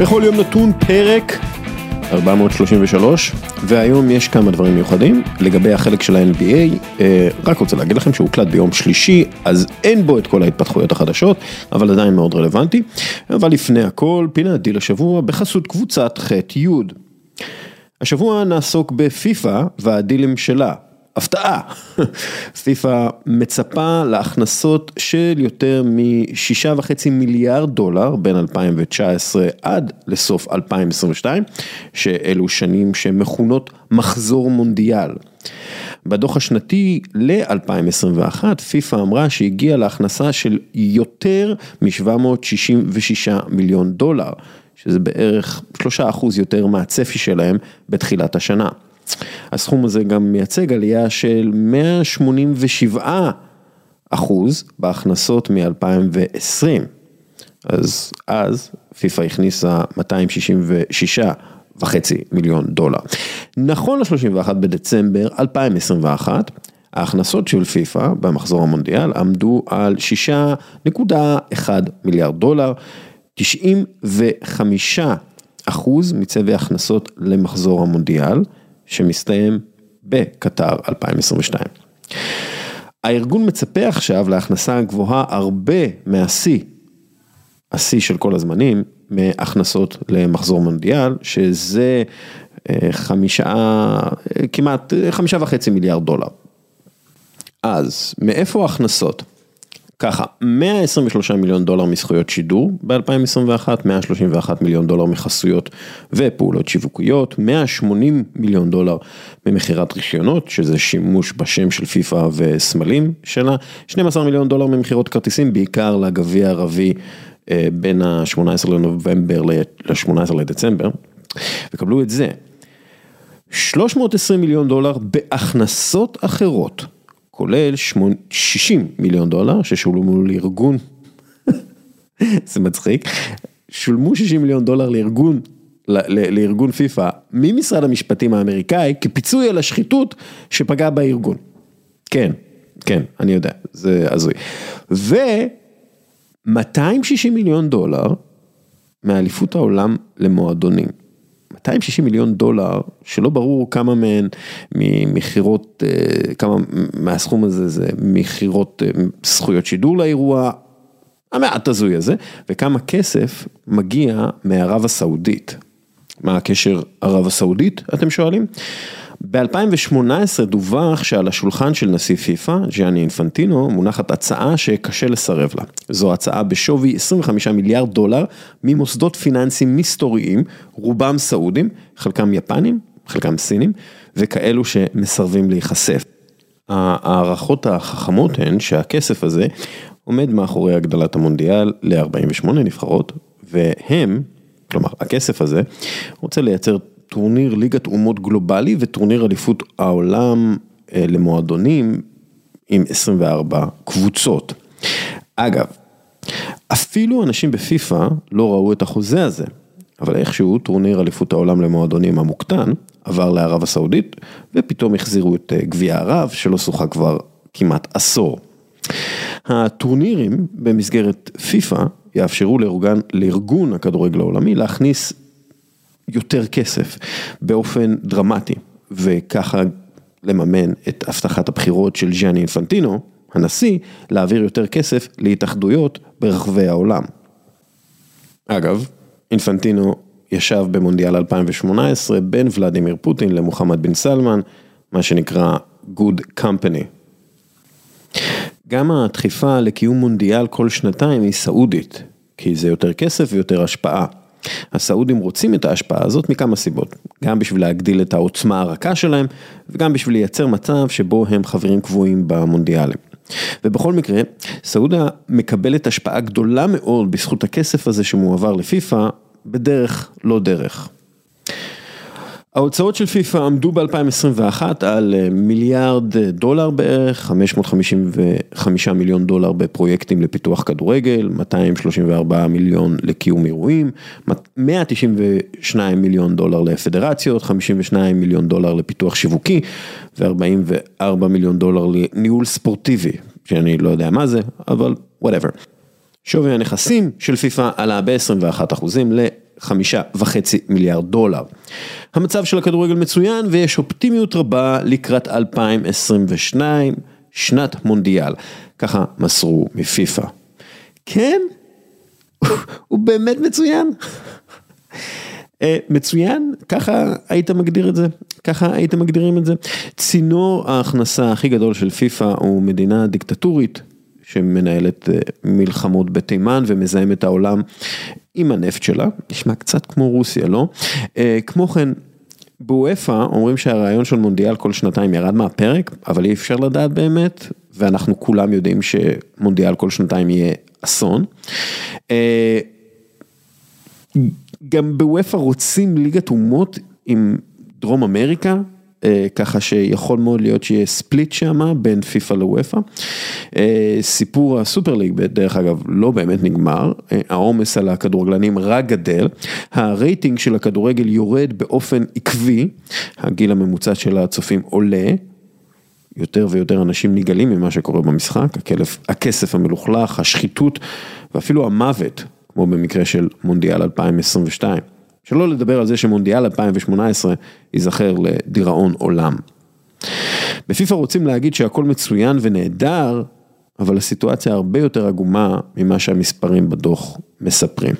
בכל יום נתון פרק 433, והיום יש כמה דברים מיוחדים לגבי החלק של ה-NBA, אה, רק רוצה להגיד לכם שהוא הוקלט ביום שלישי, אז אין בו את כל ההתפתחויות החדשות, אבל עדיין מאוד רלוונטי. אבל לפני הכל, פינת דיל השבוע בחסות קבוצת ח'-י'. השבוע נעסוק בפיפא והדילים שלה. הפתעה, פיפ"א מצפה להכנסות של יותר משישה וחצי מיליארד דולר בין 2019 עד לסוף 2022, שאלו שנים שמכונות מחזור מונדיאל. בדוח השנתי ל-2021, פיפ"א אמרה שהגיעה להכנסה של יותר מ-766 מיליון דולר, שזה בערך 3% יותר מהצפי שלהם בתחילת השנה. הסכום הזה גם מייצג עלייה של 187 אחוז בהכנסות מ-2020. אז אז פיפ"א הכניסה 266 וחצי מיליון דולר. נכון ל-31 בדצמבר 2021, ההכנסות של פיפ"א במחזור המונדיאל עמדו על 6.1 מיליארד דולר, 95 אחוז מצווי הכנסות למחזור המונדיאל. שמסתיים בקטר 2022. הארגון מצפה עכשיו להכנסה גבוהה הרבה מהשיא, השיא של כל הזמנים, מהכנסות למחזור מונדיאל, שזה אה, חמישה, אה, כמעט אה, חמישה וחצי מיליארד דולר. אז מאיפה ההכנסות? ככה, 123 מיליון דולר מזכויות שידור ב-2021, 131 מיליון דולר מחסויות ופעולות שיווקיות, 180 מיליון דולר ממכירת רישיונות, שזה שימוש בשם של פיפ"א וסמלים שלה, 12 מיליון דולר ממכירות כרטיסים, בעיקר לגביע הערבי אה, בין ה-18 לנובמבר ל-18 לדצמבר, וקבלו את זה, 320 מיליון דולר בהכנסות אחרות. כולל 60 מיליון דולר ששולמו לארגון, זה מצחיק, שולמו 60 מיליון דולר לארגון, לארגון פיפ"א ממשרד המשפטים האמריקאי כפיצוי על השחיתות שפגע בארגון. כן, כן, אני יודע, זה הזוי. ו-260 מיליון דולר מאליפות העולם למועדונים. 260 מיליון דולר, שלא ברור כמה מהן ממכירות, אה, כמה מהסכום הזה זה מכירות אה, זכויות שידור לאירוע, המעט הזוי הזה, וכמה כסף מגיע מערב הסעודית. מה הקשר ערב הסעודית, אתם שואלים? ב-2018 דווח שעל השולחן של נשיא פיפ"א, ג'יאני אינפנטינו, מונחת הצעה שקשה לסרב לה. זו הצעה בשווי 25 מיליארד דולר ממוסדות פיננסיים מסתוריים, רובם סעודים, חלקם יפנים, חלקם סינים, וכאלו שמסרבים להיחשף. ההערכות החכמות הן שהכסף הזה עומד מאחורי הגדלת המונדיאל ל-48 נבחרות, והם, כלומר הכסף הזה, רוצה לייצר טורניר ליגת אומות גלובלי וטורניר אליפות העולם אה, למועדונים עם 24 קבוצות. אגב, אפילו אנשים בפיפ"א לא ראו את החוזה הזה, אבל איכשהו טורניר אליפות העולם למועדונים המוקטן עבר לערב הסעודית ופתאום החזירו את אה, גביע ערב שלא שוחה כבר כמעט עשור. הטורנירים במסגרת פיפ"א יאפשרו לארגון, לארגון הכדורגל העולמי להכניס יותר כסף באופן דרמטי, וככה לממן את הבטחת הבחירות של ז'אני אינפנטינו, הנשיא, להעביר יותר כסף להתאחדויות ברחבי העולם. אגב, אינפנטינו ישב במונדיאל 2018 בין ולדימיר פוטין למוחמד בן סלמן, מה שנקרא Good Company. גם הדחיפה לקיום מונדיאל כל שנתיים היא סעודית, כי זה יותר כסף ויותר השפעה. הסעודים רוצים את ההשפעה הזאת מכמה סיבות, גם בשביל להגדיל את העוצמה הרכה שלהם וגם בשביל לייצר מצב שבו הם חברים קבועים במונדיאלים. ובכל מקרה, סעודה מקבלת השפעה גדולה מאוד בזכות הכסף הזה שמועבר לפיפ"א בדרך לא דרך. ההוצאות של פיפ"א עמדו ב-2021 על אה, מיליארד אה, דולר בערך, 555 מיליון דולר בפרויקטים לפיתוח כדורגל, 234 מיליון לקיום אירועים, 192 מיליון דולר לפדרציות, 52 מיליון דולר לפיתוח שיווקי ו-44 מיליון דולר לניהול ספורטיבי, שאני לא יודע מה זה, אבל whatever. שווי הנכסים של פיפ"א עלה ב-21% ל... חמישה וחצי מיליארד דולר. המצב של הכדורגל מצוין ויש אופטימיות רבה לקראת 2022, שנת מונדיאל. ככה מסרו מפיפ"א. כן, הוא באמת מצוין. אה, מצוין, ככה היית מגדיר את זה, ככה הייתם מגדירים את זה. צינור ההכנסה הכי גדול של פיפ"א הוא מדינה דיקטטורית שמנהלת אה, מלחמות בתימן ומזהם את העולם עם הנפט שלה, נשמע קצת כמו רוסיה, לא? אה, כמו כן, בוופא אומרים שהרעיון של מונדיאל כל שנתיים ירד מהפרק, אבל אי אפשר לדעת באמת, ואנחנו כולם יודעים שמונדיאל כל שנתיים יהיה אסון. גם בוופא רוצים ליגת אומות עם דרום אמריקה, אה, ככה שיכול מאוד להיות שיהיה ספליט שם בין פיפא לוופא. אה, סיפור הסופר ליג, דרך אגב, לא באמת נגמר, אה, העומס על הכדורגלנים רק גדל, הרייטינג של הכדורגל יורד באופן עקבי, הגיל הממוצע של הצופים עולה. יותר ויותר אנשים נגאלים ממה שקורה במשחק, הכלף, הכסף המלוכלך, השחיתות ואפילו המוות כמו במקרה של מונדיאל 2022. שלא לדבר על זה שמונדיאל 2018 ייזכר לדיראון עולם. בפיפ"א רוצים להגיד שהכל מצוין ונהדר, אבל הסיטואציה הרבה יותר עגומה ממה שהמספרים בדוח מספרים.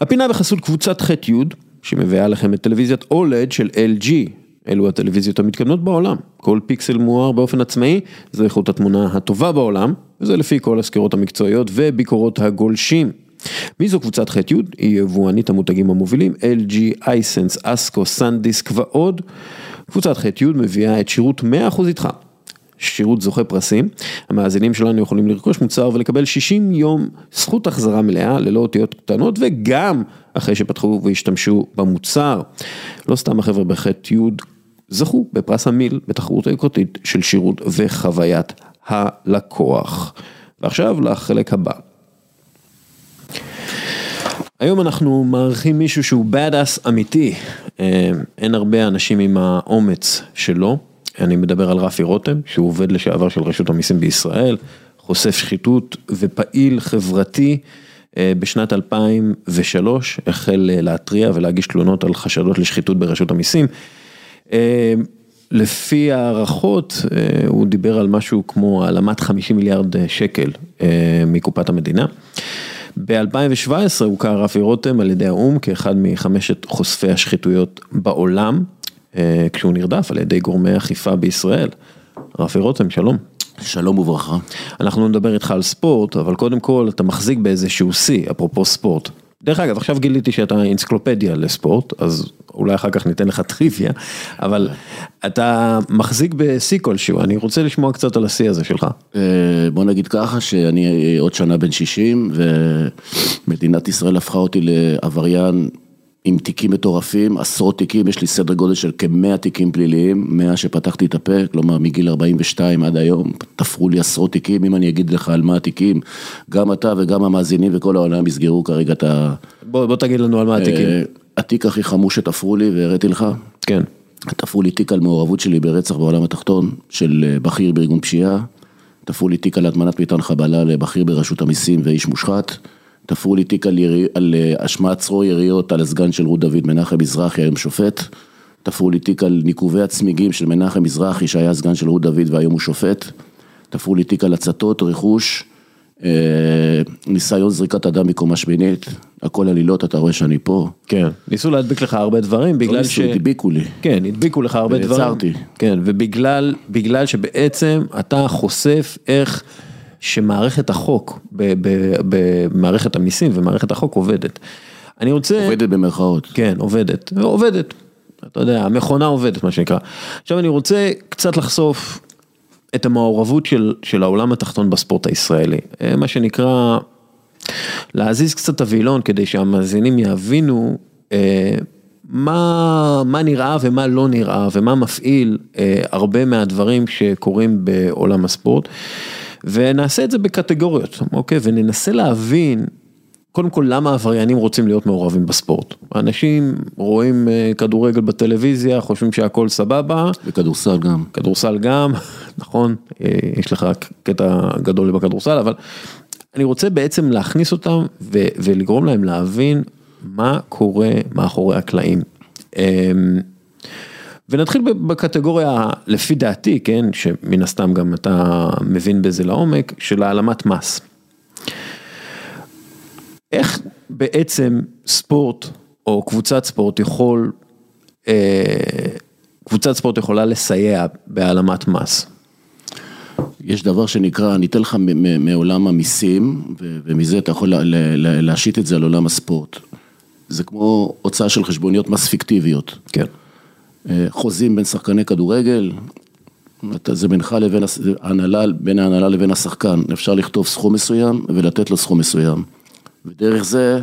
הפינה בחסות קבוצת ח'-י' שמביאה לכם את טלוויזיית אולד של LG, אלו הטלוויזיות המתקדמות בעולם, כל פיקסל מואר באופן עצמאי, זו איכות התמונה הטובה בעולם, וזה לפי כל הסקירות המקצועיות וביקורות הגולשים. מי זו קבוצת ח'-י'? היא יבואנית המותגים המובילים, LG, אייסנס, אסקו, סנדיסק ועוד. קבוצת ח'-י' מביאה את שירות 100% איתך. שירות זוכה פרסים, המאזינים שלנו יכולים לרכוש מוצר ולקבל 60 יום זכות החזרה מלאה ללא אותיות קטנות וגם אחרי שפתחו והשתמשו במוצר. לא סתם החבר'ה בח'-י' זכו בפרס המיל בתחרות היוקרתית של שירות וחוויית הלקוח. ועכשיו לחלק הבא. היום אנחנו מארחים מישהו שהוא bad ass אמיתי, אה, אין הרבה אנשים עם האומץ שלו, אני מדבר על רפי רותם, שהוא עובד לשעבר של רשות המיסים בישראל, חושף שחיתות ופעיל חברתי. אה, בשנת 2003 החל אה, להתריע ולהגיש תלונות על חשדות לשחיתות ברשות המיסים. לפי הערכות, הוא דיבר על משהו כמו העלמת 50 מיליארד שקל מקופת המדינה. ב-2017 הוכר רפי רותם על ידי האו"ם כאחד מחמשת חושפי השחיתויות בעולם, כשהוא נרדף על ידי גורמי אכיפה בישראל. רפי רותם, שלום. שלום וברכה. אנחנו נדבר איתך על ספורט, אבל קודם כל אתה מחזיק באיזשהו שיא, אפרופו ספורט. דרך אגב, עכשיו גיליתי שאתה אנציקלופדיה לספורט, אז אולי אחר כך ניתן לך טריוויה, אבל אתה מחזיק בשיא כלשהו, אני רוצה לשמוע קצת על השיא הזה שלך. אה, בוא נגיד ככה, שאני עוד שנה בן 60, ומדינת ישראל הפכה אותי לעבריין עם תיקים מטורפים, עשרות תיקים, יש לי סדר גודל של כמאה תיקים פליליים, מאה שפתחתי את הפה, כלומר מגיל 42 עד היום, תפרו לי עשרות תיקים, אם אני אגיד לך על מה התיקים, גם אתה וגם המאזינים וכל העולם יסגרו כרגע את ה... בוא, בוא תגיד לנו על מה התיקים. אה, התיק הכי חמור שתפרו לי והראיתי לך. כן. תפרו לי תיק על מעורבות שלי ברצח בעולם התחתון של אה, בכיר בארגון פשיעה, תפרו לי תיק על הטמנת מטען חבלה לבכיר ברשות המיסים ואיש מושחת. תפרו לי תיק על, ירי, על אה, השמעת צרור יריות על הסגן של רות דוד מנחם מזרחי, היום שופט. תפרו לי תיק על ניקובי הצמיגים של מנחם מזרחי שהיה סגן של רות דוד והיום הוא שופט. תפרו לי תיק על הצתות, רכוש, אה, ניסיון זריקת אדם מקומה שמינית, הכל עלילות, אתה רואה שאני פה. כן, ניסו להדביק לך הרבה דברים לא בגלל לא ניסו, ש... הדביקו לי. כן, הדביקו לך הרבה דברים. ויצרתי. כן, ובגלל שבעצם אתה חושף איך... שמערכת החוק, במערכת המיסים ומערכת החוק עובדת. אני רוצה... עובדת במרכאות. כן, עובדת, עובדת. אתה יודע, המכונה עובדת, מה שנקרא. עכשיו אני רוצה קצת לחשוף את המעורבות של, של העולם התחתון בספורט הישראלי. אה, מה שנקרא, להזיז קצת את הווילון כדי שהמאזינים יבינו אה, מה, מה נראה ומה לא נראה ומה מפעיל אה, הרבה מהדברים שקורים בעולם הספורט. ונעשה את זה בקטגוריות, אוקיי? וננסה להבין, קודם כל למה עבריינים רוצים להיות מעורבים בספורט. אנשים רואים אה, כדורגל בטלוויזיה, חושבים שהכל סבבה. וכדורסל גם. כדורסל גם, נכון, אה, יש לך קטע גדול בכדורסל, אבל אני רוצה בעצם להכניס אותם ו- ולגרום להם להבין מה קורה מאחורי הקלעים. ונתחיל בקטגוריה, לפי דעתי, כן, שמן הסתם גם אתה מבין בזה לעומק, של העלמת מס. איך בעצם ספורט או קבוצת ספורט יכול, אה, קבוצת ספורט יכולה לסייע בהעלמת מס? יש דבר שנקרא, אני אתן לך מעולם המיסים, ומזה אתה יכול להשית את זה על עולם הספורט. זה כמו הוצאה של חשבוניות מס פיקטיביות. כן. אה, חוזים בין שחקני כדורגל, זה בינך לבין ההנהלה, בין ההנהלה לבין השחקן, אפשר לכתוב סכום מסוים ולתת לו סכום מסוים. ודרך זה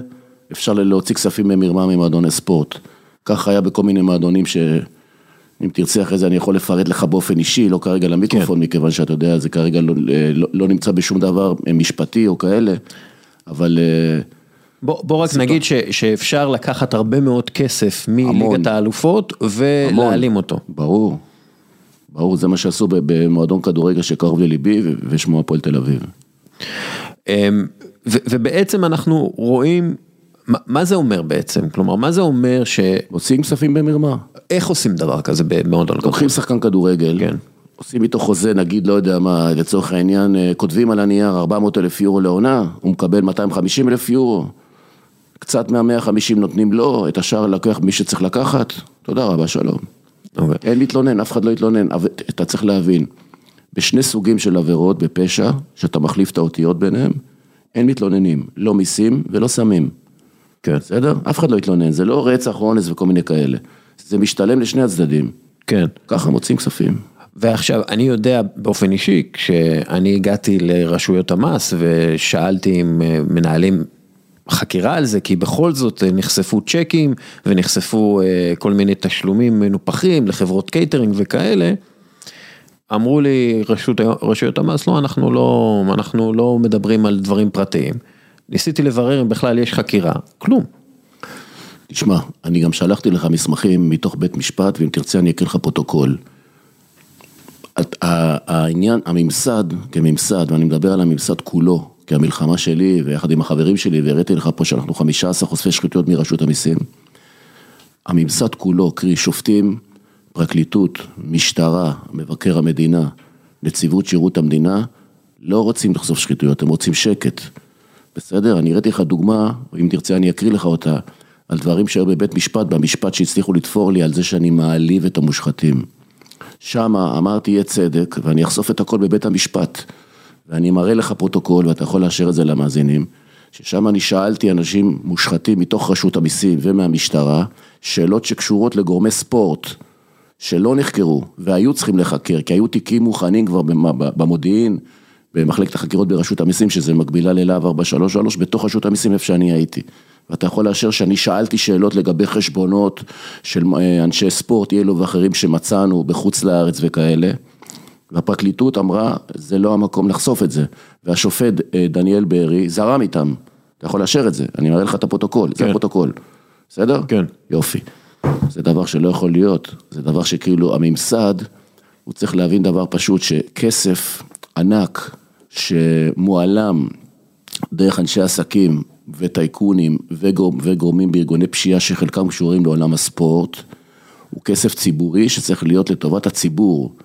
אפשר להוציא כספים במרמה ממועדוני ספורט. כך היה בכל מיני מועדונים שאם תרצה אחרי זה אני יכול לפרט לך באופן אישי, לא כרגע למיקרופון, כן. מכיוון שאתה יודע, זה כרגע לא, לא, לא נמצא בשום דבר משפטי או כאלה, אבל... בוא, בוא רק נגיד ש, שאפשר לקחת הרבה מאוד כסף מליגת האלופות ולהעלים אותו. ברור, ברור, זה מה שעשו במועדון כדורגל שקרוב לליבי ושמו הפועל תל אביב. אמ, ובעצם אנחנו רואים, מה זה אומר בעצם? כלומר, מה זה אומר ש... עושים כספים במרמה. איך עושים דבר כזה במועדון כדורגל? לוקחים שחקן כדורגל. כן. עושים איתו חוזה, נגיד, לא יודע מה, לצורך העניין, אה, כותבים על הנייר 400 אלף יורו לעונה, הוא מקבל 250 אלף יורו, קצת מה-150 נותנים לו, את השאר לקח מי שצריך לקחת, תודה רבה, שלום. Okay. אוקיי. אין להתלונן, אף אחד לא יתלונן, אבל אתה צריך להבין, בשני סוגים של עבירות בפשע, שאתה מחליף את האותיות ביניהם, אין מתלוננים, לא מיסים ולא סמים. כן. בסדר? אף אחד לא יתלונן, זה לא רצח, אונס וכל מיני כאלה. זה משתלם לשני הצדדים. כן. ככה מוצאים כספים. ועכשיו, אני יודע באופן אישי, כשאני הגעתי לרשויות המס ושאלתי אם אה, מנהלים חקירה על זה, כי בכל זאת אה, נחשפו צ'קים ונחשפו אה, כל מיני תשלומים מנופחים לחברות קייטרינג וכאלה. אמרו לי רשות, רשויות המס, לא, אנחנו לא, אנחנו לא מדברים על דברים פרטיים. ניסיתי לברר אם בכלל יש חקירה, כלום. תשמע, אני גם שלחתי לך מסמכים מתוך בית משפט, ואם תרצה אני אקריא לך פרוטוקול. העניין, הממסד, כממסד, ואני מדבר על הממסד כולו, כי המלחמה שלי, ויחד עם החברים שלי, והראיתי לך פה שאנחנו 15 חושפי שחיתויות מרשות המיסים. הממסד כולו, קרי שופטים, פרקליטות, משטרה, מבקר המדינה, נציבות שירות המדינה, לא רוצים לחשוף שחיתויות, הם רוצים שקט. בסדר? אני הראיתי לך דוגמה, אם תרצה אני אקריא לך אותה, על דברים שהיו בבית משפט, במשפט שהצליחו לתפור לי על זה שאני מעליב את המושחתים. שמה אמרתי יהיה צדק, ואני אחשוף את הכל בבית המשפט. ואני מראה לך פרוטוקול, ואתה יכול לאשר את זה למאזינים, ששם אני שאלתי אנשים מושחתים מתוך רשות המיסים ומהמשטרה, שאלות שקשורות לגורמי ספורט. שלא נחקרו והיו צריכים לחקר, כי היו תיקים מוכנים כבר במודיעין, במחלקת החקירות ברשות המיסים, שזה מקבילה ללהב 433, בתוך רשות המיסים איפה שאני הייתי. ואתה יכול לאשר שאני שאלתי שאלות לגבי חשבונות של אה, אנשי ספורט, אלו ואחרים שמצאנו בחוץ לארץ וכאלה. והפרקליטות אמרה, זה לא המקום לחשוף את זה. והשופט אה, דניאל בארי זרם איתם. אתה יכול לאשר את זה, אני מראה לך את הפרוטוקול, כן. זה הפרוטוקול. בסדר? כן. יופי. זה דבר שלא יכול להיות, זה דבר שכאילו הממסד, הוא צריך להבין דבר פשוט, שכסף ענק שמועלם דרך אנשי עסקים וטייקונים וגור, וגורמים בארגוני פשיעה שחלקם קשורים לעולם הספורט, הוא כסף ציבורי שצריך להיות לטובת הציבור,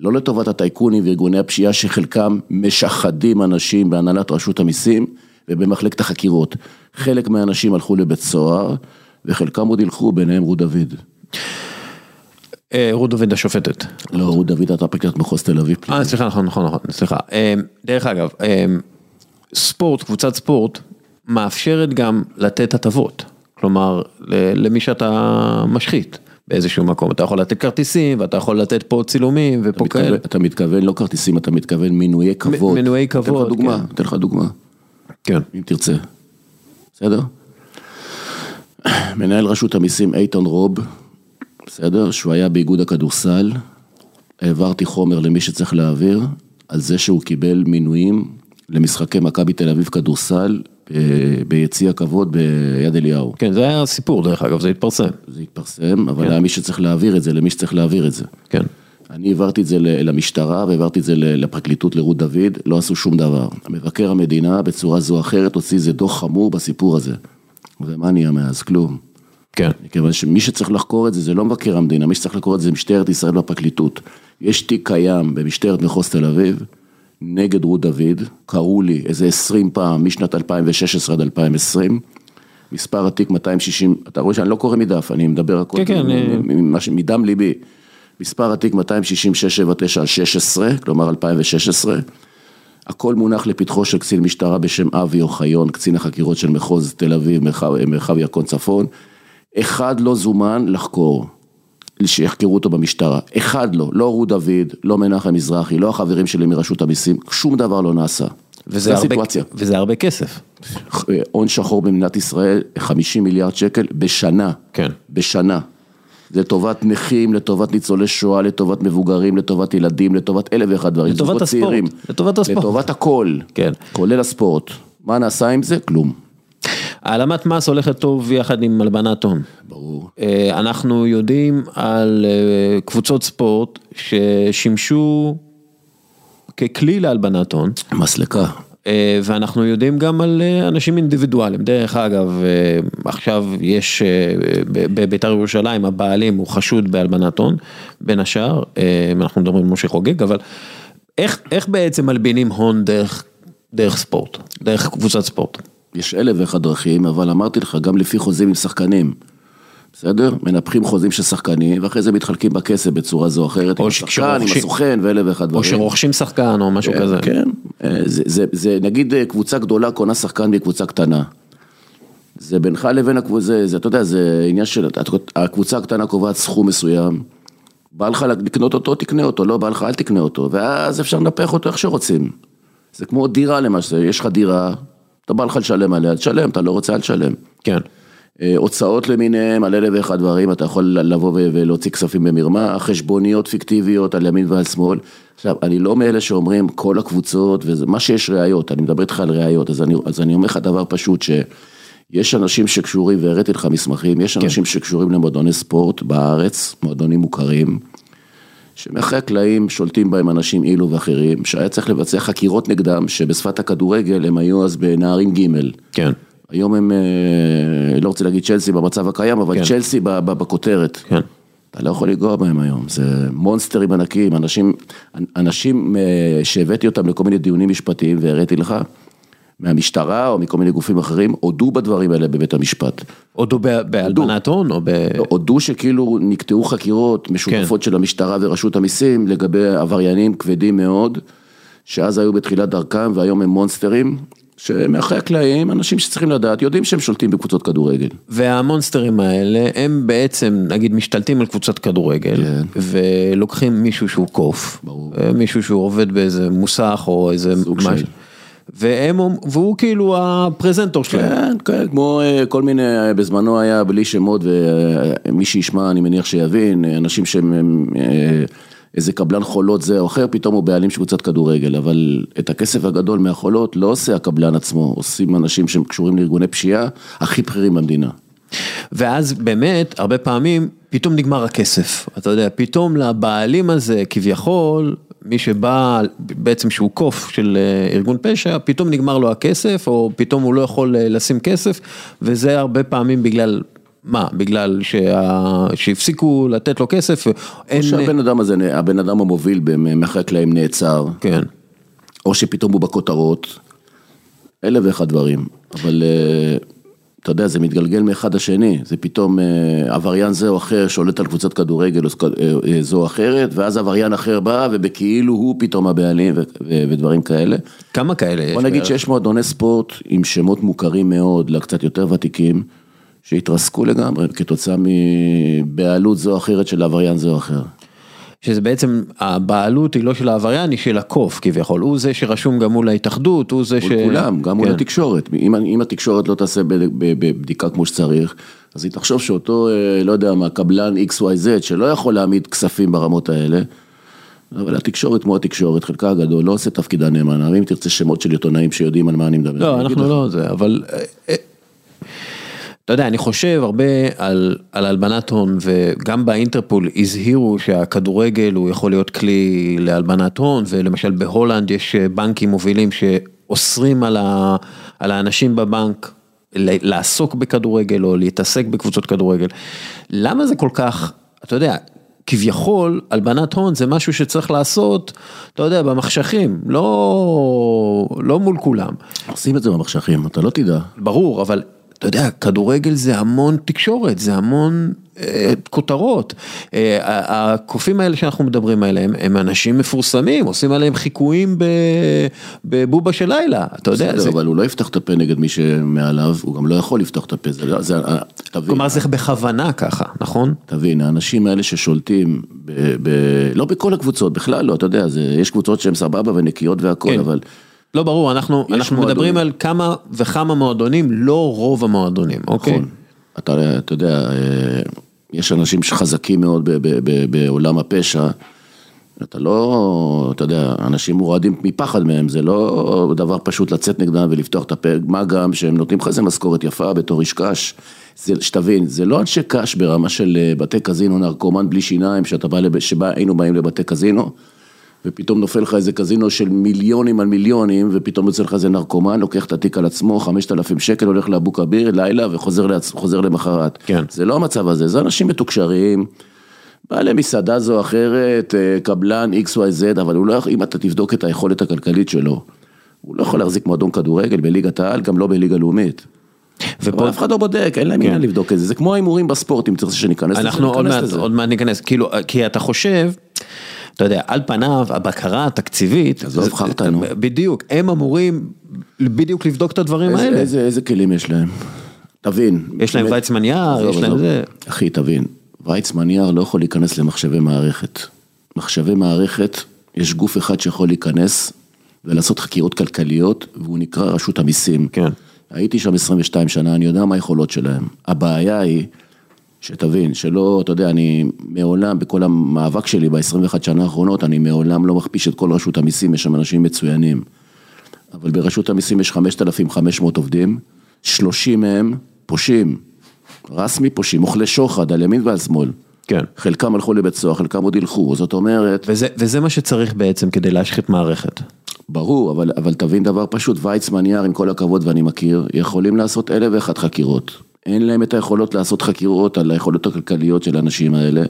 לא לטובת הטייקונים וארגוני הפשיעה שחלקם משחדים אנשים בהנהלת רשות המיסים ובמחלקת החקירות. חלק מהאנשים הלכו לבית סוהר, וחלקם עוד ילכו, ביניהם רות דוד. אה, רות דוד השופטת. לא, רות דוד הייתה פרקליטת מחוז תל אביב. אה, סליחה, נכון, נכון, נכון, סליחה. אה, דרך אגב, אה, ספורט, קבוצת ספורט, מאפשרת גם לתת הטבות. כלומר, למי שאתה משחית. באיזשהו מקום, אתה יכול לתת כרטיסים ואתה יכול לתת פה צילומים ופה כאלה. אתה מתכוון לא כרטיסים, אתה מתכוון מינויי כבוד. מינויי כבוד, אתן לך דוגמה, אתן לך דוגמה. כן. אם תרצה. בסדר? מנהל רשות המיסים איתן רוב, בסדר? שהוא היה באיגוד הכדורסל, העברתי חומר למי שצריך להעביר, על זה שהוא קיבל מינויים למשחקי מכבי תל אביב כדורסל ביציע הכבוד ביד אליהו. כן, זה היה סיפור דרך אגב, זה התפרסם. זה התפרסם, אבל כן. היה מי שצריך להעביר את זה, למי שצריך להעביר את זה. כן. אני העברתי את זה למשטרה והעברתי את זה לפרקליטות לרות דוד, לא עשו שום דבר. מבקר המדינה בצורה זו או אחרת הוציא איזה דוח חמור בסיפור הזה. ומה נהיה מאז? כלום. כן. מכיוון שמי שצריך לחקור את זה, זה לא מבקר המדינה, מי שצריך לחקור את זה זה משטרת ישראל והפרקליטות. יש תיק קיים במשטרת מחוז תל אביב, נגד רות דוד, קראו לי איזה 20 פעם, משנת 2016 עד 2020. מספר התיק 260, אתה רואה שאני לא קורא מדף, אני מדבר הכל כן, כן, מ- מדם ליבי. מספר התיק 26679 על 16, כלומר 2016. הכל מונח לפתחו של קצין משטרה בשם אבי אוחיון, קצין החקירות של מחוז תל אביב, מרחב ירקון צפון. אחד לא זומן לחקור, שיחקרו אותו במשטרה. אחד לא, לא רות דוד, לא מנחם מזרחי, לא החברים שלי מרשות המיסים, שום דבר לא נעשה. וזה הרבה. וזה הרבה כסף. הון שחור במדינת ישראל, 50 מיליארד שקל בשנה. כן. בשנה. לטובת נכים, לטובת ניצולי שואה, לטובת מבוגרים, לטובת ילדים, לטובת אלף ואחד דברים. לטובת הספורט, צעירים. לטובת הספורט. לטובת הכל. כן. כולל הספורט. מה נעשה עם זה? כלום. העלמת מס הולכת טוב יחד עם הלבנת הון. ברור. אה, אנחנו יודעים על אה, קבוצות ספורט ששימשו ככלי להלבנת הון, מסלקה. אה, ואנחנו יודעים גם על אנשים אינדיבידואלים. דרך אגב, עכשיו יש בבית"ר ירושלים, הבעלים הוא חשוד בהלבנת הון, בין השאר, אנחנו מדברים על משה חוגג, אבל איך, איך בעצם מלבינים הון דרך, דרך ספורט, דרך קבוצת ספורט? יש אלף ואחד דרכים, אבל אמרתי לך, גם לפי חוזים עם שחקנים. בסדר? מנפחים חוזים של שחקנים, ואחרי זה מתחלקים בכסף בצורה זו או אחרת, או עם השחקן, עם הסוכן ואלף ואחד דברים. או שרוכשים שחקן או משהו כזה. כן, אה, זה, זה, זה נגיד אה, קבוצה גדולה קונה שחקן מקבוצה קטנה. זה בינך לבין הקבוצה, זה, זה, אתה יודע, זה עניין של, הקבוצה הקטנה קובעת סכום מסוים, בא לך לקנות אותו, תקנה אותו, לא בא לך, אל תקנה אותו, ואז אפשר לנפח אותו איך שרוצים. זה כמו דירה למשל, יש לך דירה, אתה בא לך לשלם עליה, תשלם, אתה לא רוצה, אל תשלם. כן. אה, הוצאות למיניהם, על אלף ואחד דברים, אתה יכול לבוא ולהוציא כספים במרמה, חשבוניות פיקטיביות על ימין ועל שמאל. עכשיו, אני לא מאלה שאומרים כל הקבוצות, וזה מה שיש ראיות, אני מדבר איתך על ראיות, אז אני, אז אני אומר לך דבר פשוט, שיש אנשים שקשורים, והראיתי לך מסמכים, יש אנשים שקשורים למועדוני ספורט בארץ, מועדונים מוכרים, שמאחורי הקלעים שולטים בהם אנשים אילו ואחרים, שהיה צריך לבצע חקירות נגדם, שבשפת הכדורגל הם היו אז בנערים ג'. כן. היום הם, אה, לא רוצה להגיד צ'לסי במצב הקיים, אבל כן. צ'לסי בכותרת. כן. אתה לא יכול לנגוע בהם היום, זה מונסטרים ענקיים, אנשים, אנשים אה, שהבאתי אותם לכל מיני דיונים משפטיים והראיתי לך, מהמשטרה או מכל מיני גופים אחרים, הודו בדברים האלה בבית המשפט. הודו בהלבנת הון או ב... הודו שכאילו נקטעו חקירות משותפות של המשטרה ורשות המיסים לגבי עבריינים כבדים מאוד, שאז היו בתחילת דרכם והיום הם מונסטרים, שמאחורי הקלעים, אנשים שצריכים לדעת, יודעים שהם שולטים בקבוצות כדורגל. והמונסטרים האלה הם בעצם נגיד משתלטים על קבוצת כדורגל כן. ולוקחים מישהו שהוא קוף, ברור. אה, מישהו שהוא עובד באיזה מוסך או איזה סוג משהו, של. והם, והוא כאילו הפרזנטור שלהם. כן, כן, כמו אה, כל מיני, אה, בזמנו היה בלי שמות ומי שישמע אני מניח שיבין, אה, אנשים שהם הם, אה, איזה קבלן חולות זה או אחר, פתאום הוא בעלים של קבוצת כדורגל, אבל את הכסף הגדול מהחולות לא עושה הקבלן עצמו, עושים אנשים שהם קשורים לארגוני פשיעה הכי בכירים במדינה. ואז באמת, הרבה פעמים, פתאום נגמר הכסף. אתה יודע, פתאום לבעלים הזה, כביכול, מי שבא, בעצם שהוא קוף של אה, ארגון פשע, פתאום נגמר לו הכסף, או פתאום הוא לא יכול אה, לשים כסף, וזה הרבה פעמים בגלל, מה? בגלל שה... שהפסיקו לתת לו כסף, אין... או שהבן אדם הזה, הבן אדם המוביל מאחורי הקלעים נעצר, כן. או שפתאום הוא בכותרות, אלף ואחד דברים, אבל אה, אתה יודע, זה מתגלגל מאחד לשני, זה פתאום אה, עבריין זה או אחר שולט על קבוצת כדורגל אה, אה, זו או אחרת, ואז עבריין אחר בא ובכאילו הוא פתאום הבעלים ודברים כאלה. כמה כאלה יש? בוא נגיד? שיש מועדוני ספורט עם שמות מוכרים מאוד לקצת יותר ותיקים, שהתרסקו לגמרי כתוצאה מבעלות זו או אחרת של עבריין זה או אחר. שזה בעצם, הבעלות היא לא של העבריין, היא של הקוף כביכול, הוא זה שרשום גם מול ההתאחדות, הוא זה ש... מול כולם, גם מול כן. התקשורת. אם, אם התקשורת לא תעשה בבדיקה כמו שצריך, אז היא תחשוב שאותו, אה, לא יודע מה, קבלן XYZ, שלא יכול להעמיד כספים ברמות האלה, אבל התקשורת כמו התקשורת, חלקה הגדול, לא עושה תפקידה נאמנה, ואם תרצה שמות של עיתונאים שיודעים על מה אני מדבר. לא, אנחנו. לא זה, אבל... אה, אה, אתה יודע, אני חושב הרבה על, על הלבנת הון, וגם באינטרפול הזהירו שהכדורגל הוא יכול להיות כלי להלבנת הון, ולמשל בהולנד יש בנקים מובילים שאוסרים על, ה, על האנשים בבנק לעסוק בכדורגל או להתעסק בקבוצות כדורגל. למה זה כל כך, אתה יודע, כביכול הלבנת הון זה משהו שצריך לעשות, אתה יודע, במחשכים, לא, לא מול כולם. עושים את זה במחשכים, אתה לא תדע. ברור, אבל אתה יודע, כדורגל זה המון תקשורת, זה המון אה, כותרות. אה, הקופים האלה שאנחנו מדברים עליהם, הם אנשים מפורסמים, עושים עליהם חיקויים בבובה של לילה, אתה יודע. בסדר, זה... אבל הוא לא יפתח את הפה נגד מי שמעליו, הוא גם לא יכול לפתוח את הפה, זה, זה, תבין. כלומר זה בכוונה ככה, נכון? תבין, האנשים האלה ששולטים, ב, ב, לא בכל הקבוצות, בכלל לא, אתה יודע, זה, יש קבוצות שהן סבבה ונקיות והכל, כן. אבל... לא ברור, אנחנו, אנחנו מדברים על כמה וכמה מועדונים, לא רוב המועדונים, אוקיי? נכון. אתה, אתה יודע, אה, יש אנשים שחזקים מאוד ב, ב, ב, בעולם הפשע, אתה לא, אתה יודע, אנשים מורדים מפחד מהם, זה לא דבר פשוט לצאת נגדם ולפתוח את הפה, מה גם שהם נותנים לך איזה משכורת יפה בתור איש קש, שתבין, זה לא אנשי קש ברמה של אה, בתי קזינו, נרקומן בלי שיניים, שאתה בא, שבה היינו באים לבתי קזינו. ופתאום נופל לך איזה קזינו של מיליונים על מיליונים, ופתאום יוצא לך איזה נרקומן, לוקח את התיק על עצמו, 5,000 שקל, הולך לאבו כביר, לילה, וחוזר לעצ... למחרת. כן. זה לא המצב הזה, זה אנשים מתוקשרים, בעלי מסעדה זו או אחרת, אה, קבלן XYZ, אבל הוא לא יכול, אם אתה תבדוק את היכולת הכלכלית שלו, הוא לא יכול להחזיק מועדון כדורגל בליגת העל, גם לא בליגה לאומית. ופה אף אחד לא בודק, אין להם עניין כן. לבדוק את זה, זה כמו ההימורים בספורט, אם תרצה שניכנס לזה, אנחנו עוד מעט ניכנס, כאילו, כי אתה חושב... אתה יודע, על פניו, הבקרה התקציבית, עזוב חרטנו. בדיוק, הם אמורים בדיוק לבדוק את הדברים איזה, האלה. איזה, איזה כלים יש להם? תבין. יש להם ויצמן יער, יש להם זה. אחי, תבין, ויצמן יער לא יכול להיכנס למחשבי מערכת. מחשבי מערכת, יש גוף אחד שיכול להיכנס ולעשות חקירות כלכליות, והוא נקרא רשות המיסים. כן. הייתי שם 22 שנה, אני יודע מה היכולות שלהם. הבעיה היא... שתבין, שלא, אתה יודע, אני מעולם, בכל המאבק שלי ב-21 שנה האחרונות, אני מעולם לא מכפיש את כל רשות המיסים, יש שם אנשים מצוינים. אבל ברשות המיסים יש 5,500 עובדים, 30 מהם פושעים, רסמי פושעים, אוכלי שוחד על ימין ועל שמאל. כן. חלקם הלכו לבית סוהר, חלקם עוד ילכו, זאת אומרת... וזה, וזה מה שצריך בעצם כדי להשחית מערכת. ברור, אבל, אבל תבין דבר פשוט, ויצמן יער, עם כל הכבוד ואני מכיר, יכולים לעשות אלף ואחת חקירות. אין להם את היכולות לעשות חקירות על היכולות הכלכליות של האנשים האלה,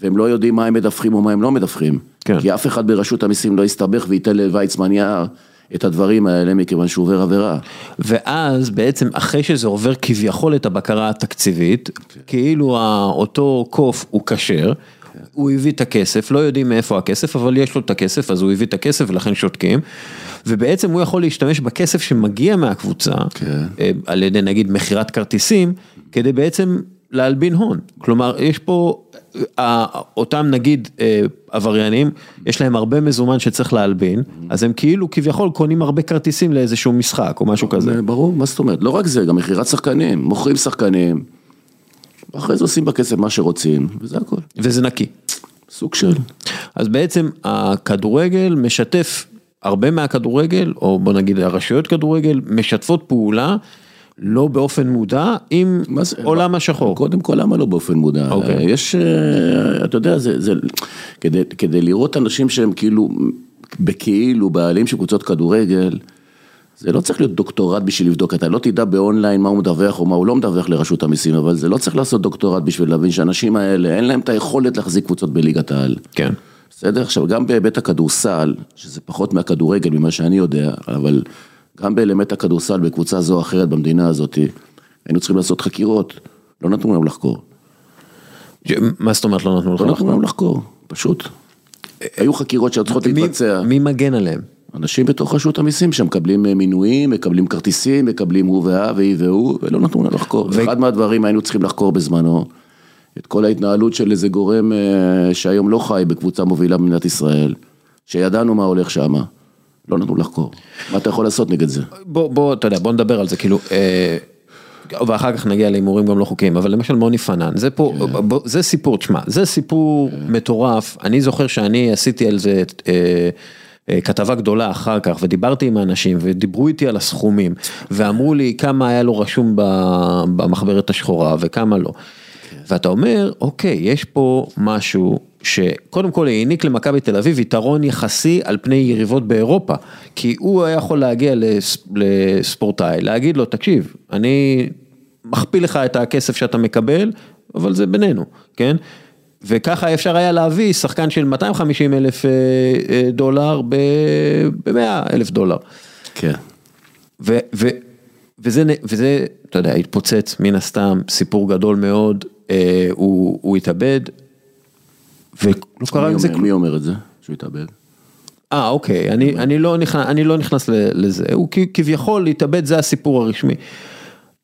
והם לא יודעים מה הם מדווחים או מה הם לא מדווחים. כן. כי אף אחד ברשות המיסים לא יסתבך וייתן לוויצמן יער את הדברים האלה מכיוון שהוא עובר עבירה. ואז בעצם אחרי שזה עובר כביכול את הבקרה התקציבית, כן. כאילו אותו קוף הוא כשר. הוא הביא את הכסף, לא יודעים מאיפה הכסף, אבל יש לו את הכסף, אז הוא הביא את הכסף ולכן שותקים. ובעצם הוא יכול להשתמש בכסף שמגיע מהקבוצה, כן. אה, על ידי נגיד מכירת כרטיסים, כדי בעצם להלבין הון. כלומר, יש פה, אה, אותם נגיד אה, עבריינים, יש להם הרבה מזומן שצריך להלבין, אז הם כאילו כביכול קונים הרבה כרטיסים לאיזשהו משחק או משהו כזה. ברור, מה זאת אומרת? לא רק זה, גם מכירת שחקנים, מוכרים שחקנים, אחרי זה עושים בכסף מה שרוצים, וזה הכל. וזה נקי. סוג של. אז בעצם הכדורגל משתף הרבה מהכדורגל, או בוא נגיד הרשויות כדורגל, משתפות פעולה. לא באופן מודע עם זה, עולם השחור. קודם כל למה לא באופן מודע? Okay. אוקיי. יש, אה, אתה יודע, זה, זה, כדי, כדי לראות אנשים שהם כאילו, בכאילו בעלים של קבוצות כדורגל, זה לא צריך להיות דוקטורט בשביל לבדוק, אתה לא תדע באונליין מה הוא מדווח או מה הוא לא מדווח לרשות המיסים, אבל זה לא צריך לעשות דוקטורט בשביל להבין שהאנשים האלה, אין להם את היכולת להחזיק קבוצות בליגת העל. כן. בסדר? עכשיו, גם בהיבט הכדורסל, שזה פחות מהכדורגל ממה שאני יודע, אבל גם באלמנט הכדורסל בקבוצה זו או אחרת במדינה הזאת, היינו צריכים לעשות חקירות, לא נתנו לנו לחקור. מה זאת אומרת לא נתנו לך לחקור? לא נתנו לנו לחקור, פשוט. היו חקירות שהיו צריכות להתבצע. מי מגן עליהם? אנשים בתוך רשות המיסים שמקבלים אה, מינויים, מקבלים כרטיסים, מקבלים הוא וה והיא והוא, ולא נתנו לנו לחקור. ו... אחד מהדברים היינו צריכים לחקור בזמנו. את כל ההתנהלות של איזה גורם אה, שהיום לא חי בקבוצה מובילה במדינת ישראל, שידענו מה הולך שם, לא נתנו לחקור. מה אתה יכול לעשות נגד זה? בוא, בוא, אתה יודע, בוא נדבר על זה, כאילו, אה, ואחר כך נגיע להימורים גם לא חוקיים, אבל למשל מוני פנן, זה פה, כן. בוא, זה סיפור, תשמע, זה סיפור כן. מטורף, אני זוכר שאני עשיתי על זה, אה, כתבה גדולה אחר כך, ודיברתי עם האנשים, ודיברו איתי על הסכומים, ואמרו לי כמה היה לו רשום במחברת השחורה וכמה לא. ואתה אומר, אוקיי, יש פה משהו שקודם כל העניק למכבי תל אביב יתרון יחסי על פני יריבות באירופה, כי הוא היה יכול להגיע לס- לספורטאי, להגיד לו, תקשיב, אני מכפיל לך את הכסף שאתה מקבל, אבל זה בינינו, כן? וככה אפשר היה להביא שחקן של 250 אלף אה, אה, דולר ב-100 אלף דולר. כן. ו, ו, וזה, וזה, אתה יודע, התפוצץ מן הסתם, סיפור גדול מאוד, אה, הוא, הוא התאבד, ולא קרה עם זה כלום. מי אומר את זה? שהוא התאבד? אה, אוקיי, אני, אני, לא נכנס, אני לא נכנס לזה, הוא כביכול להתאבד זה הסיפור הרשמי.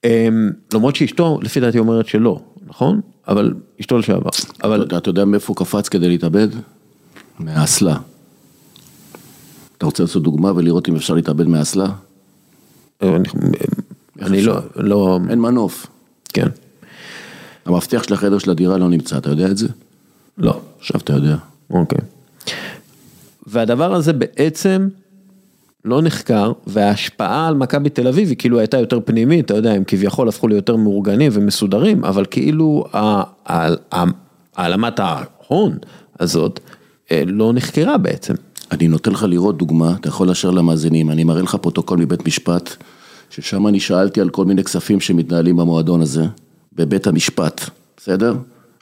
אמ, למרות שאשתו, לפי דעתי אומרת שלא, נכון? אבל אשתו לשעבר. אבל אבל אתה יודע מאיפה הוא קפץ כדי להתאבד? מהאסלה. אתה רוצה לעשות דוגמה ולראות אם אפשר להתאבד מהאסלה? אני, אני לא, לא, אין מנוף. כן, המפתח של החדר של הדירה לא נמצא, אתה יודע את זה? לא. עכשיו אתה יודע. אוקיי. והדבר הזה בעצם לא נחקר, וההשפעה על מכבי תל אביב היא כאילו הייתה יותר פנימית, אתה יודע, הם כביכול הפכו ליותר מאורגנים ומסודרים, אבל כאילו העלמת ההון הזאת אה, לא נחקרה בעצם. אני נותן לך לראות דוגמה, אתה יכול לאשר למאזינים, אני מראה לך פרוטוקול מבית משפט, ששם אני שאלתי על כל מיני כספים שמתנהלים במועדון הזה, בבית המשפט, בסדר?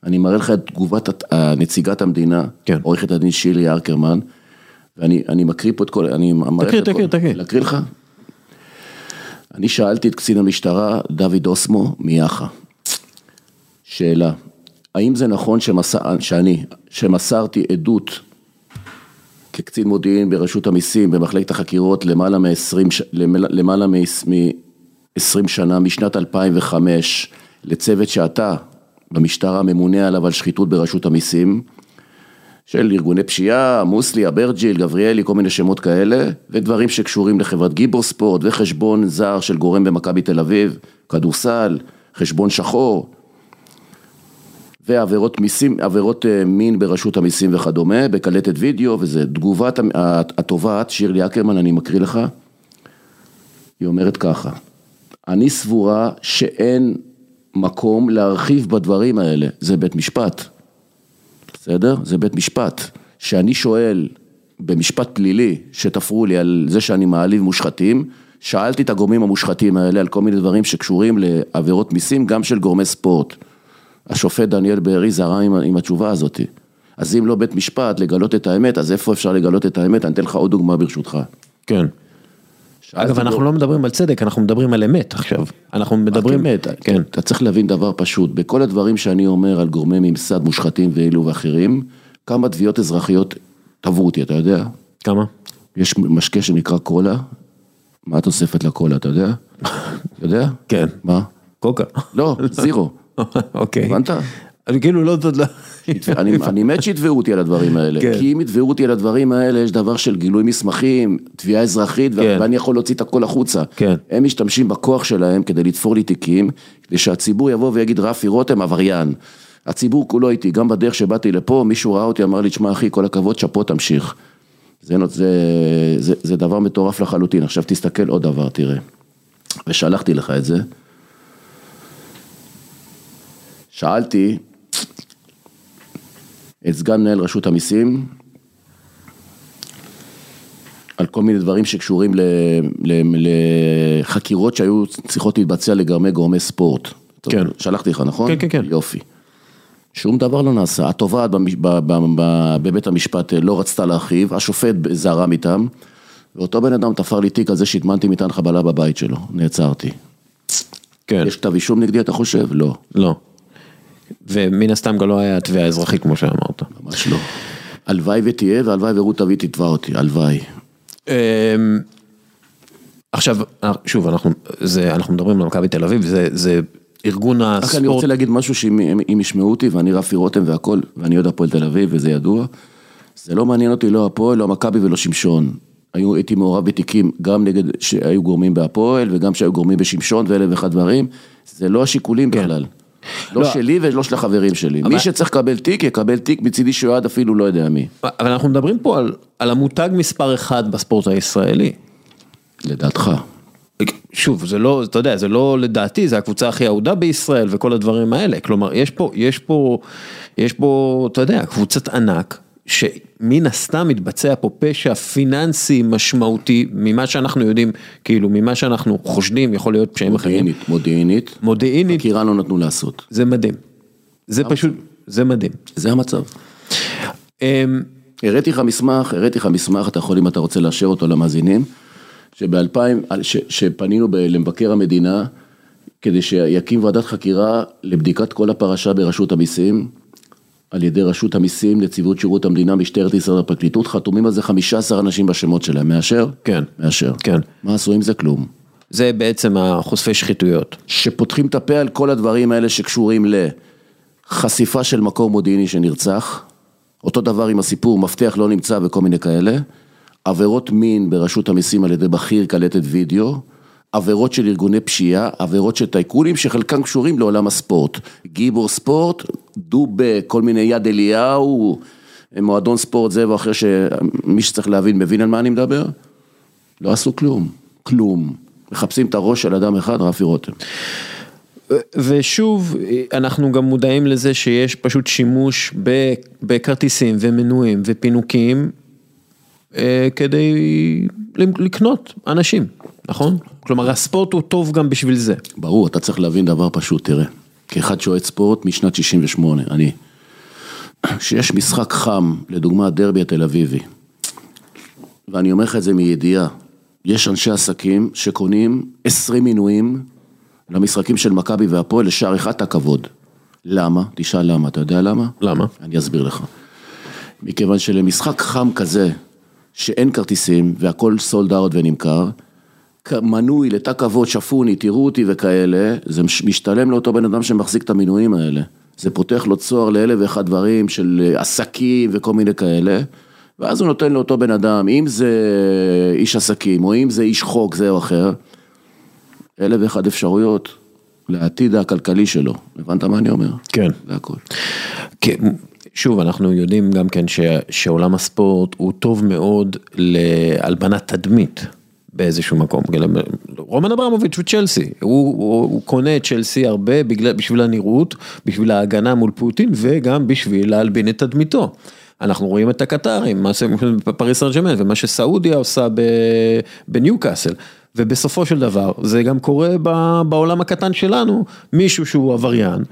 אני מראה לך את תגובת נציגת המדינה, כן. עורכת הדין שירלי ארקרמן, ואני אני מקריא פה את כל, אני מראה תקריא, את כל- תקריא, תקריא. להקריא לך? אני שאלתי את קצין המשטרה, דוד אוסמו, מיאח"ה. שאלה, האם זה נכון שמסר, שאני, שמסרתי עדות כקצין מודיעין ברשות המיסים, במחלקת החקירות, למעלה מ-20 למעלה מ-20 שנה, משנת 2005, לצוות שאתה, במשטרה, ממונה עליו על שחיתות ברשות המיסים, של ארגוני פשיעה, מוסלי, אברג'יל, גבריאלי, כל מיני שמות כאלה, ודברים שקשורים לחברת גיבור ספורט, וחשבון זר של גורם במכבי תל אביב, כדורסל, חשבון שחור, ועבירות מיסים, עבירות אה, מין ברשות המיסים וכדומה, בקלטת וידאו, וזה תגובת התובעת, שירלי אקרמן, אני מקריא לך, היא אומרת ככה, אני סבורה שאין מקום להרחיב בדברים האלה, זה בית משפט, בסדר? זה בית משפט. שאני שואל במשפט פלילי, שתפרו לי על זה שאני מעליב מושחתים, שאלתי את הגורמים המושחתים האלה על כל מיני דברים שקשורים לעבירות מיסים, גם של גורמי ספורט. השופט דניאל בארי זרם עם, עם התשובה הזאת. אז אם לא בית משפט לגלות את האמת, אז איפה אפשר לגלות את האמת? אני אתן לך עוד דוגמה ברשותך. כן. אגב, אנחנו בו- לא מדברים על צדק, אנחנו מדברים על אמת עכשיו. אנחנו מדברים, אמת, כן, אתה צריך להבין דבר פשוט, בכל הדברים שאני אומר על גורמי ממסד מושחתים ואלו ואחרים, כמה תביעות אזרחיות תבעו אותי, אתה יודע? כמה? יש משקה שנקרא קולה, מה התוספת לקולה, אתה יודע? יודע? כן. מה? קוקה. לא, זירו. אוקיי. הבנת? אני כאילו לא, לא, אני, אני מת שיתבעו אותי על הדברים האלה, כן. כי אם יתבעו אותי על הדברים האלה, יש דבר של גילוי מסמכים, תביעה אזרחית, כן. ואני יכול להוציא את הכל החוצה. כן. הם משתמשים בכוח שלהם כדי לתפור לי תיקים, כדי שהציבור יבוא ויגיד רפי רותם עבריין. הציבור כולו איתי, גם בדרך שבאתי לפה, מישהו ראה אותי, אמר לי, תשמע אחי, כל הכבוד, שאפו, תמשיך. זה, זה, זה, זה דבר מטורף לחלוטין. עכשיו תסתכל עוד דבר, תראה. ושלחתי לך את זה. שאלתי את סגן מנהל רשות המיסים על כל מיני דברים שקשורים לחקירות שהיו צריכות להתבצע לגרמי גורמי ספורט. כן. שלחתי לך, נכון? כן, כן, כן. יופי. שום דבר לא נעשה. התובעת בבית המשפט אה, לא רצתה להרחיב, השופט זרם איתם, ואותו בן אדם תפר לי תיק על זה שהטמנתי מטען חבלה בבית שלו, נעצרתי. כן, יש כתב אישום נגדי, אתה חושב? לא, לא. ומן הסתם גם לא היה תביעה אזרחית כמו שאמרת. ממש לא. הלוואי ותהיה, והלוואי ורות אבי תתבע אותי, הלוואי. אמ, עכשיו, שוב, אנחנו, זה, אנחנו מדברים על מכבי תל אביב, זה, זה ארגון רק אני הספורט, רוצה להגיד משהו שאם אם- אם ישמעו אותי, ואני רפי רותם והכל, ואני אוהד הפועל תל אביב, וזה ידוע, זה לא מעניין אותי לא הפועל, לא מכבי ולא שמשון. היו, הייתי מעורב בתיקים גם נגד שהיו גורמים בהפועל, וגם שהיו גורמים בשמשון ואלף ואחד דברים, זה לא השיקולים בכלל. לא לא. שלי ולא של החברים שלי. מי שצריך לקבל תיק, יקבל תיק מצידי שיועד אפילו לא יודע מי. אבל אנחנו מדברים פה על, על המותג מספר אחד בספורט הישראלי. לדעתך. שוב, זה לא, אתה יודע, זה לא לדעתי, זה הקבוצה הכי אהודה בישראל וכל הדברים האלה. כלומר, יש פה, יש פה, יש פה, אתה יודע, קבוצת ענק, שמן הסתם מתבצע פה פשע פיננסי משמעותי, ממה שאנחנו יודעים, כאילו, ממה שאנחנו חושדים, יכול להיות פשעים אחרים. מודיעינית, מודיעינית. מודיעינית, חקירה לא נתנו לעשות. זה מדהים. זה פשוט, זה מדהים. זה המצב. אמ, הראיתי לך מסמך, הראיתי לך מסמך, אתה יכול אם אתה רוצה לאשר אותו למאזינים, שב-2000, ש- שפנינו למבקר המדינה, כדי שיקים ועדת חקירה לבדיקת כל הפרשה ברשות המיסים, על ידי רשות המיסים, נציבות שירות המדינה, משטרת ישראל והפרקליטות, חתומים על זה 15 אנשים בשמות שלהם, מאשר? כן. מאשר. כן. מה עשו עם זה? כלום. זה בעצם החושפי שחיתויות. שפותחים את הפה על כל הדברים האלה שקשורים לחשיפה של מקור מודיעיני שנרצח, אותו דבר עם הסיפור מפתח לא נמצא וכל מיני כאלה, עבירות מין ברשות המיסים על ידי בכיר קלטת וידאו, עבירות של ארגוני פשיעה, עבירות של טייקונים שחלקם קשורים לעולם הספורט, גיבור ספורט, דובה, כל מיני יד אליהו, מועדון ספורט זה ואחר שמי שצריך להבין מבין על מה אני מדבר, לא עשו כלום, כלום, מחפשים את הראש של אדם אחד, רפי רותם. ושוב, אנחנו גם מודעים לזה שיש פשוט שימוש בכרטיסים ומנויים ופינוקים כדי לקנות אנשים, נכון? כלומר, הספורט הוא טוב גם בשביל זה. ברור, אתה צריך להבין דבר פשוט, תראה, כאחד שאוהד ספורט משנת 68, אני, שיש משחק חם, לדוגמה דרבי התל אביבי, ואני אומר לך את זה מידיעה, יש אנשי עסקים שקונים 20 מינויים למשחקים של מכבי והפועל לשער אחד הכבוד. למה? תשאל למה, אתה יודע למה? למה? אני אסביר לך. מכיוון שלמשחק חם כזה, שאין כרטיסים והכל סולד אאוט ונמכר, מנוי לתא כבוד, שפוני, תראו אותי וכאלה, זה מש- משתלם לאותו בן אדם שמחזיק את המינויים האלה. זה פותח לו צוהר לאלף ואחד דברים של אה, עסקים וכל מיני כאלה, ואז הוא נותן לאותו בן אדם, אם זה איש עסקים או אם זה איש חוק זה או אחר, אלף ואחד אפשרויות לעתיד הכלכלי שלו. הבנת מה אני אומר? כן. זה הכל. כן, שוב, אנחנו יודעים גם כן ש, שעולם הספורט הוא טוב מאוד להלבנת תדמית באיזשהו מקום. רומן אברמוביץ' הוא צ'לסי, הוא, הוא, הוא קונה את צ'לסי הרבה בגלל, בשביל הנראות, בשביל ההגנה מול פוטין וגם בשביל להלבין את תדמיתו. אנחנו רואים את הקטרים, מה שפריס סן ג'מאן ומה שסעודיה עושה בניוקאסל. ובסופו של דבר זה גם קורה בעולם הקטן שלנו, מישהו שהוא עבריין.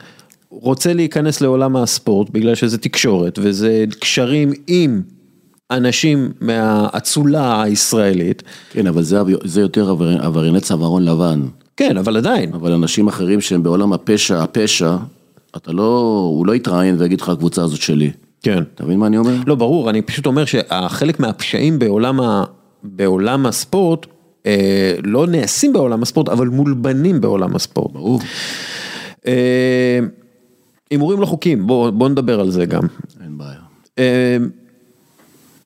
רוצה להיכנס לעולם הספורט בגלל שזה תקשורת וזה קשרים עם אנשים מהאצולה הישראלית. כן, אבל זה, זה יותר עבר- עברייני צווארון לבן. כן, אבל עדיין. אבל אנשים אחרים שהם בעולם הפשע, הפשע, אתה לא, הוא לא יתראיין ויגיד לך הקבוצה הזאת שלי. כן. אתה מבין מה אני אומר? לא, ברור, אני פשוט אומר שחלק מהפשעים בעולם, ה... בעולם הספורט, אה, לא נעשים בעולם הספורט, אבל מולבנים בעולם הספורט. ברור. אה, הימורים לא חוקיים, בוא, בוא נדבר על זה גם. אין בעיה. אה,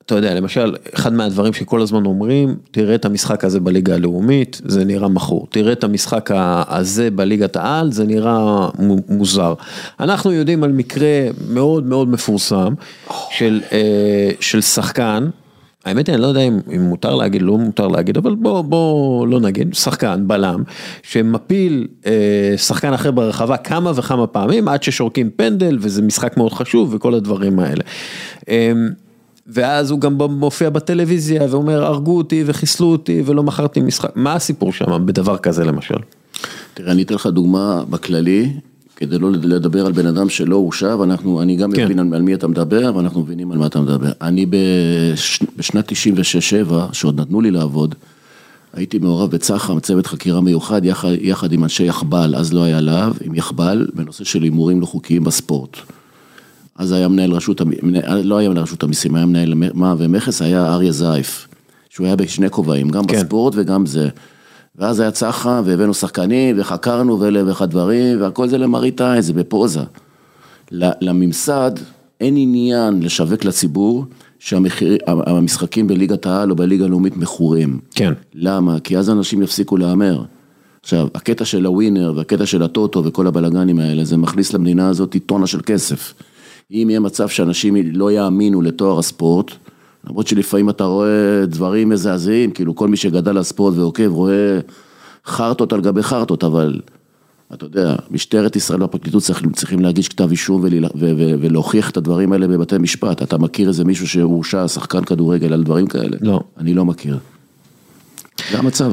אתה יודע, למשל, אחד מהדברים שכל הזמן אומרים, תראה את המשחק הזה בליגה הלאומית, זה נראה מכור. תראה את המשחק הזה בליגת העל, זה נראה מו- מוזר. אנחנו יודעים על מקרה מאוד מאוד מפורסם של, אה, של שחקן, האמת היא, אני לא יודע אם, אם מותר להגיד, לא מותר להגיד, אבל בוא, בוא לא נגיד, שחקן, בלם, שמפיל אה, שחקן אחר ברחבה כמה וכמה פעמים, עד ששורקים פנדל, וזה משחק מאוד חשוב, וכל הדברים האלה. אה, ואז הוא גם מופיע בטלוויזיה ואומר, הרגו אותי וחיסלו אותי ולא מכרתי משחק, מה הסיפור שם בדבר כזה למשל? תראה, אני אתן לך דוגמה בכללי, כדי לא לדבר על בן אדם שלא הורשע, ואנחנו, אני גם כן. מבין על, על מי אתה מדבר, ואנחנו מבינים על מה אתה מדבר. אני בש, בשנת 96-7, שעוד נתנו לי לעבוד, הייתי מעורב בצח"ם, צוות חקירה מיוחד, יחד, יחד עם אנשי יחב"ל, אז לא היה להב, עם יחב"ל, בנושא של הימורים לא חוקיים בספורט. אז היה מנהל רשות, לא היה מנהל רשות המיסים, היה מנהל מע"מ ומכס, היה אריה זייף, שהוא היה בשני כובעים, גם כן. בספורט וגם זה. ואז היה צח"ם, והבאנו שחקנים, וחקרנו, ואלף ואחד דברים, והכל זה למראית עין, זה בפוזה. לממסד אין עניין לשווק לציבור שהמשחקים בליגת העל או בליגה הלאומית מכורים. כן. למה? כי אז אנשים יפסיקו להמר. עכשיו, הקטע של הווינר והקטע של הטוטו וכל הבלגנים האלה, זה מכניס למדינה הזאת טונה של כסף. אם יהיה מצב שאנשים לא יאמינו לתואר הספורט, למרות שלפעמים אתה רואה דברים מזעזעים, כאילו כל מי שגדל על ספורט ועוקב רואה חרטות על גבי חרטות, אבל אתה יודע, משטרת ישראל והפרקליטות צריכים, צריכים להגיש כתב אישום ול, ו, ו, ולהוכיח את הדברים האלה בבתי משפט. אתה מכיר איזה מישהו שהורשע, שחקן כדורגל על דברים כאלה? לא. אני לא מכיר. זה המצב.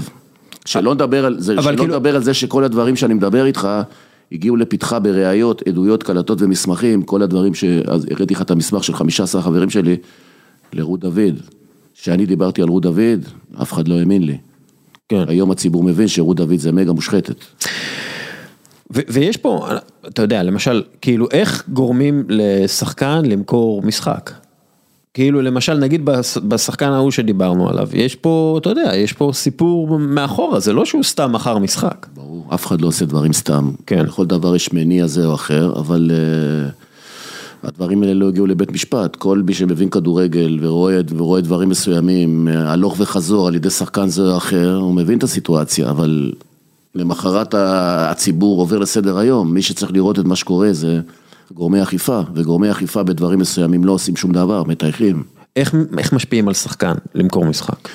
שלא נדבר על זה, שלא כאילו- נדבר על זה שכל הדברים שאני מדבר איתך, הגיעו לפתחה בראיות, עדויות, קלטות ומסמכים, כל הדברים ש... אז הראיתי לך את המסמך של 15 חברים שלי לרות דוד. כשאני דיברתי על רות דוד, אף אחד לא האמין לי. כן. היום הציבור מבין שרות דוד זה מגה מושחתת. ו- ויש פה, אתה יודע, למשל, כאילו איך גורמים לשחקן למכור משחק? כאילו למשל נגיד בש- בשחקן ההוא שדיברנו עליו, יש פה, אתה יודע, יש פה סיפור מאחורה, זה לא שהוא סתם מכר משחק. ברור, אף אחד לא עושה דברים סתם. כן. לכל דבר יש מניע זה או אחר, אבל uh, הדברים האלה לא הגיעו לבית משפט. כל מי שמבין כדורגל ורואה, ורואה דברים מסוימים, אה, הלוך וחזור על ידי שחקן זה או אחר, הוא מבין את הסיטואציה, אבל למחרת הציבור עובר לסדר היום. מי שצריך לראות את מה שקורה זה גורמי אכיפה, וגורמי אכיפה בדברים מסוימים לא עושים שום דבר, מטייחים. איך, איך משפיעים על שחקן למכור משחק?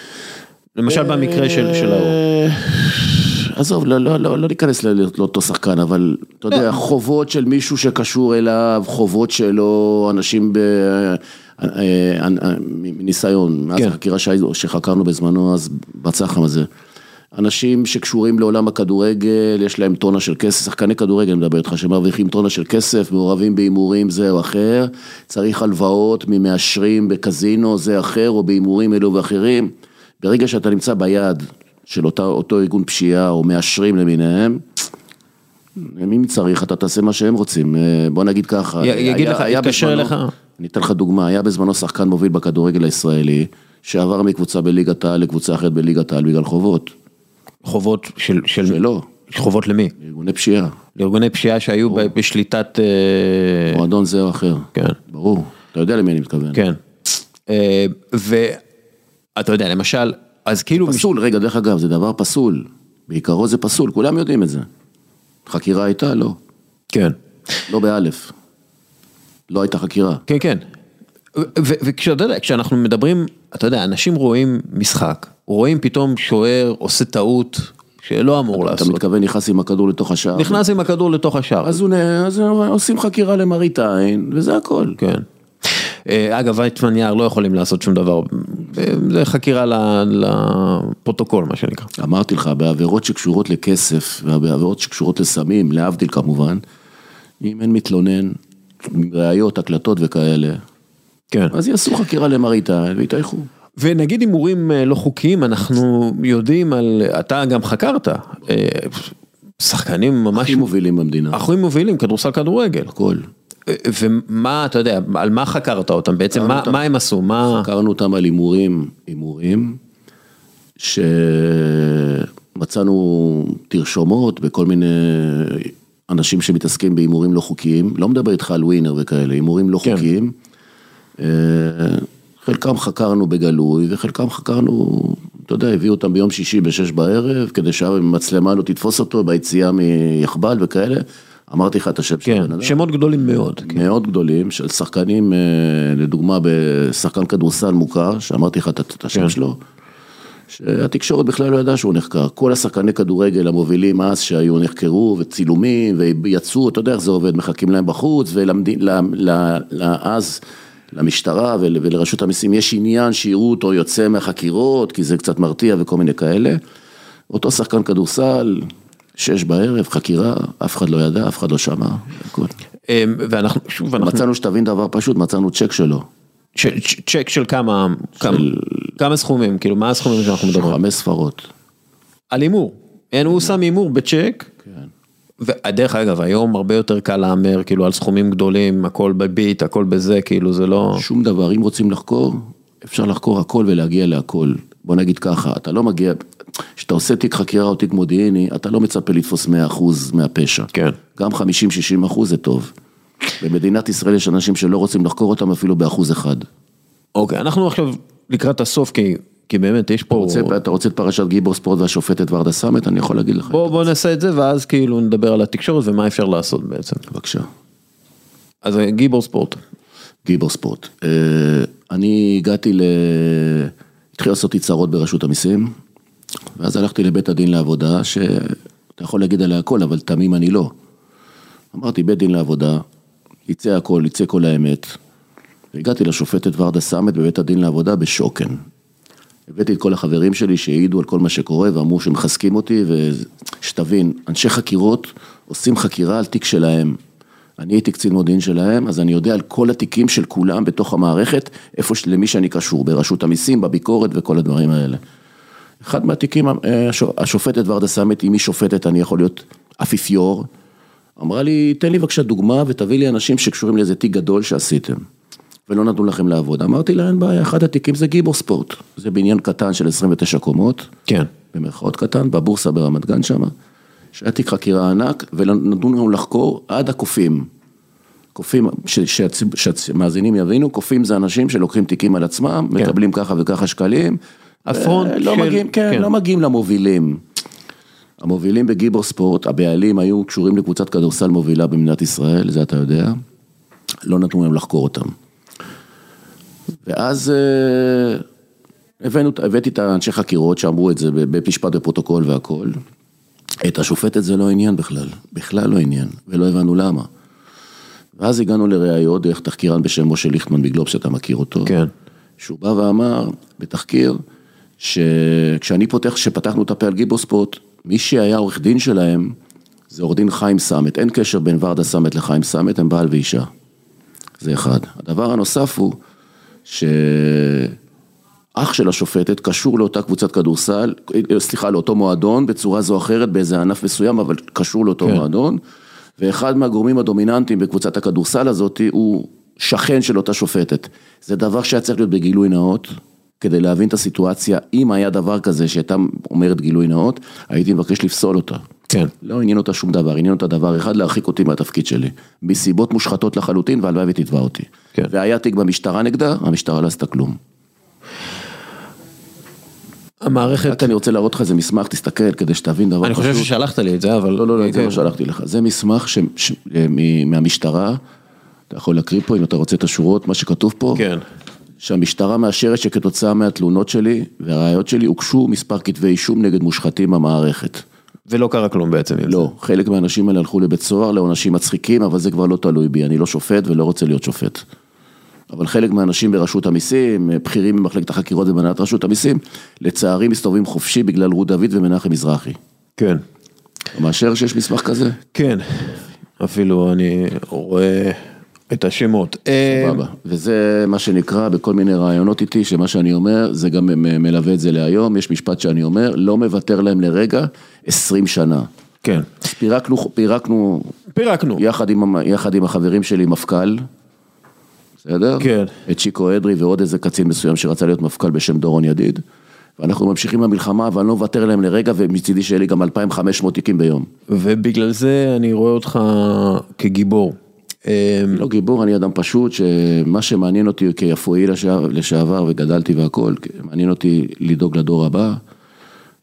למשל במקרה של, של ההוא. עזוב, לא, לא, לא, לא ניכנס לאותו שחקן, אבל אתה יודע, חובות של מישהו שקשור אליו, חובות שלו, אנשים ב... אה, אה, אה, מניסיון, מאז כן. החקירה שהי- שחקרנו בזמנו, אז בצח"ם הזה. אנשים שקשורים לעולם הכדורגל, יש להם טונה של כסף, שחקני כדורגל אני מדבר איתך, שמרוויחים טונה של כסף, מעורבים בהימורים זה או אחר, צריך הלוואות ממאשרים בקזינו זה אחר, או בהימורים אלו ואחרים. ברגע שאתה נמצא ביד של אותה, אותו ארגון פשיעה, או מאשרים למיניהם, אם צריך, אתה תעשה מה שהם רוצים. אה, בוא נגיד ככה. י- יגיד לך, יתקשר בזמנו- אליך. אני אתן לך דוגמה, היה בזמנו שחקן מוביל בכדורגל הישראלי, שעבר מקבוצה בליגת העל לקבוצה אחרת בליגת העל בגלל חובות. חובות של, של, שלא, חובות למי? ארגוני פשיעה, לארגוני פשיעה שהיו ב- בשליטת, אה, מועדון זה או אחר. כן, ברור, אתה יודע למי אני מתכוון. כן. אה, ואתה יודע, למשל, אז כאילו, פסול, רגע, דרך אגב, זה דבר פסול. בעיקרו זה פסול, כולם יודעים את זה. חקירה הייתה? לא. כן, לא באלף. לא הייתה חקירה. כן, כן. ו- וכשאתה יודע, כשאנחנו מדברים, אתה יודע, אנשים רואים משחק, רואים פתאום שוער עושה טעות שלא אמור אתה לעשות, מתכוון נכנס עם הכדור לתוך השער? נכנס עם הכדור לתוך השער, אז הוא אז עושים חקירה למראית עין, וזה הכל. כן. אה, אגב, ויצמן יער לא יכולים לעשות שום דבר, אה, זה חקירה לפרוטוקול, מה שנקרא. אמרתי לך, בעבירות שקשורות לכסף, ובעבירות שקשורות לסמים, להבדיל כמובן, אם אין מתלונן, ראיות, הקלטות וכאלה, כן. אז יעשו חקירה למראית עין ויטייחו. ונגיד הימורים אה, לא חוקיים, אנחנו יודעים על, אתה גם חקרת, שחקנים ממש, הכי מובילים במדינה, הכי מובילים, כדורסל כדורגל. הכל. ומה, אתה יודע, על מה חקרת אותם בעצם, מה, אותם. מה הם עשו, מה, חקרנו אותם על הימורים, הימורים, שמצאנו תרשומות בכל מיני אנשים שמתעסקים בהימורים לא חוקיים, לא מדבר איתך על ווינר וכאלה, הימורים לא כן. חוקיים. אה, חלקם חקרנו בגלוי וחלקם חקרנו, אתה יודע, הביאו אותם ביום שישי בשש בערב, כדי שהמצלמה לא תתפוס אותו ביציאה מיחב"ל וכאלה. אמרתי לך את השם של כן, הבן אדם. שמות גדולים מאוד, כן. מאוד גדולים של שחקנים, אה, לדוגמה בשחקן כדורסל מוכר, שאמרתי לך את את כן. השם שלו, שהתקשורת בכלל לא ידעה שהוא נחקר. כל השחקני כדורגל המובילים אז שהיו נחקרו וצילומים ויצאו, אתה יודע איך זה עובד, מחכים להם בחוץ ואז למשטרה ול- ולרשות המיסים יש עניין שיראו אותו יוצא מהחקירות, כי זה קצת מרתיע וכל מיני כאלה. אותו שחקן כדורסל, שש בערב, חקירה, אף אחד לא ידע, אף אחד לא שמע, הכל. אה, ואנחנו, שוב, אנחנו, מצאנו שתבין דבר פשוט, מצאנו צ'ק שלו, ש- צ'ק של כמה, כמה, כמה סכומים, כאילו מה הסכומים שאנחנו מדברים? חמש ספרות. על הימור, אין, הוא שם הימור בצ'ק, כן. ודרך אגב, היום הרבה יותר קל להמר, כאילו על סכומים גדולים, הכל בביט, הכל בזה, כאילו זה לא, שום דבר, אם רוצים לחקור, אפשר לחקור הכל ולהגיע להכל. בוא נגיד ככה, אתה לא מגיע, כשאתה עושה תיק חקירה או תיק מודיעיני, אתה לא מצפה לתפוס 100% מהפשע. כן. גם 50-60 אחוז זה טוב. במדינת ישראל יש אנשים שלא רוצים לחקור אותם אפילו באחוז אחד. אוקיי, אנחנו עכשיו לקראת הסוף, כי כי באמת יש פה... רוצה, אתה רוצה את פרשת גיבור ספורט והשופטת ורדה סמט? אני יכול להגיד לך. בוא, בוא נעשה את זה ואז כאילו נדבר על התקשורת ומה אפשר לעשות בעצם. בבקשה. אז גיבור ספורט. גיבור ספורט. אה, אני הגעתי ל... התחיל לעשות לי צרות ברשות המיסים, ואז הלכתי לבית הדין לעבודה, שאתה יכול להגיד עליה הכל, אבל תמים אני לא. אמרתי, בית דין לעבודה, יצא הכל, יצא כל האמת. והגעתי לשופטת ורדה סמט בבית הדין לעבודה בשוקן. הבאתי את כל החברים שלי שהעידו על כל מה שקורה ואמרו שמחזקים אותי, ושתבין, אנשי חקירות עושים חקירה על תיק שלהם. אני הייתי קצין מודיעין שלהם, אז אני יודע על כל התיקים של כולם בתוך המערכת, איפה, למי שאני קשור, ברשות המיסים, בביקורת וכל הדברים האלה. אחד מהתיקים, אה, השופטת ורדה סמט, אם היא שופטת אני יכול להיות אפיפיור, אמרה לי, תן לי בבקשה דוגמה ותביא לי אנשים שקשורים לאיזה תיק גדול שעשיתם. ולא נתנו לכם לעבוד. אמרתי לה, אין בעיה, אחד התיקים זה גיבור ספורט. זה בניין קטן של 29 קומות. כן. במרכאות קטן, בבורסה ברמת גן שמה. שהיה תיק חקירה ענק, ונתנו לנו לחקור עד הקופים. קופים, שהמאזינים יבינו, קופים זה אנשים שלוקחים תיקים על עצמם, כן. מקבלים ככה וככה שקלים. הפרונט לא של... מגיעים, כן, כן, לא מגיעים למובילים. המובילים בגיבור ספורט, הבעלים היו קשורים לקבוצת כדורסל מובילה במדינת ישראל, זה אתה יודע. לא נתנו להם לחקור אותם. ואז אה, הבאנו, הבאתי את האנשי חקירות שאמרו את זה בבית משפט בפרוטוקול והכל. את השופטת זה לא עניין בכלל, בכלל לא עניין, ולא הבנו למה. ואז הגענו לראיות דרך תחקירן בשם משה ליכטמן בגלובס, שאתה מכיר אותו. כן. שהוא בא ואמר בתחקיר, שכשאני פותח, כשפתחנו את הפה על גיבוספוט, מי שהיה עורך דין שלהם, זה עורך דין חיים סמט, אין קשר בין ורדה סמט לחיים סמט, הם בעל ואישה. זה אחד. הדבר הנוסף הוא, שאח של השופטת קשור לאותה קבוצת כדורסל, סליחה, לאותו מועדון בצורה זו או אחרת באיזה ענף מסוים, אבל קשור לאותו כן. מועדון, ואחד מהגורמים הדומיננטיים בקבוצת הכדורסל הזאת הוא שכן של אותה שופטת. זה דבר שהיה צריך להיות בגילוי נאות. כדי להבין את הסיטואציה, אם היה דבר כזה שהייתה אומרת גילוי נאות, הייתי מבקש לפסול אותה. כן. לא עניין אותה שום דבר, עניין אותה דבר אחד, להרחיק אותי מהתפקיד שלי. מסיבות מושחתות לחלוטין, והלוואי ותתבע אותי. כן. והיה תיק במשטרה נגדה, המשטרה לא עשתה כלום. המערכת... רק אני רוצה להראות לך איזה מסמך, תסתכל כדי שתבין דבר אני חושב ששלחת לי את זה, אבל... לא, לא, לא, זה לא שלחתי לך. זה מסמך ש... ש... מהמשטרה, אתה יכול להקריא פה אם אתה רוצה את השורות, מה שכתוב פה. כן. שהמשטרה מאשרת שכתוצאה מהתלונות שלי והראיות שלי הוגשו מספר כתבי אישום נגד מושחתים במערכת. ולא קרה כלום בעצם. לא, חלק מהאנשים האלה הלכו לבית סוהר לעונשים מצחיקים, אבל זה כבר לא תלוי בי, אני לא שופט ולא רוצה להיות שופט. אבל חלק מהאנשים ברשות המיסים, בכירים במחלקת החקירות ובנהלת רשות המיסים, לצערי מסתובבים חופשי בגלל רות דוד ומנחם מזרחי. כן. מאשר שיש מסמך כזה? כן, אפילו אני רואה את השמות. סבבה, וזה מה שנקרא בכל מיני רעיונות איתי, שמה שאני אומר, זה גם מלווה את זה להיום, יש משפט שאני אומר, לא מוותר להם לרגע, 20 שנה. כן. פירקנו, פירקנו, פירקנו, יחד עם, יחד עם החברים שלי מפכ"ל, בסדר? כן. את שיקו אדרי ועוד איזה קצין מסוים שרצה להיות מפכ"ל בשם דורון ידיד. ואנחנו ממשיכים במלחמה, אבל אני לא מוותר להם לרגע, ומצידי שיהיה לי גם 2,500 תיקים ביום. ובגלל זה אני רואה אותך כגיבור. אמ, לא גיבור, אני אדם פשוט, שמה שמעניין אותי כיפואי לשעבר וגדלתי והכל, מעניין אותי לדאוג לדור הבא,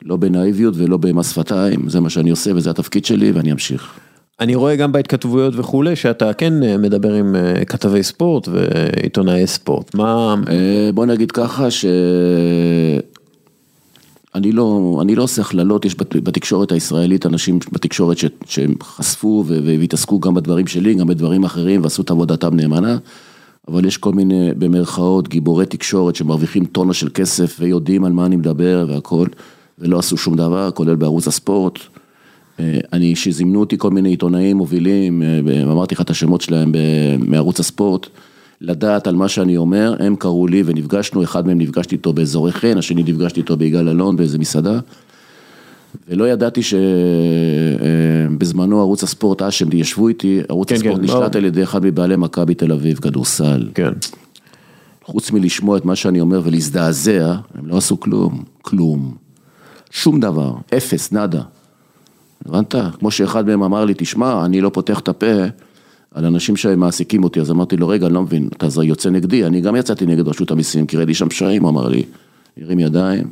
לא בנאיביות ולא במס שפתיים, זה מה שאני עושה וזה התפקיד שלי ואני אמשיך. אני רואה גם בהתכתבויות וכולי, שאתה כן אה, מדבר עם אה, כתבי ספורט ועיתונאי ספורט, מה... אה, בוא נגיד ככה ש... אני לא, אני לא עושה הכללות, יש בתקשורת הישראלית אנשים בתקשורת ש, שהם חשפו והתעסקו גם בדברים שלי, גם בדברים אחרים ועשו את עבודתם נאמנה, אבל יש כל מיני, במרכאות, גיבורי תקשורת שמרוויחים טונה של כסף ויודעים על מה אני מדבר והכל, ולא עשו שום דבר, כולל בערוץ הספורט. אה, אני, שזימנו אותי כל מיני עיתונאים מובילים, אה, אמרתי לך את השמות שלהם מערוץ הספורט, לדעת על מה שאני אומר, הם קראו לי ונפגשנו, אחד מהם נפגשתי איתו באזורי חן, השני נפגשתי איתו ביגאל אלון באיזה מסעדה. ולא ידעתי שבזמנו ערוץ הספורט אשם ישבו איתי, ערוץ כן, הספורט כן, נשלט. על ידי אחד מבעלי מכבי תל אביב, כדורסל. כן. חוץ מלשמוע את מה שאני אומר ולהזדעזע, הם לא עשו כלום, כלום. שום דבר, אפס, נאדה. הבנת? כמו שאחד מהם אמר לי, תשמע, אני לא פותח את הפה. על אנשים שמעסיקים אותי, אז אמרתי לו, רגע, אני לא מבין, אתה יוצא נגדי, אני גם יצאתי נגד רשות המיסים, כי ראיתי שם פשעים, אמר לי, הרים ידיים,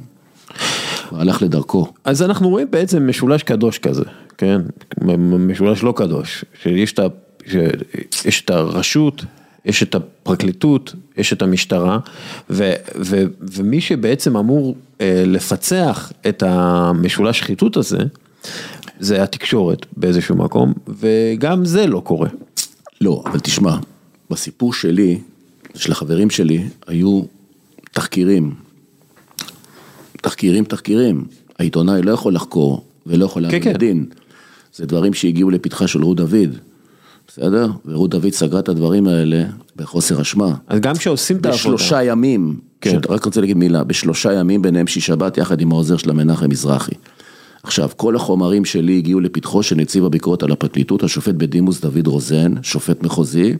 והלך לדרכו. אז אנחנו רואים בעצם משולש קדוש כזה, כן? משולש לא קדוש, שיש את, ה, שיש את הרשות, יש את הפרקליטות, יש את המשטרה, ו, ו, ומי שבעצם אמור אה, לפצח את המשולש שחיתות הזה, זה התקשורת באיזשהו מקום, וגם זה לא קורה. לא, אבל תשמע, בסיפור שלי, של החברים שלי, היו תחקירים. תחקירים, תחקירים. העיתונאי לא יכול לחקור ולא יכול להעמיד כן. לדין. זה דברים שהגיעו לפתחה של רות דוד, בסדר? ורות דוד סגרה את הדברים האלה בחוסר אשמה. אז גם כשעושים את העבודה, בשלושה ימים, כן. כן. רק רוצה להגיד מילה, בשלושה ימים ביניהם שיש שבת יחד עם העוזר שלה מנחם מזרחי. עכשיו, כל החומרים שלי הגיעו לפתחו של נציב הביקורת על הפרקליטות, השופט בדימוס דוד רוזן, שופט מחוזי,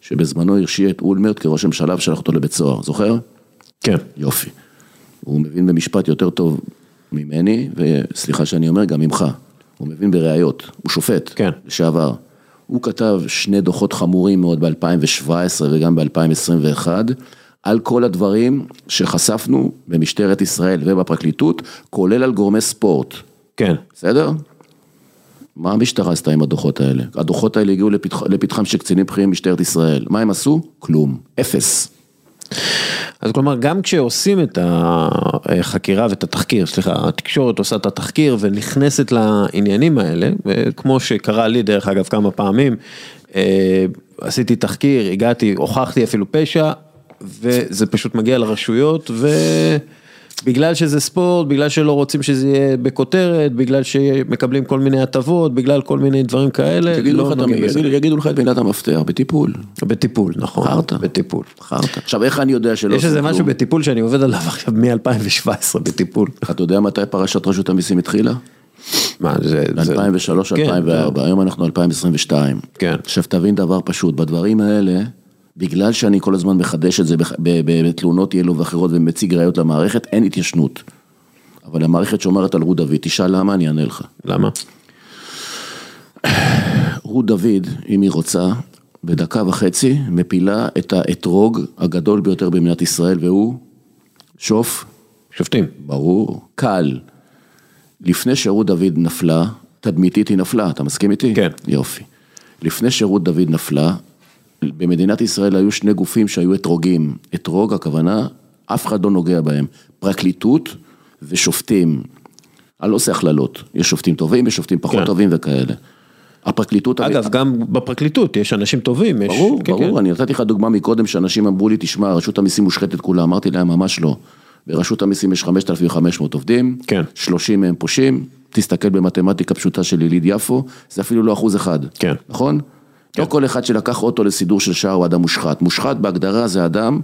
שבזמנו הרשיע את אולמרט כראש הממשלה ושלח אותו לבית סוהר, זוכר? כן, יופי. הוא מבין במשפט יותר טוב ממני, וסליחה שאני אומר, גם ממך. הוא מבין בראיות, הוא שופט, כן. לשעבר. הוא כתב שני דוחות חמורים מאוד ב-2017 וגם ב-2021, על כל הדברים שחשפנו במשטרת ישראל ובפרקליטות, כולל על גורמי ספורט. כן. בסדר? מה המשטרה עשתה עם הדוחות האלה? הדוחות האלה הגיעו לפתח, לפתחם של קצינים בכירים במשטרת ישראל. מה הם עשו? כלום. אפס. אז כלומר, גם כשעושים את החקירה ואת התחקיר, סליחה, התקשורת עושה את התחקיר ונכנסת לעניינים האלה, כמו שקרה לי דרך אגב כמה פעמים, אה, עשיתי תחקיר, הגעתי, הוכחתי אפילו פשע, וזה פשוט מגיע לרשויות, ובגלל שזה ספורט, בגלל שלא רוצים שזה יהיה בכותרת, בגלל שמקבלים כל מיני הטבות, בגלל כל מיני דברים כאלה, יגידו לא לך. יגידו, לך את מילת המפתח, בטיפול. בטיפול, נכון, חרטא. בטיפול. חרטא. עכשיו, איך אני יודע שלא יש איזה משהו? בטיפול שאני עובד עליו עכשיו מ-2017 בטיפול. אתה יודע מתי פרשת רשות המיסים התחילה? מה זה, זה, 2003-2004, היום אנחנו 2022. כן. עכשיו תבין דבר פשוט, בדברים האלה, בגלל שאני כל הזמן מחדש את זה בתלונות אלו ואחרות ומציג ראיות למערכת, אין התיישנות. אבל המערכת שומרת על רות דוד, תשאל למה, אני אענה לך. למה? רות דוד, אם היא רוצה, בדקה וחצי מפילה את האתרוג הגדול ביותר במדינת ישראל, והוא שוף שופטים. ברור, קל. לפני שרות דוד נפלה, תדמיתית היא נפלה, אתה מסכים איתי? כן. יופי. לפני שרות דוד נפלה, במדינת ישראל היו שני גופים שהיו אתרוגים. אתרוג, הכוונה, אף אחד לא נוגע בהם. פרקליטות ושופטים. אני לא עושה הכללות, יש שופטים טובים, יש שופטים פחות כן. טובים וכאלה. הפרקליטות... אגב, גם בפרקליטות יש אנשים טובים. יש- ברור, כן, ברור, כן. אני נתתי לך דוגמה מקודם שאנשים אמרו לי, תשמע, רשות המיסים מושחתת כולה, אמרתי להם, ממש לא. ברשות המיסים יש 5,500 עובדים, כן. 30 מהם פושעים, תסתכל במתמטיקה פשוטה של יליד יפו, זה אפילו לא אחוז אחד, כן. נכון? לא כל אחד שלקח אוטו לסידור של שעה הוא אדם מושחת, מושחת בהגדרה זה אדם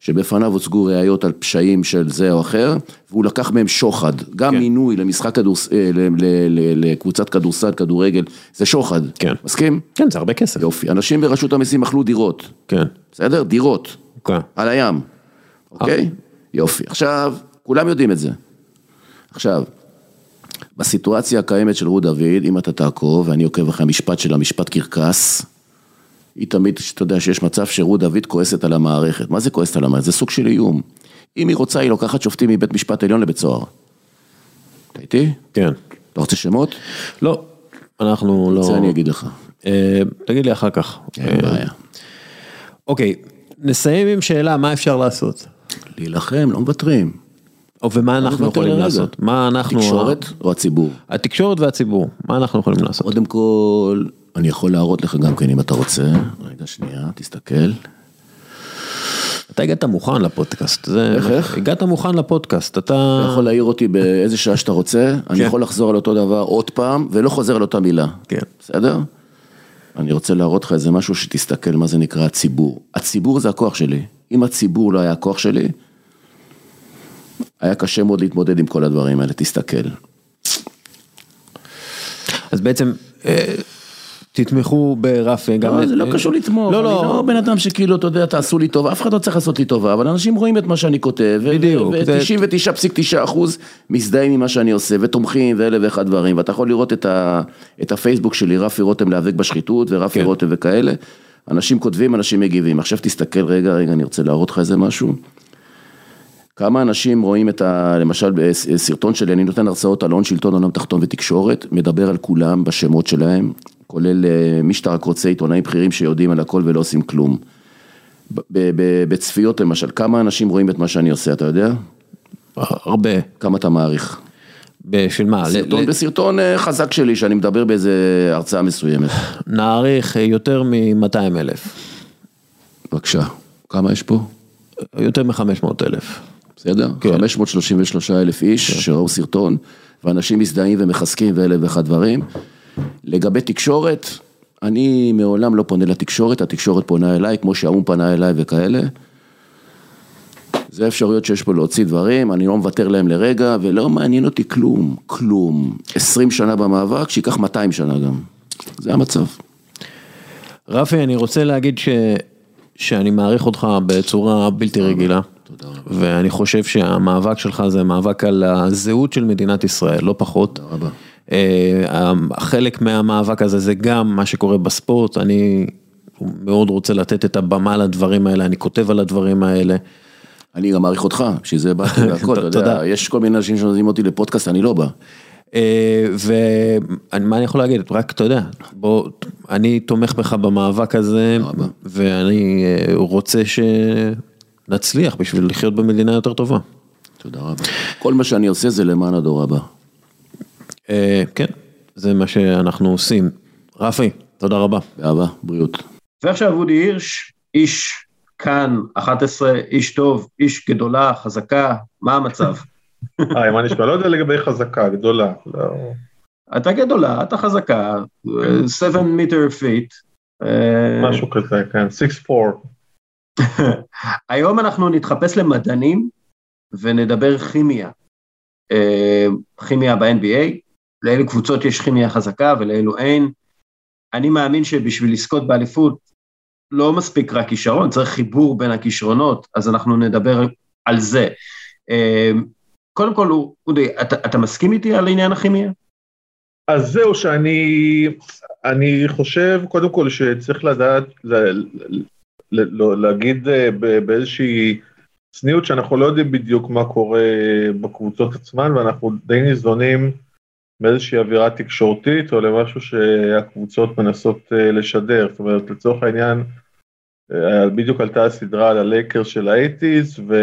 שבפניו הוצגו ראיות על פשעים של זה או אחר, והוא לקח מהם שוחד, גם כן. מינוי למשחק כדורס... אה, ל- ל- ל- לקבוצת כדורסל, כדורגל, זה שוחד, כן. מסכים? כן, זה הרבה כסף. יופי, אנשים ברשות המיסים אכלו דירות, כן. בסדר? דירות, כן. על הים, אוקיי? יופי. עכשיו, כולם יודעים את זה. עכשיו, בסיטואציה הקיימת של רות דוד, אם אתה תעקוב, ואני עוקב אחרי המשפט שלה, משפט קרקס, היא תמיד, אתה יודע שיש מצב שרות דוד כועסת על המערכת. מה זה כועסת על המערכת? זה סוג של איום. אם היא רוצה, היא לוקחת שופטים מבית משפט עליון לבית סוהר. אתה איתי? כן. אתה רוצה שמות? לא, אנחנו לא... זה אני אגיד לך. אה, תגיד לי אחר כך. אין אה, בעיה. אוקיי, נסיים עם שאלה, מה אפשר לעשות? להילחם, לא מוותרים. ומה אנחנו יכולים לרגע. לעשות? מה אנחנו... התקשורת או הציבור? התקשורת והציבור, מה אנחנו יכולים לעשות? קודם כל, אני יכול להראות לך גם כן אם אתה רוצה. רגע, שנייה, תסתכל. אתה הגעת מוכן לפודקאסט. זה... איך, איך? הגעת מוכן לפודקאסט, אתה... אתה יכול להעיר אותי באיזה שעה שאתה רוצה, אני כן. יכול לחזור על אותו דבר עוד פעם, ולא חוזר על אותה מילה. כן. בסדר? אני רוצה להראות לך איזה משהו שתסתכל מה זה נקרא הציבור. הציבור זה הכוח שלי. אם הציבור לא היה הכוח שלי, היה קשה מאוד להתמודד עם כל הדברים האלה, תסתכל. אז בעצם, אה, תתמכו ברפי. גם... לא, זה לא קשור לתמוך, לא, אני לא. לא בן אדם שכאילו, אתה יודע, תעשו לי טובה, אף אחד לא צריך לעשות לי טובה, אבל אנשים רואים את מה שאני כותב, בדיוק, זה- ו-99.9 אחוז מזדהים עם מה שאני עושה, ותומכים, ואלף ואחד דברים, ואתה יכול לראות את, ה, את הפייסבוק שלי, רפי רותם להיאבק בשחיתות, ורפי כן. רותם וכאלה, אנשים כותבים, אנשים מגיבים, עכשיו תסתכל רגע, רגע, אני רוצה להראות לך איזה משהו. כמה אנשים רואים את ה... למשל בסרטון שלי, אני נותן הרצאות על הון שלטון, עולם תחתון ותקשורת, מדבר על כולם בשמות שלהם, כולל אה, מי שאתה רק רוצה, עיתונאים בכירים שיודעים על הכל ולא עושים כלום. בצפיות למשל, כמה אנשים רואים את מה שאני עושה, אתה יודע? הרבה. כמה אתה מעריך? בשביל מה? סרטון, בסרטון אה, חזק שלי, שאני מדבר באיזה הרצאה מסוימת. נעריך אה, יותר מ-200 אלף. בבקשה. כמה יש פה? יותר מ-500 אלף. בסדר? כן. 533 אלף איש כן. שראו סרטון, ואנשים מזדהים ומחזקים ואלף ואחד דברים. לגבי תקשורת, אני מעולם לא פונה לתקשורת, התקשורת פונה אליי, כמו שהאו"ם פנה אליי וכאלה. זה אפשרויות שיש פה להוציא דברים, אני לא מוותר להם לרגע, ולא מעניין אותי כלום, כלום. 20 שנה במאבק, שייקח 200 שנה גם. זה המצב. רפי, אני רוצה להגיד ש... שאני מעריך אותך בצורה בלתי רגילה. תודה רבה. ואני חושב שהמאבק שלך זה מאבק על הזהות של מדינת ישראל, לא פחות. תודה רבה. אה, חלק מהמאבק הזה זה גם מה שקורה בספורט, אני מאוד רוצה לתת את הבמה לדברים האלה, אני כותב על הדברים האלה. אני גם מעריך אותך, בשביל זה באתי והכל, אתה יודע, יש כל מיני אנשים שנותנים אותי לפודקאסט, אני לא בא. אה, ומה אני יכול להגיד, רק אתה יודע, בוא, אני תומך בך במאבק הזה, ואני אה, רוצה שנצליח בשביל לחיות במדינה יותר טובה. תודה רבה. כל מה שאני עושה זה למען הדור הבא. אה, כן, זה מה שאנחנו עושים. רפי, תודה רבה. באהבה, בריאות. ועכשיו אודי הירש, איש כאן 11, איש טוב, איש גדולה, חזקה, מה המצב? היי, מה נשמע? לא יודע לגבי חזקה, גדולה. לא... אתה גדולה, אתה חזקה, 7 מיטר feet. משהו כזה, כן, 6-4. היום אנחנו נתחפש למדענים ונדבר כימיה. אה, כימיה ב-NBA, לאילו קבוצות יש כימיה חזקה ולאילו אין. אני מאמין שבשביל לזכות באליפות לא מספיק רק כישרון, צריך חיבור בין הכישרונות, אז אנחנו נדבר על זה. אה, קודם כל, אודי, אתה, אתה מסכים איתי על עניין הכימיה? אז זהו, שאני אני חושב, קודם כל, שצריך לדעת, להגיד אה, באיזושהי צניעות שאנחנו לא יודעים בדיוק מה קורה בקבוצות עצמן, ואנחנו די ניזונים מאיזושהי אווירה תקשורתית, או למשהו שהקבוצות מנסות אה, לשדר. זאת אומרת, לצורך העניין, אה, בדיוק עלתה הסדרה על הלייקר של האייטיז, ו...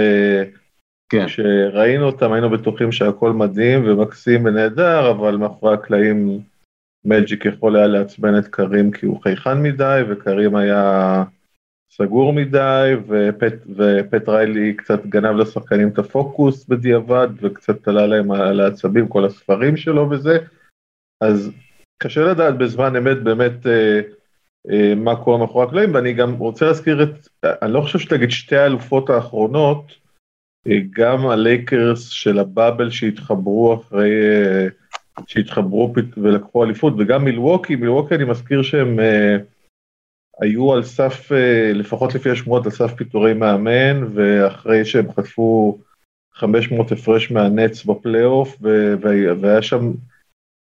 כן. כשראינו אותם היינו בטוחים שהכל מדהים ומקסים ונהדר, אבל מאחורי הקלעים מג'יק יכול היה לעצבן את קרים כי הוא חייכן מדי, וקרים היה סגור מדי, ופט, ופט ריילי קצת גנב לשחקנים את הפוקוס בדיעבד, וקצת עלה להם על העצבים כל הספרים שלו וזה, אז קשה לדעת בזמן אמת באמת אה, אה, מה קורה מאחורי הקלעים, ואני גם רוצה להזכיר את, אני לא חושב שתגיד שתי האלופות האחרונות, גם הלייקרס של הבאבל שהתחברו אחרי, אה, שהתחברו ולקחו אליפות, וגם מילווקי, מילווקי אני מזכיר שהם uh, היו על סף, uh, לפחות לפי השמועות, על סף פיטורי מאמן, ואחרי שהם חטפו 500 הפרש מהנץ בפלייאוף, והיה שם,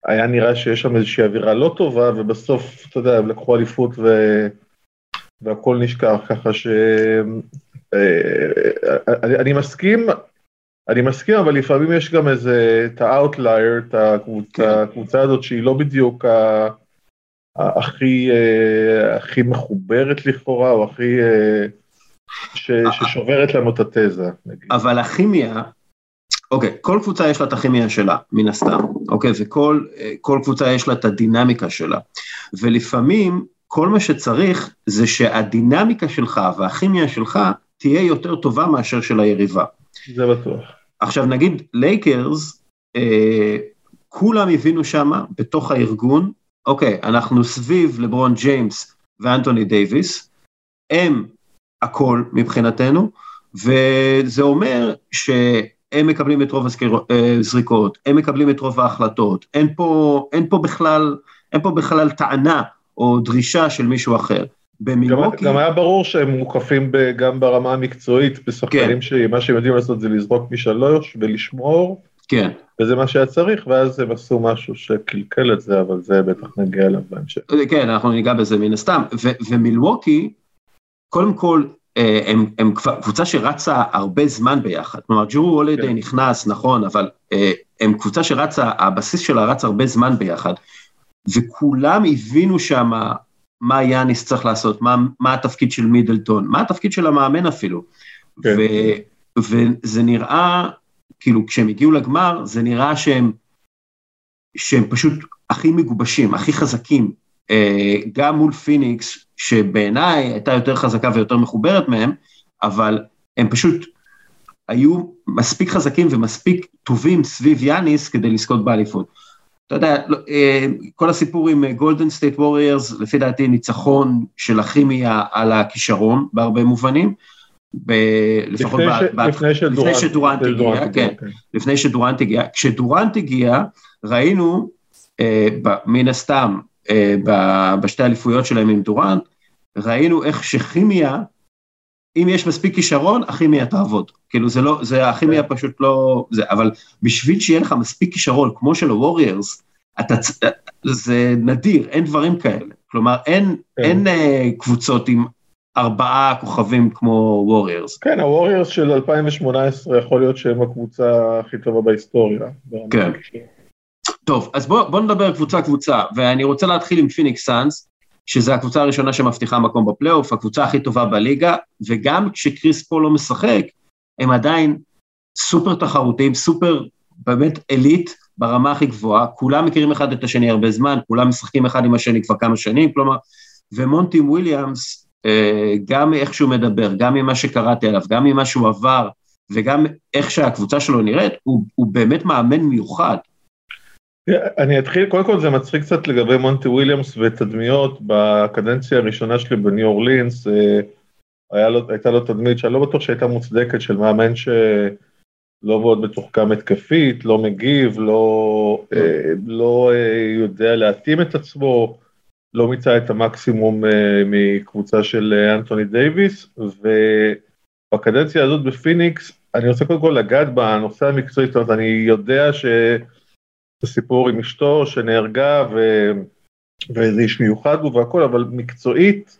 היה נראה שיש שם איזושהי אווירה לא טובה, ובסוף, אתה יודע, הם לקחו אליפות ו... והכל נשכח, ככה ש... אה, אני, אני מסכים, אני מסכים, אבל לפעמים יש גם איזה, את ה outlier, את הקבוצה, הקבוצה הזאת שהיא לא בדיוק ה, הכי, אה, הכי מחוברת לכאורה, או הכי, אה, ש, ששוברת לנו את התזה. נגיד. אבל הכימיה, אוקיי, כל קבוצה יש לה את הכימיה שלה, מן הסתם, אוקיי, וכל קבוצה יש לה את הדינמיקה שלה. ולפעמים, כל מה שצריך זה שהדינמיקה שלך והכימיה שלך תהיה יותר טובה מאשר של היריבה. זה בטוח. עכשיו נגיד לייקרס, אה, כולם הבינו שמה, בתוך הארגון, אוקיי, אנחנו סביב לברון ג'יימס ואנטוני דייוויס, הם הכל מבחינתנו, וזה אומר שהם מקבלים את רוב הזריקות, הם מקבלים את רוב ההחלטות, אין פה, אין פה בכלל, אין פה בכלל טענה או דרישה של מישהו אחר. במילווקי... גם, גם היה ברור שהם מוקפים ב, גם ברמה המקצועית, בשחקנים כן. שמה שהם יודעים לעשות זה לזרוק משלוש ולשמור. כן. וזה מה שהיה צריך, ואז הם עשו משהו שקלקל את זה, אבל זה בטח נגיע אליו בהמשך. כן, אנחנו ניגע בזה מן הסתם. ומילווקי, קודם כל, אה, הם, הם קבוצה שרצה הרבה זמן ביחד, כלומר ג'רו הולידי כן. נכנס, נכון, אבל אה, הם קבוצה שרצה, הבסיס שלה רץ הרבה זמן ביחד, וכולם הבינו שם מה יאניס צריך לעשות, מה, מה התפקיד של מידלטון, מה התפקיד של המאמן אפילו. כן. ו, וזה נראה, כאילו כשהם הגיעו לגמר, זה נראה שהם, שהם פשוט הכי מגובשים, הכי חזקים, אה, גם מול פיניקס, שבעיניי הייתה יותר חזקה ויותר מחוברת מהם, אבל הם פשוט היו מספיק חזקים ומספיק טובים סביב יאניס כדי לזכות באליפות. אתה יודע, לא, אה, כל הסיפור עם גולדן סטייט ווריארס, לפי דעתי ניצחון של הכימיה על הכישרון בהרבה מובנים. ב, לפחות לפני, ב, ש, ב, לפני, לפני שדורנט הגיע, כן, כן, לפני שדורנט הגיע. כשדורנט הגיע, ראינו, אה, ב, מן הסתם, אה, ב, בשתי האליפויות שלהם עם דורנט, ראינו איך שכימיה, אם יש מספיק כישרון, הכימיה תעבוד. כאילו זה לא, זה, הכימיה כן. פשוט לא, זה, אבל בשביל שיהיה לך מספיק כישרון, כמו של הווריירס, אתה, זה נדיר, אין דברים כאלה. כלומר, אין, כן. אין uh, קבוצות עם ארבעה כוכבים כמו ווריירס. כן, הווריירס של 2018 יכול להיות שהם הקבוצה הכי טובה בהיסטוריה. כן. טוב, אז בואו בוא נדבר קבוצה קבוצה, ואני רוצה להתחיל עם פיניקס סאנס, שזה הקבוצה הראשונה שמבטיחה מקום בפלייאוף, הקבוצה הכי טובה בליגה, וגם כשקריס פול לא משחק, הם עדיין סופר תחרותיים, סופר באמת עילית ברמה הכי גבוהה, כולם מכירים אחד את השני הרבה זמן, כולם משחקים אחד עם השני כבר כמה שנים, כלומר, ומונטי וויליאמס, גם איך שהוא מדבר, גם ממה שקראתי עליו, גם ממה שהוא עבר, וגם איך שהקבוצה שלו נראית, הוא, הוא באמת מאמן מיוחד. אני אתחיל, קודם כל זה מצחיק קצת לגבי מונטי וויליאמס ותדמיות, בקדנציה הראשונה שלי בניו אורלינס, אה, לו, הייתה לו תדמית שאני לא בטוח שהייתה מוצדקת של מאמן שלא מאוד מתוחכם התקפית, לא מגיב, לא, אה, לא אה, יודע להתאים את עצמו, לא מיצה את המקסימום מקבוצה של אנטוני דייוויס, ובקדנציה הזאת בפיניקס, אני רוצה קודם כל לגעת בנושא המקצועי, זאת אומרת, אני יודע ש... הסיפור עם אשתו שנהרגה ו... ואיזה איש מיוחד הוא והכל, אבל מקצועית,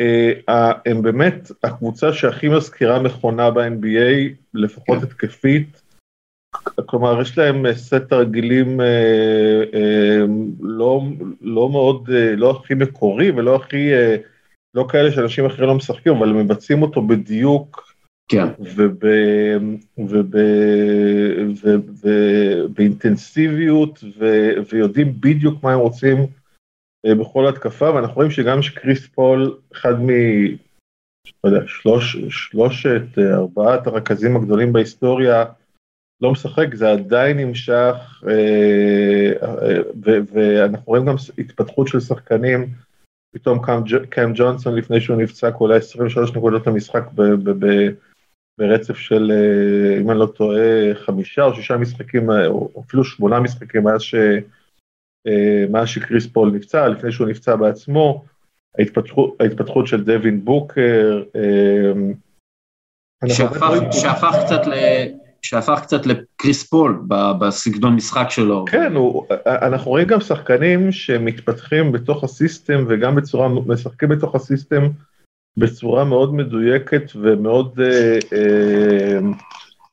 אה, הם באמת הקבוצה שהכי מזכירה מכונה ב-NBA, לפחות כן. התקפית. כלומר, יש להם סט תרגילים אה, אה, לא, לא מאוד, אה, לא הכי מקורי ולא הכי, אה, לא כאלה שאנשים אחרים לא משחקים, אבל הם מבצעים אותו בדיוק כן. ובאינטנסיביות, ויודעים בדיוק מה הם רוצים אה, בכל התקפה, ואנחנו רואים שגם שקריס פול, אחד מ... לא יודע, שלוש, שלושת, אה, ארבעת הרכזים הגדולים בהיסטוריה, לא משחק, זה עדיין נמשך, אה, ואנחנו רואים גם התפתחות של שחקנים, פתאום קאם ג'ונסון לפני שהוא נפצע, כולה 23 נקודות למשחק ברצף של, אה, אם אני לא טועה, חמישה או שישה משחקים, אה, או אפילו שמונה משחקים מאז, ש, אה, מאז שקריס פול נפצע, לפני שהוא נפצע בעצמו, ההתפתחות, ההתפתחות של דווין בוקר. שהפך, שהפך קצת ל... שהפך קצת לקריס פול בסגנון משחק שלו. כן, הוא, אנחנו רואים גם שחקנים שמתפתחים בתוך הסיסטם וגם בצורה, משחקים בתוך הסיסטם בצורה מאוד מדויקת ומאוד, אה, אה,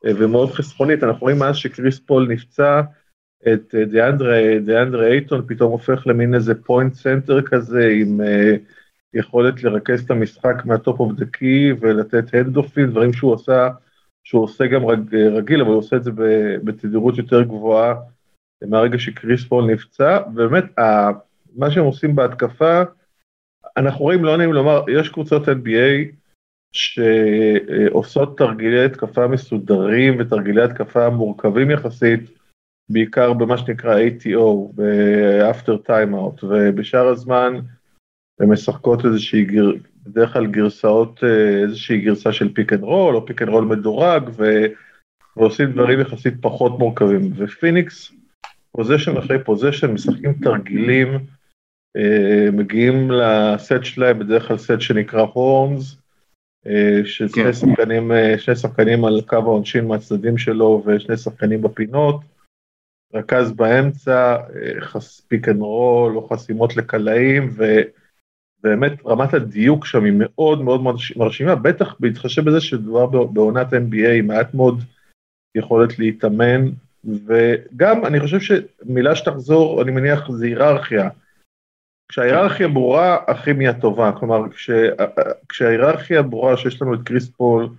ומאוד חסכונית. אנחנו רואים מאז שקריס פול נפצע, את דיאנדרה, דיאנדרה אייטון פתאום הופך למין איזה פוינט סנטר כזה עם אה, יכולת לרכז את המשחק מה top of the key ולתת handoffים, דברים שהוא עושה, שהוא עושה גם רג, רגיל, אבל הוא עושה את זה בתדירות יותר גבוהה מהרגע שקריס פול נפצע, ובאמת מה שהם עושים בהתקפה, אנחנו רואים, לא נעים לומר, יש קבוצות NBA שעושות תרגילי התקפה מסודרים ותרגילי התקפה מורכבים יחסית, בעיקר במה שנקרא ATO, ב-after timeout, ובשאר הזמן הן משחקות איזושהי, גר... בדרך כלל גרסאות, איזושהי גרסה של pick and roll, או pick and roll מדורג, ו... ועושים דברים יחסית פחות מורכבים. ופיניקס, possession אחרי possession, משחקים תרגילים, אה, מגיעים לסט שלהם, בדרך כלל סט שנקרא horns, אה, ששני כן. שחקנים, אה, שני שחקנים על קו העונשין מהצדדים שלו ושני שחקנים בפינות, רכז באמצע, pick and roll או חסימות לקלעים, ו, באמת רמת הדיוק שם היא מאוד מאוד מרשימה, בטח בהתחשב בזה שדובר בעונת NBA עם מעט מאוד יכולת להתאמן, וגם אני חושב שמילה שתחזור, אני מניח, זה היררכיה. כשההיררכיה ברורה, הכימיה טובה, כלומר, כש, כשההיררכיה ברורה שיש לנו את קריס פול,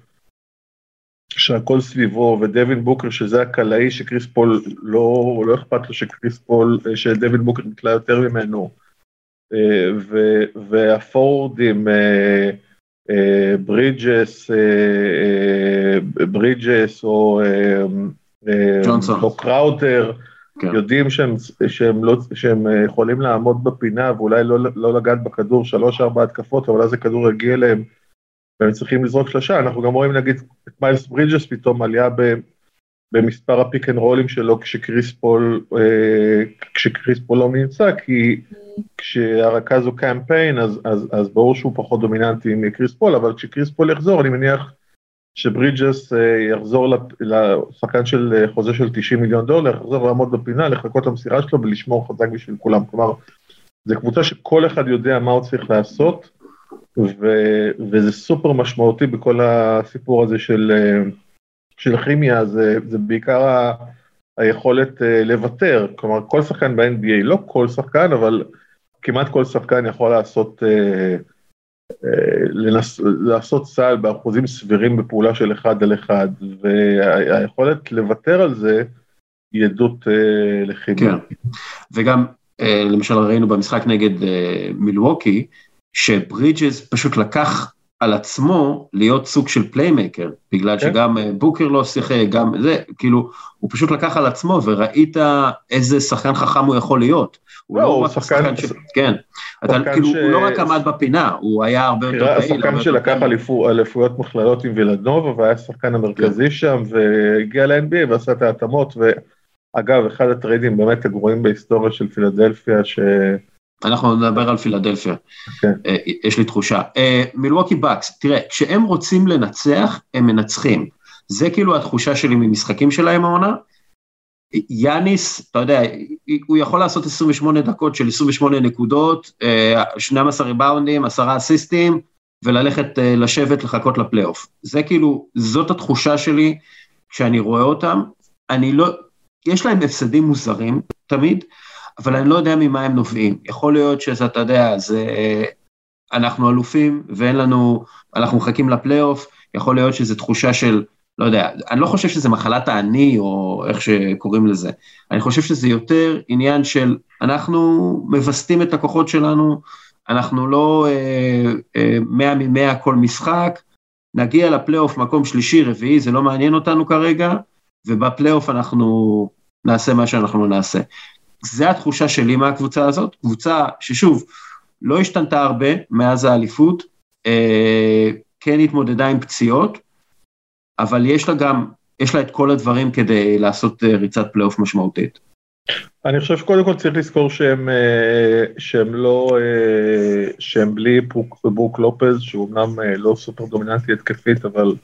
שהכל סביבו, ודווין בוקר שזה הקלעי שקריס פול לא, לא אכפת לו שקריס פול, שדווין בוקר נקלע יותר ממנו, אה, והפורוורדים, אה, אה, ברידג'ס, ברידג'ס או, ג'ונסון. או קראודר, כן. יודעים שהם, שהם, לא, שהם יכולים לעמוד בפינה ואולי לא, לא לגעת בכדור שלוש-ארבע התקפות, אבל אז הכדור יגיע אליהם והם צריכים לזרוק שלושה, אנחנו גם רואים נגיד את מיילס ברידג'ס פתאום עלייה ב, במספר ה pick and roll ים שלו כשקריס פול, אה, כשקריס פול לא נמצא, כי כשהרכז הוא קאם פיין אז, אז, אז ברור שהוא פחות דומיננטי מקריס פול, אבל כשקריס פול יחזור אני מניח שברידג'ס אה, יחזור לשחקן של אה, חוזה של 90 מיליון דולר, יחזור לעמוד בפינה, לחכות למסירה שלו ולשמור חזק בשביל כולם, כלומר, זו קבוצה שכל אחד יודע מה הוא צריך לעשות, ו- וזה סופר משמעותי בכל הסיפור הזה של, אה, של כימיה, זה, זה בעיקר ה- היכולת לוותר, כלומר כל שחקן ב-NBA, לא כל שחקן, אבל כמעט כל שחקן יכול לעשות, לנס, לעשות סל באחוזים סבירים בפעולה של אחד על אחד, והיכולת לוותר על זה היא עדות לכימיה. כן, וגם למשל ראינו במשחק נגד מילווקי, שברידג'ס פשוט לקח על עצמו להיות סוג של playmaker, בגלל כן. שגם בוקר לא שיחק, גם זה, כאילו, הוא פשוט לקח על עצמו וראית איזה שחקן חכם הוא יכול להיות. הוא לא, לא רק שחקן ש... כן, אתה כאילו. הוא לא רק עמד בפינה, הוא היה הרבה יותר פעיל. השחקן שלקח אליפויות מכללות עם וילנובה והיה השחקן המרכזי כן. שם, והגיע ל-NBA ועשה את ההתאמות, ואגב, אחד הטריידים באמת הגרועים בהיסטוריה של פילדלפיה, ש... אנחנו נדבר על פילדלפיה, okay. כן. אה, יש לי תחושה. מילווקי בקס, תראה, כשהם רוצים לנצח, הם מנצחים. זה כאילו התחושה שלי ממשחקים שלהם העונה. יאניס, אתה יודע, הוא יכול לעשות 28 דקות של 28 נקודות, 12 ריבאונדים, 10 אסיסטים, וללכת אה, לשבת לחכות לפלייאוף. זה כאילו, זאת התחושה שלי כשאני רואה אותם. אני לא, יש להם הפסדים מוזרים תמיד, אבל אני לא יודע ממה הם נובעים. יכול להיות שזה, אתה יודע, זה... אנחנו אלופים ואין לנו, אנחנו מחכים לפלייאוף, יכול להיות שזו תחושה של, לא יודע, אני לא חושב שזה מחלת האני או איך שקוראים לזה, אני חושב שזה יותר עניין של אנחנו מווסתים את הכוחות שלנו, אנחנו לא אה, אה, מאה ממאה כל משחק, נגיע לפלייאוף מקום שלישי, רביעי, זה לא מעניין אותנו כרגע, ובפלייאוף אנחנו נעשה מה שאנחנו נעשה. זה התחושה שלי מהקבוצה הזאת, קבוצה ששוב, לא השתנתה הרבה מאז האליפות, אה, כן התמודדה עם פציעות, אבל יש לה גם, יש לה את כל הדברים כדי לעשות אה, ריצת פלייאוף משמעותית. אני חושב שקודם כל צריך לזכור שהם, אה, שהם לא, אה, שהם בלי ברוק, ברוק לופז, שהוא אמנם לא סופר דומיננטי התקפית, אבל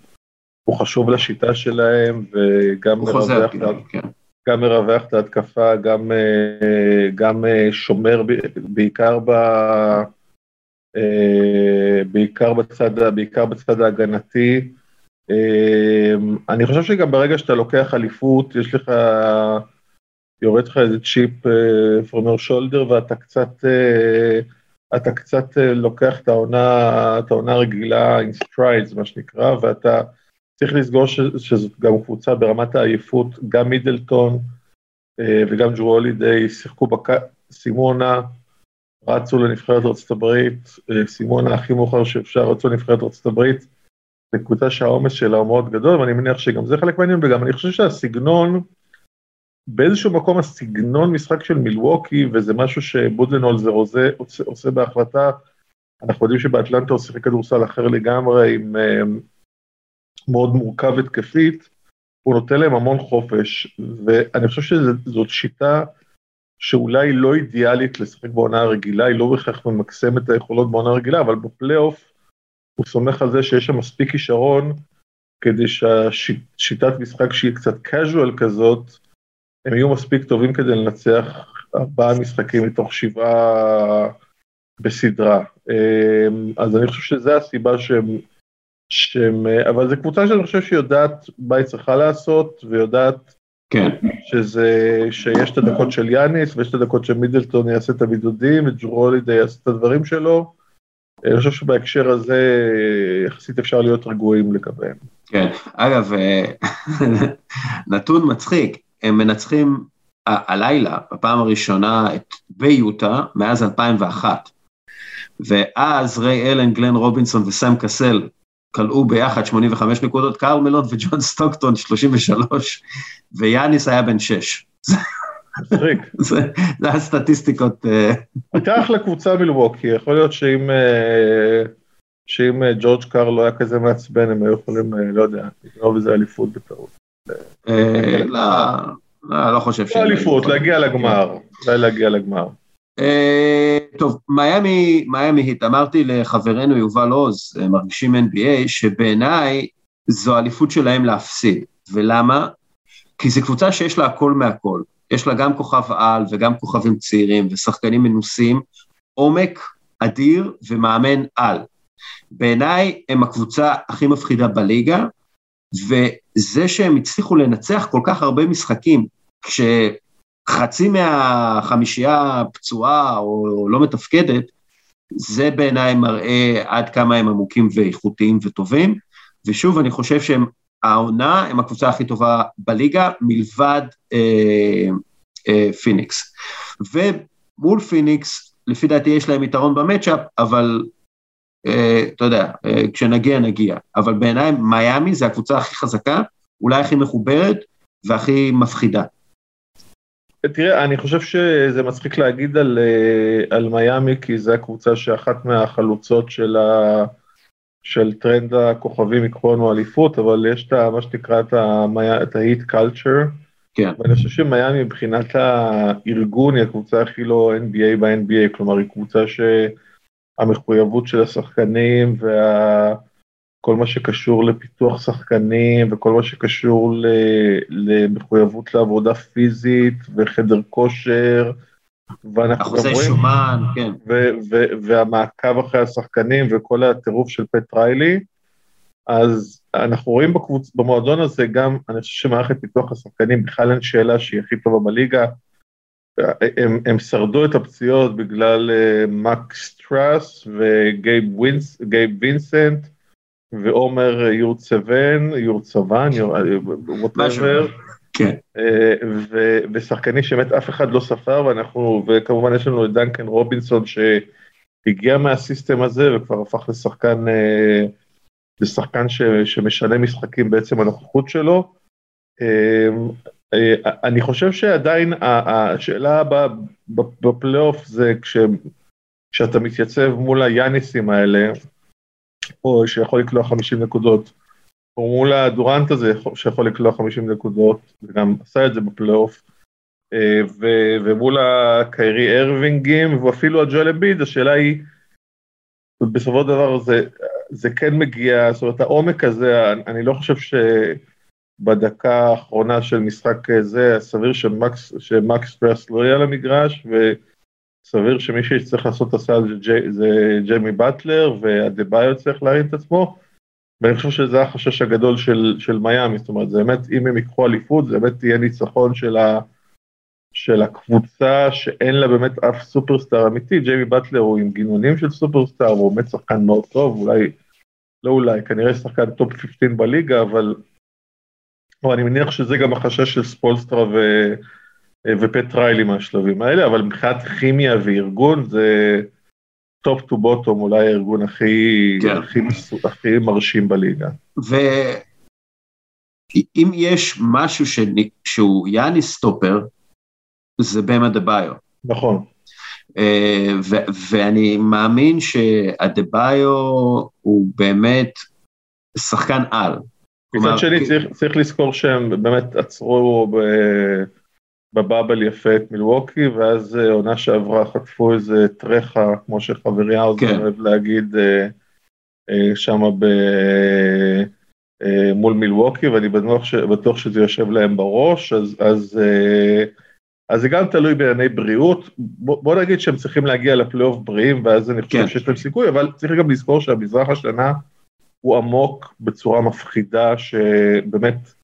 הוא חשוב לשיטה שלהם, וגם מרווח, כן. גם מרווח את ההתקפה, גם, גם שומר בעיקר ב... בעיקר בצד, בעיקר בצד ההגנתי. אמ, אני חושב שגם ברגע שאתה לוקח אליפות, יש לך, יורד לך איזה צ'יפ from your shoulder ואתה קצת, אה, אתה קצת אה, לוקח את העונה, את העונה הרגילה in strides, מה שנקרא, ואתה צריך לסגור שזאת גם קבוצה ברמת העייפות, גם מידלטון אה, וגם ג'רו הולידיי שיחקו, בק... סיימו רצו לנבחרת ארצות הברית, סיימו הכי מאוחר שאפשר, רצו לנבחרת ארצות הברית. זו קבוצה שהעומס שלה הוא מאוד גדול, ואני מניח שגם זה חלק מהעניין, וגם אני חושב שהסגנון, באיזשהו מקום הסגנון משחק של מילווקי, וזה משהו שבודלנולזר עושה, עושה בהחלטה, אנחנו יודעים שבאטלנטה הוא שיחק כדורסל אחר לגמרי, עם uh, מאוד מורכב התקפית, הוא נותן להם המון חופש, ואני חושב שזאת שיטה שאולי לא אידיאלית לשחק בעונה הרגילה, היא לא בהכרח ממקסמת את היכולות בעונה הרגילה, אבל בפלייאוף, הוא סומך על זה שיש שם מספיק כישרון כדי שהשיטת משחק שהיא קצת casual כזאת, הם יהיו מספיק טובים כדי לנצח ארבעה משחקים מתוך שבעה, בסדרה. אמ, אז אני חושב שזה הסיבה שהם, שהם, אבל זו קבוצה שאני חושב שהיא יודעת מה היא צריכה לעשות, ויודעת כן. שזה, שיש את הדקות של יאניס, ויש את הדקות של מידלטון יעשה את הבידודים, וג'רו הולידי יעשה את הדברים שלו. אני חושב שבהקשר הזה יחסית אפשר להיות רגועים לגביהם. כן, אגב, אה, נתון מצחיק, הם מנצחים הלילה, בפעם הראשונה את ביוטה, מאז 2001. ואז ריי אלן, גלן רובינסון וסם קסל כלאו ביחד 85 נקודות, קארל מלון וג'ון סטוקטון 33, ויאניס היה בן 6. מצחיק. זה, זה הסטטיסטיקות. אה, הייתה אחלה קבוצה מלווקי, יכול להיות שאם, אה, שאם אה, ג'ורג' קאר לא היה כזה מעצבן, הם היו יכולים, לא יודע, לגנוב איזה אליפות בטעות. לא, לא, לא חושב לא אליפות, להגיע לגמר, אולי להגיע לגמר. טוב, מיאמי, מיאמי היט, אמרתי לחברנו יובל עוז, מרגישים NBA, שבעיניי זו אליפות שלהם להפסיד. ולמה? כי זו קבוצה שיש לה הכל מהכל. יש לה גם כוכב על וגם כוכבים צעירים ושחקנים מנוסים, עומק אדיר ומאמן על. בעיניי הם הקבוצה הכי מפחידה בליגה, וזה שהם הצליחו לנצח כל כך הרבה משחקים, כשחצי מהחמישייה פצועה או לא מתפקדת, זה בעיניי מראה עד כמה הם עמוקים ואיכותיים וטובים, ושוב, אני חושב שהם העונה הם הקבוצה הכי טובה בליגה, מלבד אה, אה, פיניקס. ומול פיניקס, לפי דעתי יש להם יתרון ב matchup, אבל אה, אתה יודע, אה, כשנגיע נגיע. אבל בעיניי מיאמי זה הקבוצה הכי חזקה, אולי הכי מחוברת והכי מפחידה. תראה, אני חושב שזה מצחיק להגיד על, אה, על מיאמי, כי זו הקבוצה שאחת מהחלוצות של ה... של טרנד הכוכבים יקחו לנו אליפות, אבל יש את מה שנקרא את ה-heat culture. כן. ואני חושב שמיאמי מבחינת הארגון היא הקבוצה הכי לא NBA ב-NBA, כלומר היא קבוצה שהמחויבות של השחקנים וכל מה שקשור לפיתוח שחקנים וכל מה שקשור למחויבות לעבודה פיזית וחדר כושר, ואנחנו גם רואים, שומן, כן. והמעקב אחרי השחקנים וכל הטירוף של פט ריילי, אז אנחנו רואים בקבוצ... במועדון הזה גם, אני חושב שמערכת פיתוח השחקנים בכלל אין שאלה שהיא הכי טובה בליגה. הם, הם שרדו את הפציעות בגלל uh, מקס סטרוס וגייב וינסנט ועומר יורטסבן, יורטסבן, whatever. כן. אה, ושחקנים שבאמת אף אחד לא ספר, ואנחנו, וכמובן יש לנו את דנקן רובינסון שהגיע מה system הזה וכבר הפך לשחקן, אה, לשחקן ש, שמשנה משחקים בעצם הנוכחות שלו. אה, אני חושב שעדיין השאלה הבאה בפלייאוף זה כש, כשאתה מתייצב מול היאניסים האלה, או שיכול לקלוע 50 נקודות, או מול הדורנט הזה שיכול לקלוע 50 נקודות, וגם עשה את זה בפלייאוף, אה, ומול הקיירי ארווינגים, ואפילו הג'ואל אביד, השאלה היא, בסופו של דבר זה, זה כן מגיע, זאת אומרת העומק הזה, אני לא חושב שבדקה האחרונה של משחק זה, סביר שמקס, שמקס פרס לא יהיה על המגרש, וסביר שמי שצריך לעשות את הסל זה, זה ג'יימי באטלר, והדה-ביו צריך להרים את עצמו, ואני חושב שזה החשש הגדול של, של מיאמי, זאת אומרת, זה באמת, אם הם ייקחו אליפות, זה באמת יהיה ניצחון של, ה, של הקבוצה שאין לה באמת אף סופרסטאר אמיתי, ג'יימי באטלר הוא עם גינונים של סופרסטאר, הוא באמת שחקן מאוד טוב, אולי, לא אולי, כנראה שחקן top 15 בליגה, אבל, אבל אני מניח שזה גם החשש של ספולסטרה ו, ופט ריילי מהשלבים האלה, אבל מבחינת כימיה וארגון זה... Top to bottom אולי הארגון הכי, כן. הכי, הכי מרשים בליגה. ואם יש משהו ש... שהוא יאני סטופר, זה באם אדבאיו. נכון. Uh, ו- ואני מאמין שהדה ביו הוא באמת שחקן על. מצד שני כי... צריך, צריך לזכור שהם באמת עצרו ב- בבאבל יפה את מילווקי, ואז אה, עונה שעברה חטפו איזה טרחה, כמו שחברי האוזר כן. אוהב להגיד, אה, אה, שם ב... מול מילווקי, ואני בטוח, ש... בטוח שזה יושב להם בראש, אז, אז אז זה גם תלוי בענייני בריאות, בוא, בוא נגיד שהם צריכים להגיע לפלייאוף בריאים, ואז אני חושב כן. שיש להם סיכוי, אבל צריך גם לזכור שהמזרח השנה הוא עמוק בצורה מפחידה, שבאמת,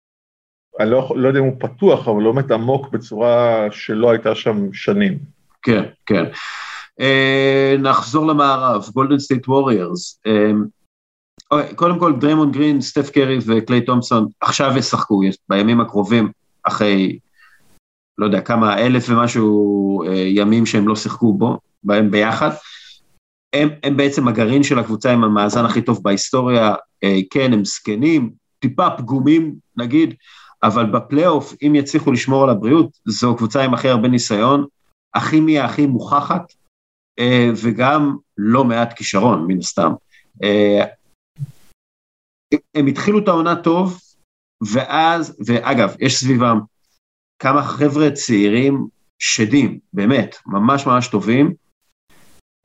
אני לא, לא יודע אם הוא פתוח, אבל הוא באמת עמוק בצורה שלא הייתה שם שנים. כן, כן. אה, נחזור למערב, גולדן סטייט ווריורס. אה, קודם כל, דריימונד גרין, סטף קרי וקליי תומפסון עכשיו ישחקו, יש- בימים הקרובים, אחרי, לא יודע, כמה, אלף ומשהו אה, ימים שהם לא שיחקו בו, בהם ביחד. הם, הם בעצם הגרעין של הקבוצה עם המאזן הכי טוב בהיסטוריה, אה, כן, הם זקנים, טיפה פגומים, נגיד, אבל בפלייאוף, אם יצליחו לשמור על הבריאות, זו קבוצה עם הכי הרבה ניסיון, הכימיה הכי מוכחת, אה, וגם לא מעט כישרון, מן הסתם. אה, הם התחילו את העונה טוב, ואז, ואגב, יש סביבם כמה חבר'ה צעירים שדים, באמת, ממש ממש טובים.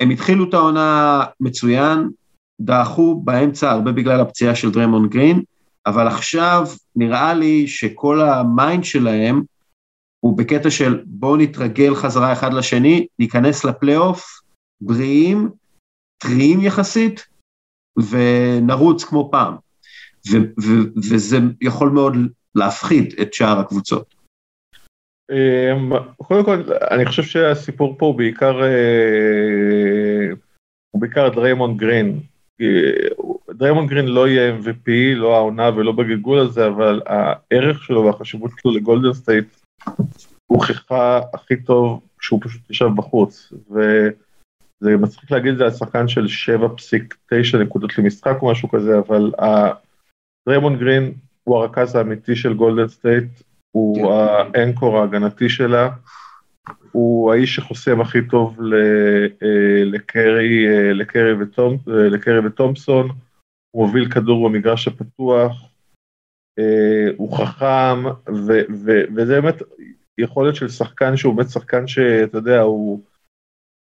הם התחילו את העונה מצוין, דעכו באמצע הרבה בגלל הפציעה של דריימונד גרין, אבל עכשיו נראה לי שכל ה mind שלהם הוא בקטע של בואו נתרגל חזרה אחד לשני, ניכנס לפלייאוף, בריאים, טריים יחסית, ונרוץ כמו פעם. ו- ו- וזה יכול מאוד להפחיד את שאר הקבוצות. אמ, קודם כל, אני חושב שהסיפור פה הוא בעיקר, אה, הוא בעיקר דריימונד גרין. דריימונד גרין לא יהיה MVP, לא העונה ולא בגלגול הזה, אבל הערך שלו והחשיבות שלו לגולדן סטייט הוכחה הכי טוב כשהוא פשוט ישב בחוץ. וזה מצחיק להגיד את זה על שחקן של 7.9 נקודות למשחק או משהו כזה, אבל דריימונד גרין הוא הרכז האמיתי של גולדן סטייט, הוא כן. ה anchor ההגנתי שלה, הוא האיש שחוסם הכי טוב אה, לקרי, אה, לקרי, וטומ, אה, לקרי וטומפסון, הוא מוביל כדור במגרש הפתוח, אה, הוא חכם, ו, ו, וזה באמת יכולת של שחקן שהוא באמת שחקן שאתה יודע, הוא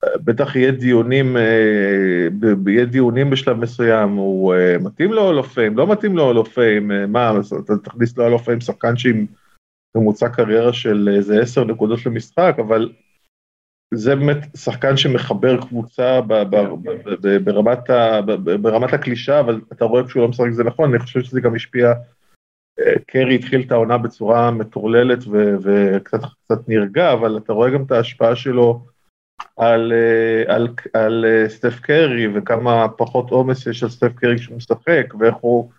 בטח יהיה דיונים, אה, יהיה דיונים בשלב מסוים, הוא אה, מתאים ל Hall of Fame, לא מתאים ל Hall of Fame, אה, מה, אתה תכניס ל Hall of Fame שחקן שעם ממוצע קריירה של איזה עשר נקודות למשחק, אבל זה באמת שחקן שמחבר קבוצה ברמת הקלישאה, אבל אתה רואה כשהוא לא משחק זה נכון, אני חושב שזה גם השפיע, אה, קרי התחיל את העונה בצורה מטורללת וקצת קצת נרגע, אבל אתה רואה גם את ההשפעה שלו על, אה, על, על אה, סטף קרי וכמה פחות עומס יש על סטף קרי כשהוא משחק ואיך הוא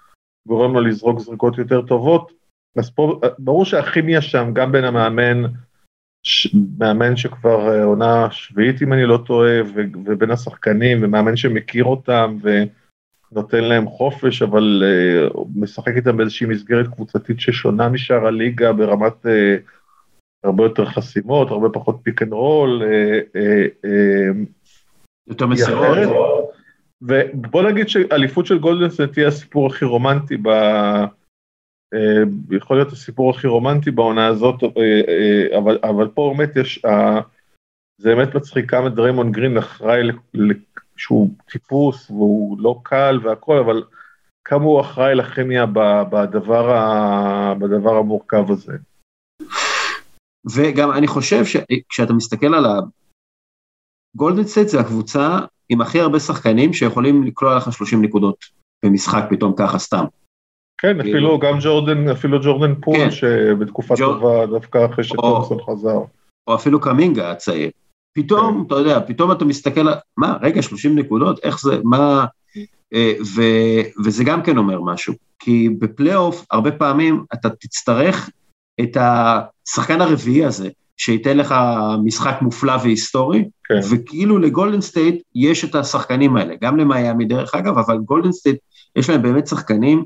גורם לו לזרוק זריקות יותר טובות. אז פה ברור שהכימיה שם גם בין המאמן, מאמן שכבר אה, עונה שביעית אם אני לא טועה, ו, ובין השחקנים ומאמן שמכיר אותם ונותן להם חופש אבל אה, משחק איתם באיזושהי מסגרת קבוצתית ששונה משאר הליגה ברמת אה, הרבה יותר חסימות, הרבה פחות pick and roll, יותר מסירות. ובוא נגיד שאליפות של גולדן סטייט תהיה הסיפור הכי רומנטי ב... אה, יכול להיות הסיפור הכי רומנטי בעונה הזאת, אה, אה, אבל, אבל פה באמת יש, זה באמת מצחיק כמה דריימונד גרין אחראי, שהוא טיפוס והוא לא קל והכל, אבל כמה הוא אחראי לכימיה בדבר, בדבר המורכב הזה. וגם אני חושב שכשאתה מסתכל על ה... גולדן סטייט זה הקבוצה עם הכי הרבה שחקנים שיכולים לקלוע לך 30 נקודות במשחק פתאום ככה סתם. כן, אפילו גם ג'ורדן, אפילו ג'ורדן פול, כן. שבתקופה טובה דווקא אחרי שטומסון חזר. או אפילו קמינגה הצעיר. פתאום, אתה יודע, פתאום אתה מסתכל, מה, רגע, 30 נקודות, איך זה, מה... אה, ו, וזה גם כן אומר משהו, כי בפלייאוף הרבה פעמים אתה תצטרך את השחקן הרביעי הזה, שייתן לך משחק מופלא והיסטורי, כן. וכאילו לגולדן סטייט יש את השחקנים האלה, גם למיאמי דרך אגב, אבל גולדן סטייט יש להם באמת שחקנים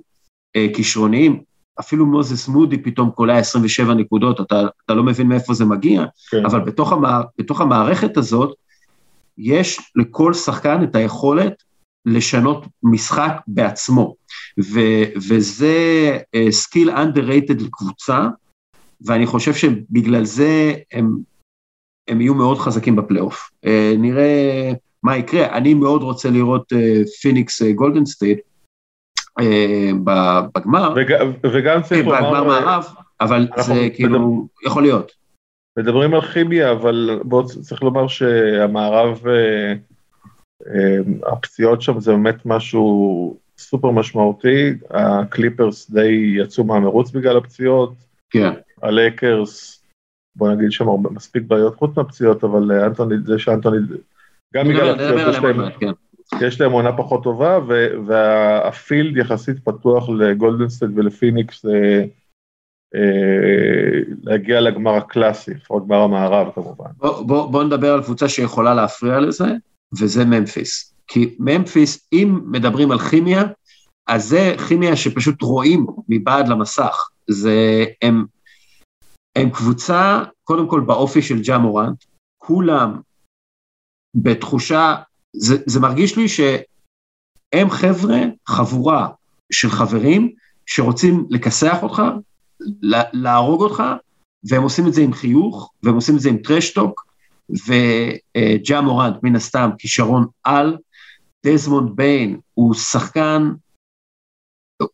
כישרוניים, אפילו מוזס מודי פתאום קולע 27 נקודות, אתה, אתה לא מבין מאיפה זה מגיע, כן. אבל בתוך, המע... בתוך המערכת הזאת, יש לכל שחקן את היכולת לשנות משחק בעצמו, ו... וזה skill uh, underrated לקבוצה, ואני חושב שבגלל זה הם, הם יהיו מאוד חזקים בפלייאוף. Uh, נראה מה יקרה, אני מאוד רוצה לראות פיניקס גולדן סטייט בגמר, וג- וגם צריך כן, בגמר לומר, מערב, אבל זה כאילו, יכול להיות. מדברים על כימיה, אבל בואו צריך לומר שהמערב, אה, אה, הפציעות שם זה באמת משהו סופר משמעותי, הקליפרס די יצאו מהמרוץ בגלל הפציעות, כן. הלייקרס, בוא נגיד שם מספיק בעיות חוץ מהפציעות, אבל אה, אנטוני, זה שאנטוני, גם בגלל הפציעות יש להם. יש להם עונה פחות טובה, וה field יחסית פתוח לגולדן סטייט ולפיניקס אה, אה, להגיע לגמר הקלאסי, לפחות גמר המערב כמובן. בוא, בוא, בוא נדבר על קבוצה שיכולה להפריע לזה, וזה ממפיס. כי ממפיס, אם מדברים על כימיה, אז זה כימיה שפשוט רואים מבעד למסך. זה, הם, הם קבוצה, קודם כל באופי של ג'ה מורנט, כולם בתחושה, זה, זה מרגיש לי שהם חבר'ה, חבורה של חברים, שרוצים לכסח אותך, לה- להרוג אותך, והם עושים את זה עם חיוך, והם עושים את זה עם טרשטוק, וג'ה מורנט מן הסתם כישרון על, דזמונד ביין הוא שחקן,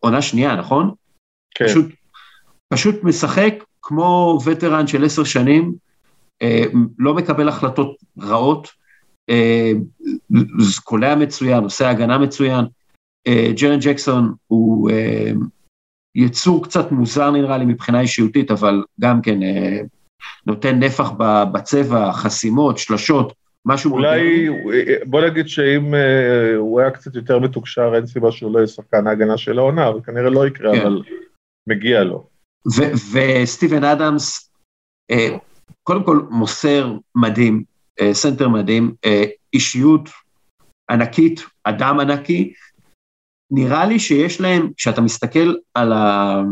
עונה שנייה, נכון? כן, פשוט, פשוט משחק כמו וטרן של עשר שנים, אה, לא מקבל החלטות רעות, קולע מצוין, עושה הגנה מצוין. אה, ג'רן ג'קסון הוא אה, יצור קצת מוזר נראה לי מבחינה אישיותית, אבל גם כן אה, נותן נפח בצבע, חסימות, שלשות, משהו אולי, בוא נגיד שאם אה, הוא היה קצת יותר מתוקשר, אין סיבה שהוא לא יהיה שחקן ההגנה של העונה, אבל כנראה לא יקרה, כן. אבל מגיע לו. וסטיבן אדמס, אה, קודם כל מוסר מדהים, אה, סנטר מדהים, אה, אישיות ענקית, אדם ענקי. נראה לי שיש להם, כשאתה מסתכל על, ה,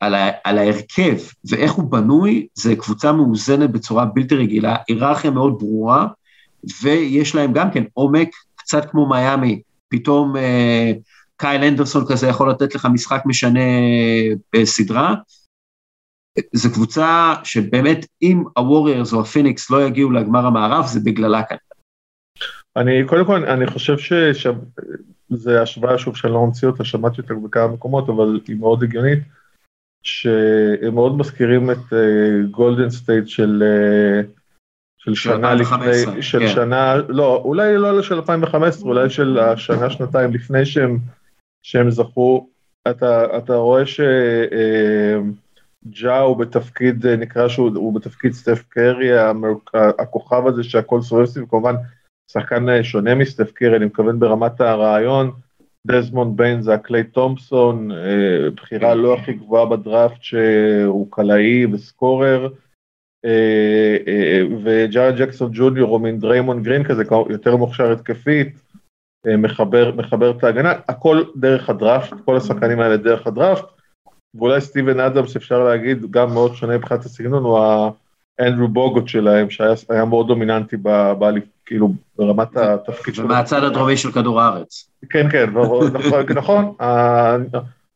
על, ה, על ההרכב ואיך הוא בנוי, זה קבוצה מאוזנת בצורה בלתי רגילה, היררכיה מאוד ברורה, ויש להם גם כן עומק, קצת כמו מיאמי, פתאום אה, קייל אנדרסון כזה יכול לתת לך משחק משנה בסדרה. זו קבוצה שבאמת, אם הווריירס או הפיניקס לא יגיעו לגמר המערב, זה בגללה כאן. אני, קודם כל, אני חושב שזה השוואה, שוב, שאני לא ממציא אותה, שמעתי אותה בכמה מקומות, אבל היא מאוד הגיונית, שהם מאוד מזכירים את גולדן סטייט של, אה, של שנה 2015, לפני, של כן. שנה, לא, אולי לא של 2015, אולי של השנה, שנתיים לפני שהם, שהם זכו. אתה, אתה רואה שג'ה הוא בתפקיד, אה, נקרא שהוא הוא בתפקיד סטף קרי, הכוכב הזה שהכל סובב סביב, כמובן שחקן אה, שונה מסטף קרי, אני מתכוון ברמת הרעיון, דזמונד ביין זה הקליי תומפסון, אה, בחירה לא הכי גבוהה בדראפט שהוא קלעי וסקורר, וג'ארד ג'קסון ג'וניור הוא מין דריימונד גרין כזה, יותר מוכשר התקפית, מחבר, מחבר את ההגנה, הכל דרך הדראפט, כל השחקנים האלה דרך הדראפט, ואולי סטיבן אדמס אפשר להגיד, גם מאוד שונה מבחינת הסגנון, הוא האנדרו בוגוט שלהם, שהיה, היה מאוד דומיננטי ב, ב, כאילו ברמת התפקיד שלו. ומהצד הדרומי של כדור הארץ. כן, כן, נכון, נכון,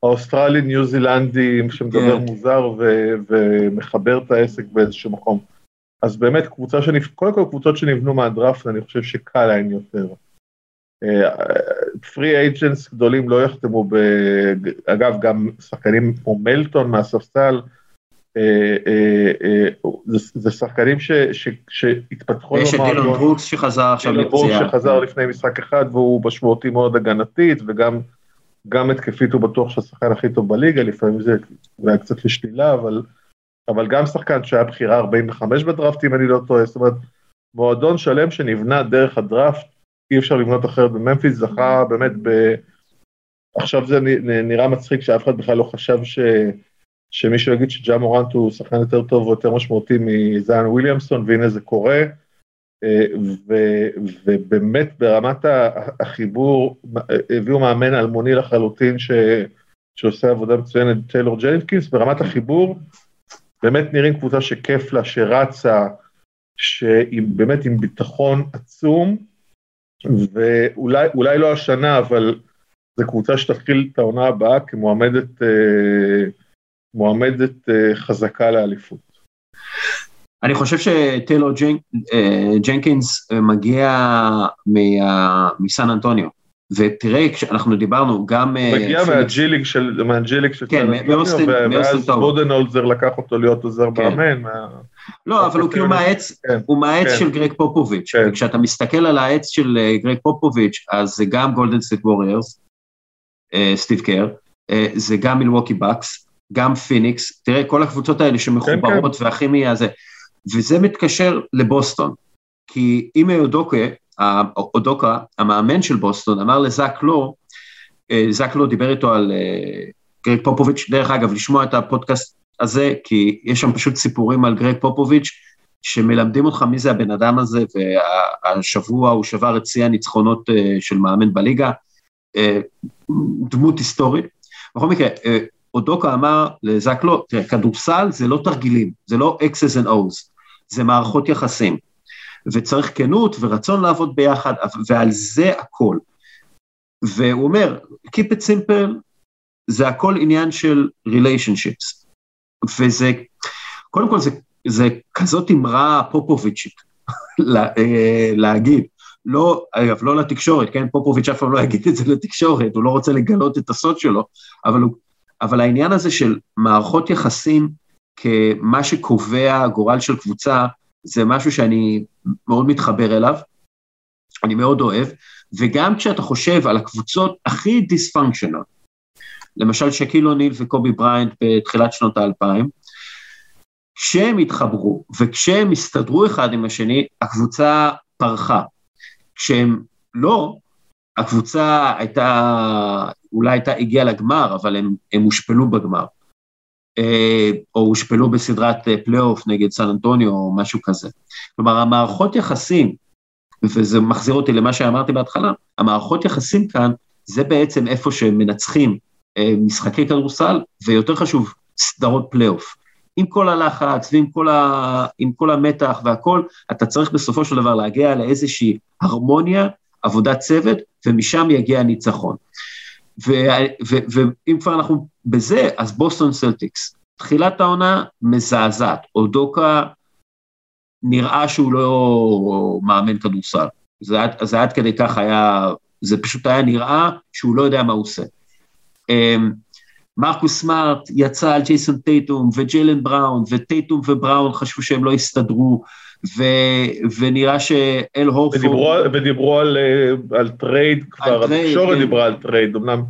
האוסטרלי ניו זילנדי שמדבר כן. מוזר ומחבר את העסק באיזשהו מקום. אז באמת קבוצה שנבנו, קודם כל קבוצות שנבנו מהדראפט, אני חושב שקל להן יותר. free agents גדולים לא יחתמו, ב... אגב, גם שחקנים כמו מלטון מהספסל, אה, אה, אה, זה, שחקנים ש, ש, שהתפתחו ויש את דילון. ברוקס שחזר עכשיו דילון ברוקס לפציעה. שחזר לפני משחק אחד והוא משמעותי מאוד הגנתית וגם גם התקפית הוא בטוח שהשחקן הכי טוב בליגה, לפעמים זה אולי קצת לשלילה, אבל, אבל גם שחקן שהיה בחירה 45 בדראפט אם אני לא טועה, זאת אומרת מועדון שלם שנבנה דרך הדראפט, אי אפשר לבנות אחרת בממפיס, זכה באמת ב... עכשיו זה נראה מצחיק שאף אחד בכלל לא חשב ש... שמישהו יגיד שג'ה מורנט הוא שחקן יותר טוב או יותר משמעותי מזיין וויליאמסון, והנה זה קורה. אה, ו- ובאמת ברמת החיבור, הביאו מאמן אלמוני לחלוטין ש- שעושה עבודה מצוינת, טיילור ג'נקינס, ברמת החיבור, באמת נראים קבוצה שכיף לה, שרצה, שהיא באמת עם ביטחון עצום, ואולי אולי לא השנה, אבל זו קבוצה שתתחיל את העונה הבאה כמועמדת אה, מועמדת אה, חזקה לאליפות. אני חושב שטיילור ג'נק, אה, ג'נקינס אה, מגיע מה- מסן אנטוניו. ותראה, כשאנחנו דיברנו גם... הוא מגיע מהג'יליג של, מהג'יליג של כן, מאוסטין, ואז בודנהולזר לקח אותו להיות עוזר מאמן. לא, אבל הוא כאילו מהעץ, הוא מהעץ של גרג פופוביץ', וכשאתה מסתכל על העץ של גרג פופוביץ', אז זה גם גולדן סטייט ווריורס, סטיב קר, זה גם מילווקי בקס, גם פיניקס, תראה, כל הקבוצות האלה שמחוברות והכימיה הזה, וזה מתקשר לבוסטון, כי אם אודוקה, אודוקה, המאמן של בוסטון, אמר לזאק לו, אה, זאק לו דיבר איתו על אה, גרג פופוביץ', דרך אגב, לשמוע את הפודקאסט הזה, כי יש שם פשוט סיפורים על גרג פופוביץ', שמלמדים אותך מי זה הבן אדם הזה, והשבוע הוא שבר את שיא הניצחונות אה, של מאמן בליגה, דמות היסטורית. בכל מקרה, אודוקה אמר לזאק לא, תראה, כדורסל זה לא תרגילים, זה לא X's and O's, זה מערכות יחסים. וצריך כנות ורצון לעבוד ביחד, ועל זה הכל. והוא אומר, Keep it simple, זה הכל עניין של relationships. וזה, קודם כל זה, זה כזאת אמרה פופוביצ'ית אה, להגיד. לא, אגב, לא לתקשורת, כן? פופוביץ' אף פעם לא יגיד את זה לתקשורת, הוא לא רוצה לגלות את הסוד שלו, אבל, הוא, אבל העניין הזה של מערכות יחסים כמה שקובע גורל של קבוצה, זה משהו שאני מאוד מתחבר אליו, אני מאוד אוהב, וגם כשאתה חושב על הקבוצות הכי דיספונקשיונל, למשל שקיל אוניל וקובי בריינט בתחילת שנות האלפיים, כשהם התחברו וכשהם הסתדרו אחד עם השני, הקבוצה פרחה. כשהם לא, הקבוצה הייתה, אולי הייתה הגיעה לגמר, אבל הם, הם הושפלו בגמר. אה, או הושפלו בסדרת אה, פלייאוף נגד סן אנטוניו או משהו כזה. כלומר, המערכות יחסים, וזה מחזיר אותי למה שאמרתי בהתחלה, המערכות יחסים כאן, זה בעצם איפה שמנצחים אה, משחקי כדורסל, ויותר חשוב, סדרות פלייאוף. עם כל הלחץ ועם כל, ה... כל המתח והכל, אתה צריך בסופו של דבר להגיע לאיזושהי הרמוניה, עבודת צוות, ומשם יגיע הניצחון. ואם כבר אנחנו בזה, אז בוסטון סלטיקס. תחילת העונה מזעזעת, אודוקה נראה שהוא לא מאמן כדורסל. זה, זה עד כדי כך היה, זה פשוט היה נראה שהוא לא יודע מה הוא עושה. אמ, מרקוס סמארט יצא על ג'ייסון טייטום וג'יילן בראון, וטייטום ובראון חשבו שהם לא יסתדרו, ו, ונראה שאל הורפורד... ודיברו, ודיברו על, אה, על trade כבר, התקשורת כן. דיברה על trade, אמנם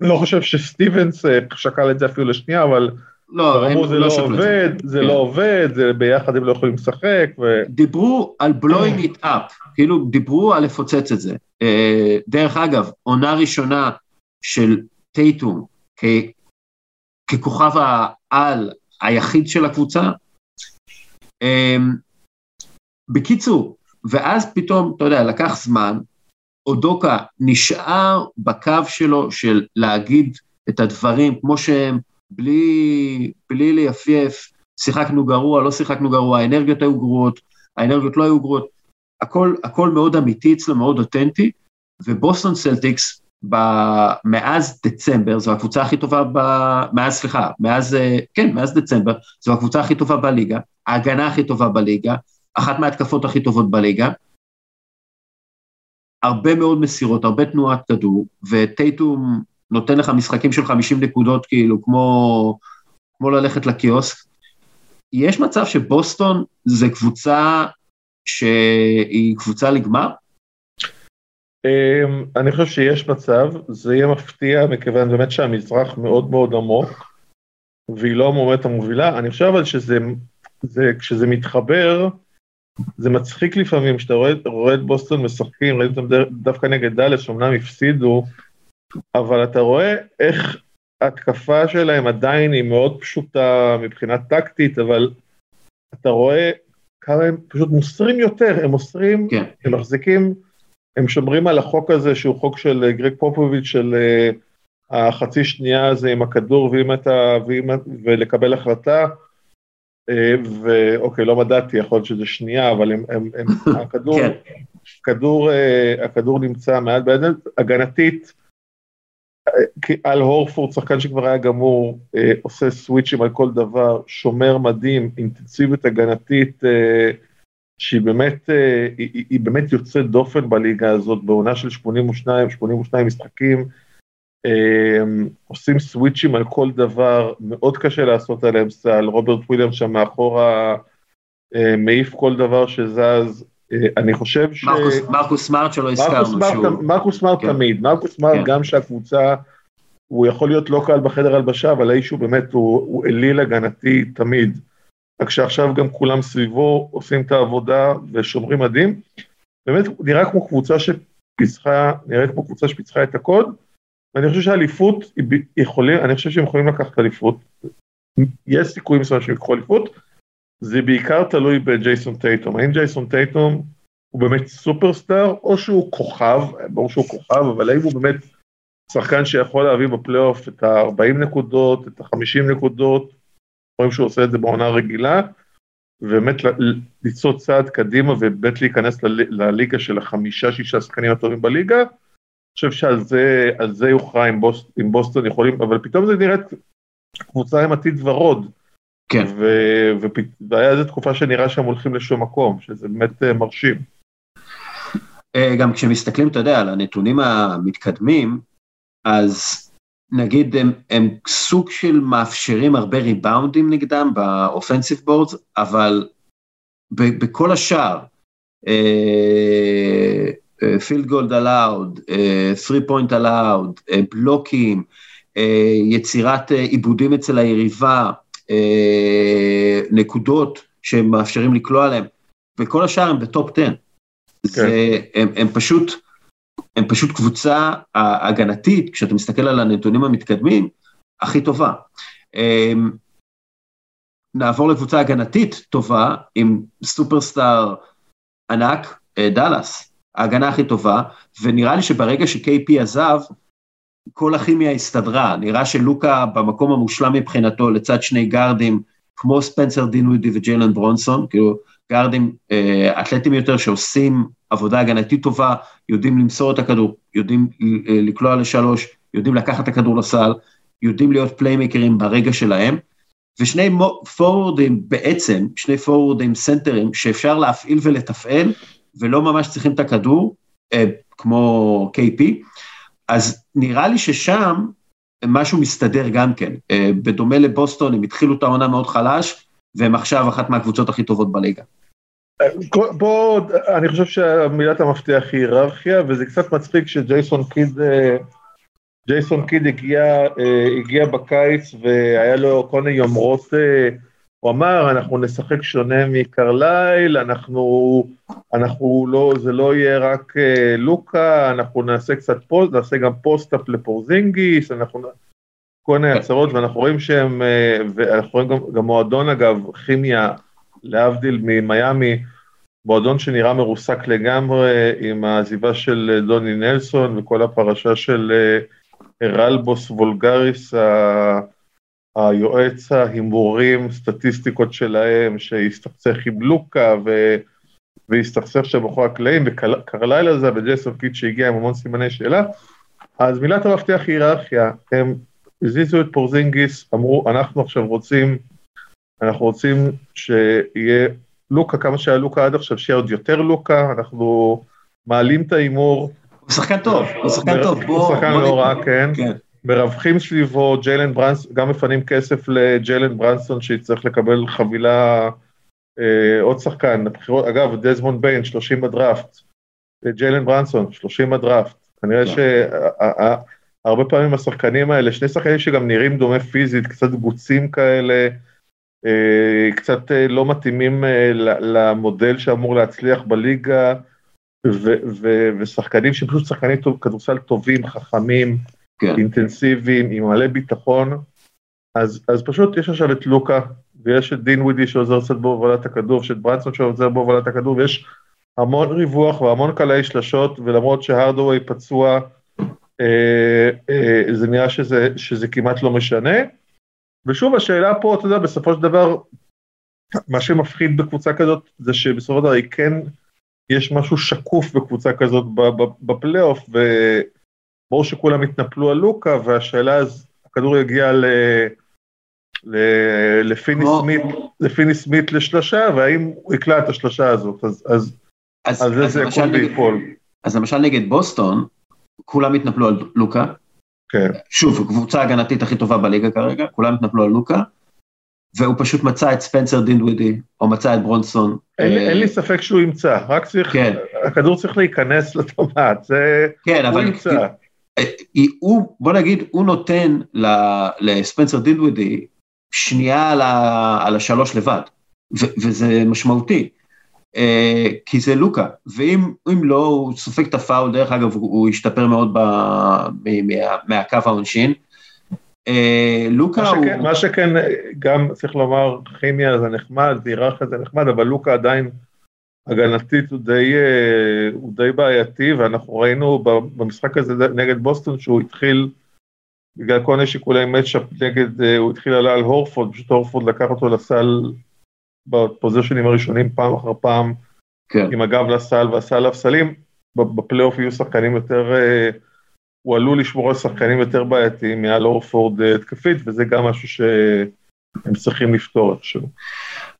לא חושב שסטיבנס אה, שקל את זה אפילו לשנייה, אבל... לא, אמרו זה לא, לא עובד, זה כן. לא עובד, זה ביחד הם לא יכולים לשחק. ו... דיברו על blowing it up, כאילו דיברו על לפוצץ את זה. אה, דרך אגב, עונה ראשונה של טייטום ככוכב העל היחיד של הקבוצה, בקיצור, ואז פתאום, אתה יודע, לקח זמן, אודוקה נשאר בקו שלו של להגיד את הדברים כמו שהם, בלי, בלי ליפייף, שיחקנו גרוע, לא שיחקנו גרוע, האנרגיות היו גרועות, האנרגיות לא היו גרועות, הכל, הכל מאוד אמיתי אצלו, מאוד אותנטי, ובוסטון סלטיקס, מאז דצמבר, זו הקבוצה הכי טובה, ב, מאז, סליחה, מאז, כן, מאז דצמבר, זו הקבוצה הכי טובה בליגה, ההגנה הכי טובה בליגה, אחת מההתקפות הכי טובות בליגה. הרבה מאוד מסירות, הרבה תנועת כדור, וטייטום נותן לך משחקים של 50 נקודות כאילו כמו, כמו ללכת לקיוסק. יש מצב שבוסטון זה קבוצה שהיא קבוצה לגמר? אמ, אני חושב שיש מצב, זה יהיה מפתיע מכיוון באמת שהמזרח מאוד מאוד עמוק והיא לא המועמדת המובילה, אני חושב אבל שזה, זה, כשזה מתחבר, זה מצחיק לפעמים, כשאתה רואה, רואה את בוסטון משחקים, ראיתי אותם דווקא נגד דאלס, שאומנם הפסידו, אבל אתה רואה איך ההתקפה שלהם עדיין היא מאוד פשוטה מבחינה טקטית, אבל אתה רואה כמה הם פשוט מוסרים יותר, הם מוסרים, כן. הם מחזיקים, הם שומרים על החוק הזה שהוא חוק של גרג פופוביץ' של uh, החצי שנייה הזה עם הכדור ואם אתה, ואם, ולקבל החלטה, אה, ואוקיי, לא מדעתי, יכול להיות שזה שנייה, אבל הם, הם, הם, הכדור, כן. כדור, אה, הכדור נמצא מעט בידן, הגנתית, על הורפורד, שחקן שכבר היה גמור, אה, עושה סוויצ'ים על כל דבר, שומר מדהים, אינטנסיביות הגנתית שהיא באמת, אה, היא, היא באמת יוצאת דופן בליגה הזאת, בעונה של 82, 82 משחקים, אה, עושים סוויצ'ים על כל דבר, מאוד קשה לעשות עליהם סל, רוברט וויליאם שם מאחורה אה, מעיף כל דבר שזז, אני חושב ש... מרקוס, מרקוס סמארט שלא הזכרנו שהוא... מרקוס סמארט כן. תמיד, מרקוס סמארט כן. גם שהקבוצה, הוא יכול להיות לא קל בחדר הלבשה, אבל האיש הוא באמת, הוא, הוא אליל הגנתי תמיד. רק שעכשיו גם כולם סביבו עושים את העבודה ושומרים מדהים. באמת נראה כמו קבוצה שפיצחה, נראית כמו קבוצה שפיצחה את הקוד, ואני חושב שהאליפות יכולים, אני חושב שהם יכולים לקחת אליפות. יש סיכויים מסוימים שהם יקחו אליפות, זה בעיקר תלוי בג'ייסון טייטום. האם ג'ייסון טייטום הוא באמת סופרסטאר, או שהוא כוכב, ברור שהוא כוכב, אבל האם הוא באמת שחקן שיכול להביא בפלייאוף את ה-40 נקודות, את ה-50 נקודות, רואים שהוא עושה את זה בעונה רגילה, ובאמת לצעוד צעד קדימה ובאמת להיכנס לליגה של החמישה שישה שחקנים הטובים בליגה, אני חושב שעל זה, זה יוכרע אם, בוס, אם בוסטון יכולים, אבל פתאום זה נראית קבוצה עם עתיד ורוד. כן. והיה איזו תקופה שנראה שהם הולכים לשום מקום, שזה באמת אה, מרשים. אה, גם כשמסתכלים, אתה יודע, על הנתונים המתקדמים, אז נגיד הם, הם סוג של מאפשרים הרבה ריבאונדים נגדם ב offensive boards, אבל ב, בכל השאר, field goal allowed, 3 point allowed, בלוקים, יצירת אה, איבודים אצל היריבה, uh, נקודות שהם מאפשרים לקלוע עליהם, וכל השאר הם ב top 10. כן. זה, הם, הם פשוט, הם פשוט קבוצה הגנתית, כשאתה מסתכל על הנתונים המתקדמים, הכי טובה. אמ, נעבור לקבוצה הגנתית טובה עם סופרסטאר ענק, אה, דאלאס, ההגנה הכי טובה, ונראה לי שברגע ש-KP עזב, כל הכימיה הסתדרה, נראה שלוקה במקום המושלם מבחינתו לצד שני גארדים, כמו ספנסר דינווידי וג'יילן ברונסון, כאילו גארדים אה, אתלטים יותר שעושים עבודה הגנתית טובה, יודעים למסור את הכדור, יודעים אה, לקלוע לשלוש, יודעים לקחת את הכדור לסל, יודעים להיות פליימקרים ברגע שלהם, ושני פורורדים בעצם, שני פורורדים סנטרים שאפשר להפעיל ולתפעל, ולא ממש צריכים את הכדור, אה, כמו KP, אז נראה לי ששם משהו מסתדר גם כן. בדומה לבוסטון, הם התחילו את העונה מאוד חלש, והם עכשיו אחת מהקבוצות הכי טובות בליגה. בוא, אני חושב שמילת המפתח היא היררכיה, וזה קצת מצחיק שג'ייסון קיד, אה, ג'ייסון קיד הגיע, אה, הגיע בקיץ והיה לו כל מיני יומרות, אה, הוא אמר, אנחנו נשחק שונה מקרלייל, אנחנו, אנחנו לא, זה לא יהיה רק לוקה, אנחנו נעשה קצת פוסט, נעשה גם post-up לפורזינגיס, אנחנו, כל מיני הצהרות, ואנחנו רואים שהם, ואנחנו רואים גם, גם מועדון אגב, כימיה, להבדיל ממיאמי, מועדון שנראה מרוסק לגמרי עם העזיבה של דוני נלסון וכל הפרשה של הרלבוס וולגריס, היועץ ההימורים, סטטיסטיקות שלהם, שהסתכסך עם לוקה ו... והסתכסך שם מאחורי הקלעים, וקרלייל עזב וג'ייסון קיד שהגיע עם המון סימני שאלה. אז מילת המפתח היא היררכיה, הם הזיזו את פורזינגיס, אמרו, אנחנו עכשיו רוצים אנחנו רוצים שיהיה לוקה, כמה שהיה לוקה עד עכשיו, שיהיה עוד יותר לוקה, אנחנו מעלים את ההימור. הוא שחקן טוב, הוא שחקן טוב. הוא שחקן לא רע, כן. כן. מרווחים סביבו, ג'יילן ברנסון, גם מפנים כסף לג'יילן ברנסון שיצטרך לקבל חבילה, אה, עוד שחקן, הבחירות, אגב, דזמונד ביין, 30 בדראפט, ג'יילן ברנסון, 30 בדראפט, כנראה כן. שהרבה פעמים השחקנים האלה, שני שחקנים שגם נראים דומה פיזית, קצת גוצים כאלה, קצת אה, לא מתאימים אה, למודל שאמור להצליח בליגה, ושחקנים שפשוט שחקני כדורסל טובים, חכמים, כן. אינטנסיביים, עם מלא ביטחון, אז, אז פשוט יש עכשיו את לוקה, ויש את דין ווידי שעוזר קצת בהובלת הכדור, ויש את ברנסון שעוזר בהובלת הכדור, ויש המון ריווח והמון קלעי שלשות, ולמרות שהרדווי פצוע, אה, אה, זה נראה שזה, שזה כמעט לא משנה. ושוב השאלה פה, אתה יודע, בסופו של דבר, מה שמפחיד בקבוצה כזאת זה שבסופו של דבר היא כן, יש משהו שקוף בקבוצה כזאת בפלייאוף, וברור שכולם התנפלו על לוקה, והשאלה אז הכדור יגיע ל... ל- לפיני כמו- סמית, לפיני סמית לשלושה, והאם הוא יקלע את השלושה הזאת, אז, אז אז, זה אז, זה יקום ויפול. אז למשל נגד בוסטון, כולם התנפלו על לוקה, כן. שוב, קבוצה הגנתית הכי טובה בליגה כרגע, כולם התנפלו על לוקה, והוא פשוט מצא את ספנסר דינדווידי, או מצא את ברונסון. אין, אה, אין לי ספק שהוא ימצא, רק צריך, כן. הכדור צריך להיכנס לטומט, זה, כן, הוא אבל ימצא. אה, הוא, בוא נגיד, הוא נותן לספנסר דינדווידי שנייה על, ה, על השלוש לבד, ו, וזה משמעותי, אה, כי זה לוקה, ואם אם לא, הוא סופג את הפאול, דרך אגב, הוא, הוא השתפר מאוד ב, מ, מה, מהקו העונשין. אה, לוקה מה הוא... שכן, מה שכן, גם צריך לומר, כימיה זה נחמד, והיררכיה זה נחמד, אבל לוקה עדיין הגנתית הוא די, אה, הוא די בעייתי, ואנחנו ראינו במשחק הזה נגד בוסטון שהוא התחיל, בגלל כל מיני שיקולי מצ'אפ נגד, אה, הוא התחיל עלה על הורפורד, פשוט הורפורד לקח אותו לסל בפוזיישנים הראשונים פעם אחר פעם, כן. עם הגב לסל ועשה עליו סלים, ב- בפלייאוף יהיו שחקנים יותר, אה, הוא עלול לשמור על שחקנים יותר בעייתיים מעל אורפורד אה, התקפית, וזה גם משהו שהם צריכים לפתור איכשהו.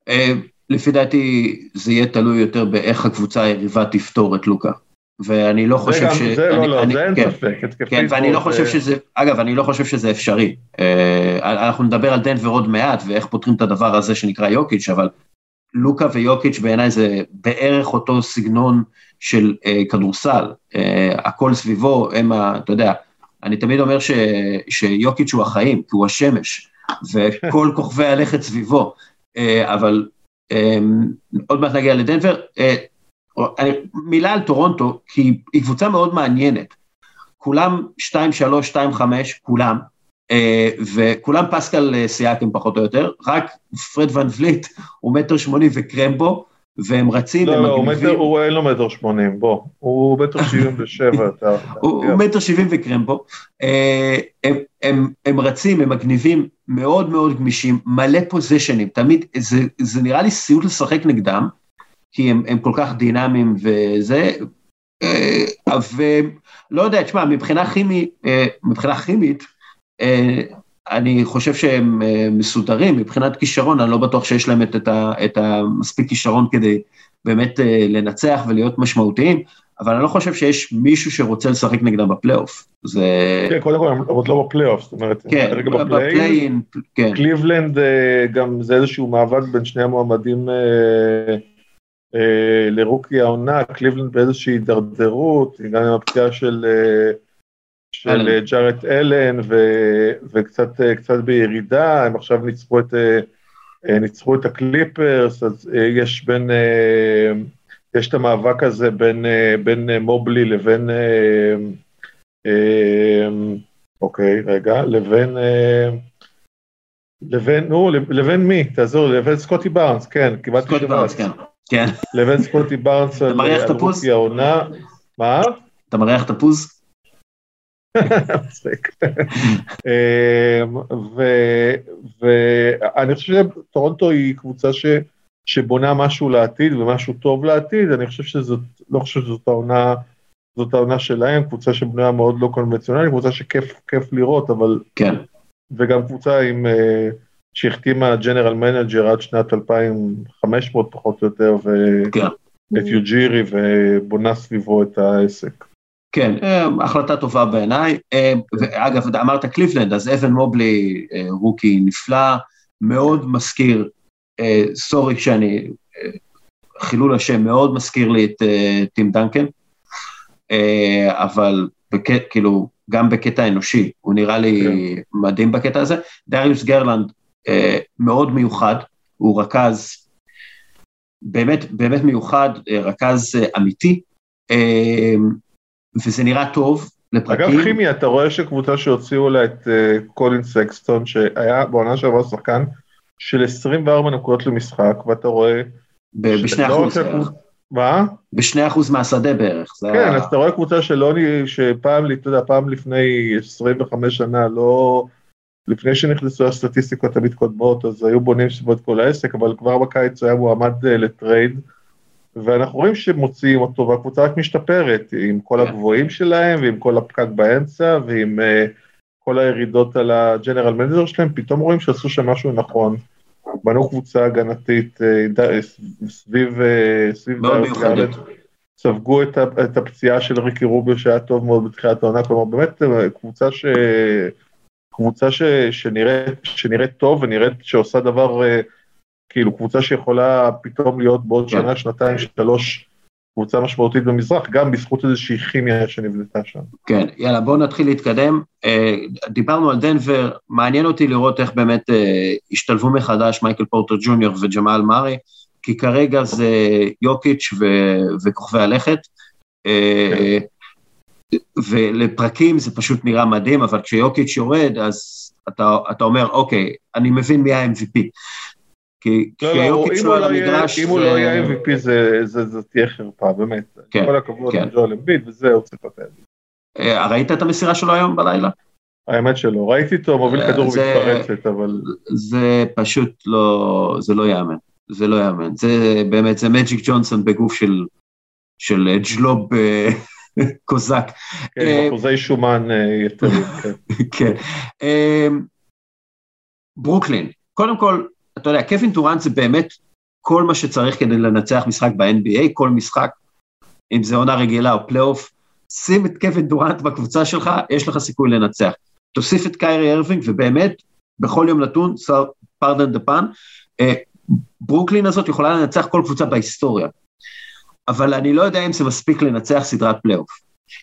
אה, לפי דעתי זה יהיה תלוי יותר באיך הקבוצה היריבה תפתור את לוקה. ואני לא חושב גם, ש... זה אני- לא, לא, זה אין כן. ספק. כן, ואני לא חושב שזה, אגב, אני לא חושב שזה אפשרי. אה, אנחנו נדבר על דנבר עוד מעט ואיך פותרים את הדבר הזה שנקרא יוקיץ', אבל לוקה ויוקיץ' בעיניי זה בערך אותו סגנון של אה, כדורסל. אה, הכל סביבו, הם ה... אתה יודע, אני תמיד אומר ש, שיוקיץ' הוא החיים, כי הוא השמש, וכל כוכבי הלכת סביבו. אה, אבל אה, עוד מעט נגיע לדנבר. אה, אני- מילה על טורונטו, כי היא קבוצה מאוד מעניינת. כולם 2-3, 2-5, כולם, אה, וכולם פסקל אה, סיאקם פחות או יותר, רק פרד ון וליט הוא מטר שמונים וקרמבו, והם רצים, לא, הם לא, הוא מגניבים, אין לו מטר שמונים, בוא, הוא מטר שבעים ושבע. הוא הוא מטר שבעים וקרמבו, אה, הם- הם- הם רצים, הם מגניבים, מאוד מאוד גמישים, מלא פוזישנים, תמיד, זה זה נראה לי סיוט לשחק נגדם, כי הם הם כל כך דינמיים וזה, אה, ולא יודע, תשמע, מבחינה כימית, אה, מבחינה כימית, אה, אני חושב שהם מסודרים, מבחינת כישרון, אני לא בטוח שיש להם את, את, ה, את המספיק כישרון כדי באמת לנצח ולהיות משמעותיים, אבל אני לא חושב שיש מישהו שרוצה לשחק נגדם בפלייאוף. זה... כן, קודם כל, הם עוד לא בפלייאוף, זאת אומרת, כן, כרגע ב play, ב play-in, כן, קליבלנד גם זה איזשהו מאבק בין שני המועמדים לרוקי העונה, קליבלנד באיזושהי הידרדרות, גם עם הפציעה של, אה, של. אה, ג'ארט אלן ו- וקצת אה, קצת בירידה, הם עכשיו ניצחו את, אה, אה, ניצחו את הקליפרס, אז אה, יש בין, אה, יש את המאבק הזה בין, אה, בין אה, מובלי לבין, אה, אה, אוקיי, רגע, לבין, אה, לבין, נו, לבין מי? תעזור, לי, לבין סקוטי בארנס, כן, קיבלתי סקוטי שבץ. בארנס, כן, כן. לבין סקוטי בארנס על? רוקי העונה. מה? אתה מריח תפוז? אמ, ואני חושב שטורונטו היא קבוצה ש- שבונה משהו לעתיד ומשהו טוב לעתיד, אני חושב שזאת, לא חושב שזאת העונה, זאת העונה שלהם, קבוצה שבנויה מאוד לא קונבנציונלית, קבוצה שכיף כיף לראות, אבל, כן, וגם קבוצה עם, אה, שהחתימה general manager עד שנת 2500 פחות או יותר, כן. ואת אוג'ירי ובונה סביבו את העסק. כן, אה, החלטה טובה בעיניי. אה, ואגב, אמרת קליבלנד, אז אוון מובלי, אה, rookie נפלא, מאוד מזכיר, sorry שאני, חילול השם, מאוד מזכיר לי את טים דנקן, אבל בק- כאילו, גם בקטע אנושי, הוא נראה לי מדהים בקטע הזה. דריוס גרלנד מאוד מיוחד, הוא רכז באמת, באמת מיוחד, אה, רכז אה, אמיתי. אה, וזה נראה טוב לפרקים. אגב, חימי, אתה רואה שקבוצה שהוציאו לה את קולין סקסטון, שהיה בעונה שעברה שחקן של 24 נקודות למשחק, ואתה רואה... ב- בשני אחוז בערך. מה? בשני אחוז מהשדה בערך. כן, ה- אז אתה רואה קבוצה שלא, נ- שפעם, אתה יודע, פעם לפני 25 שנה, לא... לפני שנכנסו הסטטיסטיקות המתקודמות, אז היו בונים סביבו את כל העסק, אבל כבר בקיץ היה מועמד אה, לטרייד, ואנחנו רואים שמוציאים אותו, והקבוצה רק משתפרת, עם כל כן. הגבוהים שלהם, ועם כל הפקק באמצע, ועם, אה, כל הירידות על ה general manager שלהם, פתאום רואים שעשו שם משהו נכון. בנו קבוצה הגנתית אה, סביב, סביב. גרלנד. ספגו את, הפציעה של ריקי רוביו שהיה טוב מאוד בתחילת העונה, כלומר באמת קבוצה ש... קבוצה ש... שנראית, שנראית טוב ונראית שעושה דבר, אה, כאילו קבוצה שיכולה פתאום להיות בעוד כן. שנה, שנתיים, שלוש, קבוצה משמעותית במזרח, גם בזכות איזושהי כימיה שנבנתה שם. כן, יאללה, בואו נתחיל להתקדם. אה, דיברנו על דנבר, מעניין אותי לראות איך באמת אה, השתלבו מחדש מייקל פורטר ג'וניור וג'מאל מארי, כי כרגע זה יוקיץ' ו- וכוכבי הלכת. אה, ולפרקים זה פשוט נראה מדהים, אבל כשיוקיץ' יורד, אז אתה, אתה אומר, אוקיי, אני מבין מי ה-MVP. כי לא, לא, כשיוקיץ' לא הוא על לא יהיה- המגרש, אם הוא זה- לא יהיה MVP זה- זה זה תהיה חרפה, באמת. כן, כל הכבוד כן. לג'ואל אמביד וזהו, צריך לתת. אה, ראית את המסירה שלו היום בלילה? האמת שלא, ראיתי אותו מוביל אה, כדור זה- מתפרצת, אבל זה פשוט לא, זה לא ייאמן, זה לא ייאמן, זה באמת, זה מג'יק ג'ונסון בגוף של, של ג'לוב קוזק, כן, אה, אחוזי שומן אה, יתרים, כן. כן. אה, ברוקלין, קודם כל, אתה יודע, קווין טורנט זה באמת כל מה שצריך כדי לנצח משחק ב-NBA, כל משחק, אם זה עונה רגילה או פלייאוף, שים את קווין דוראנט בקבוצה שלך, יש לך סיכוי לנצח. תוסיף את קיירי ארווינג, ובאמת, בכל יום נתון, pardon the pun, אה, ברוקלין הזאת יכולה לנצח כל קבוצה בהיסטוריה. אבל אני לא יודע אם זה מספיק לנצח סדרת פלייאוף.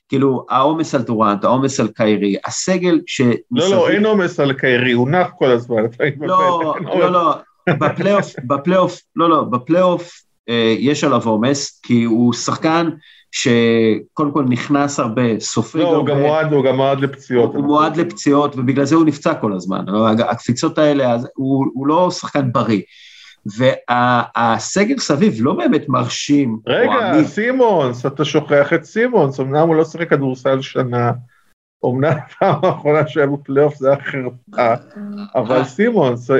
כאילו, העומס על דוראנט, העומס על קיירי, הסגל ש... לא, לא, אין עומס על קיירי, הוא נח כל הזמן. לא, לא. לא, בפלייאוף, בפלייאוף, לא, לא, בפלייאוף אה, יש עליו עומס, כי הוא שחקן שקודם כל נכנס הרבה, סופג לא, הוא הרבה. גם מועד, הוא גם מועד לפציעות. הוא מועד לפציעות, ובגלל זה הוא נפצע כל הזמן. הקפיצות האלה, הוא לא שחקן בריא. והסגל סביב לא באמת מרשים. רגע. סימונס, אתה שוכח את סימונס, אמנם הוא לא שיחק כדורסל שנה, אמנם הפעם האחרונה שהיה בפלייאוף זה היה חרפה, אבל סימונס, אה,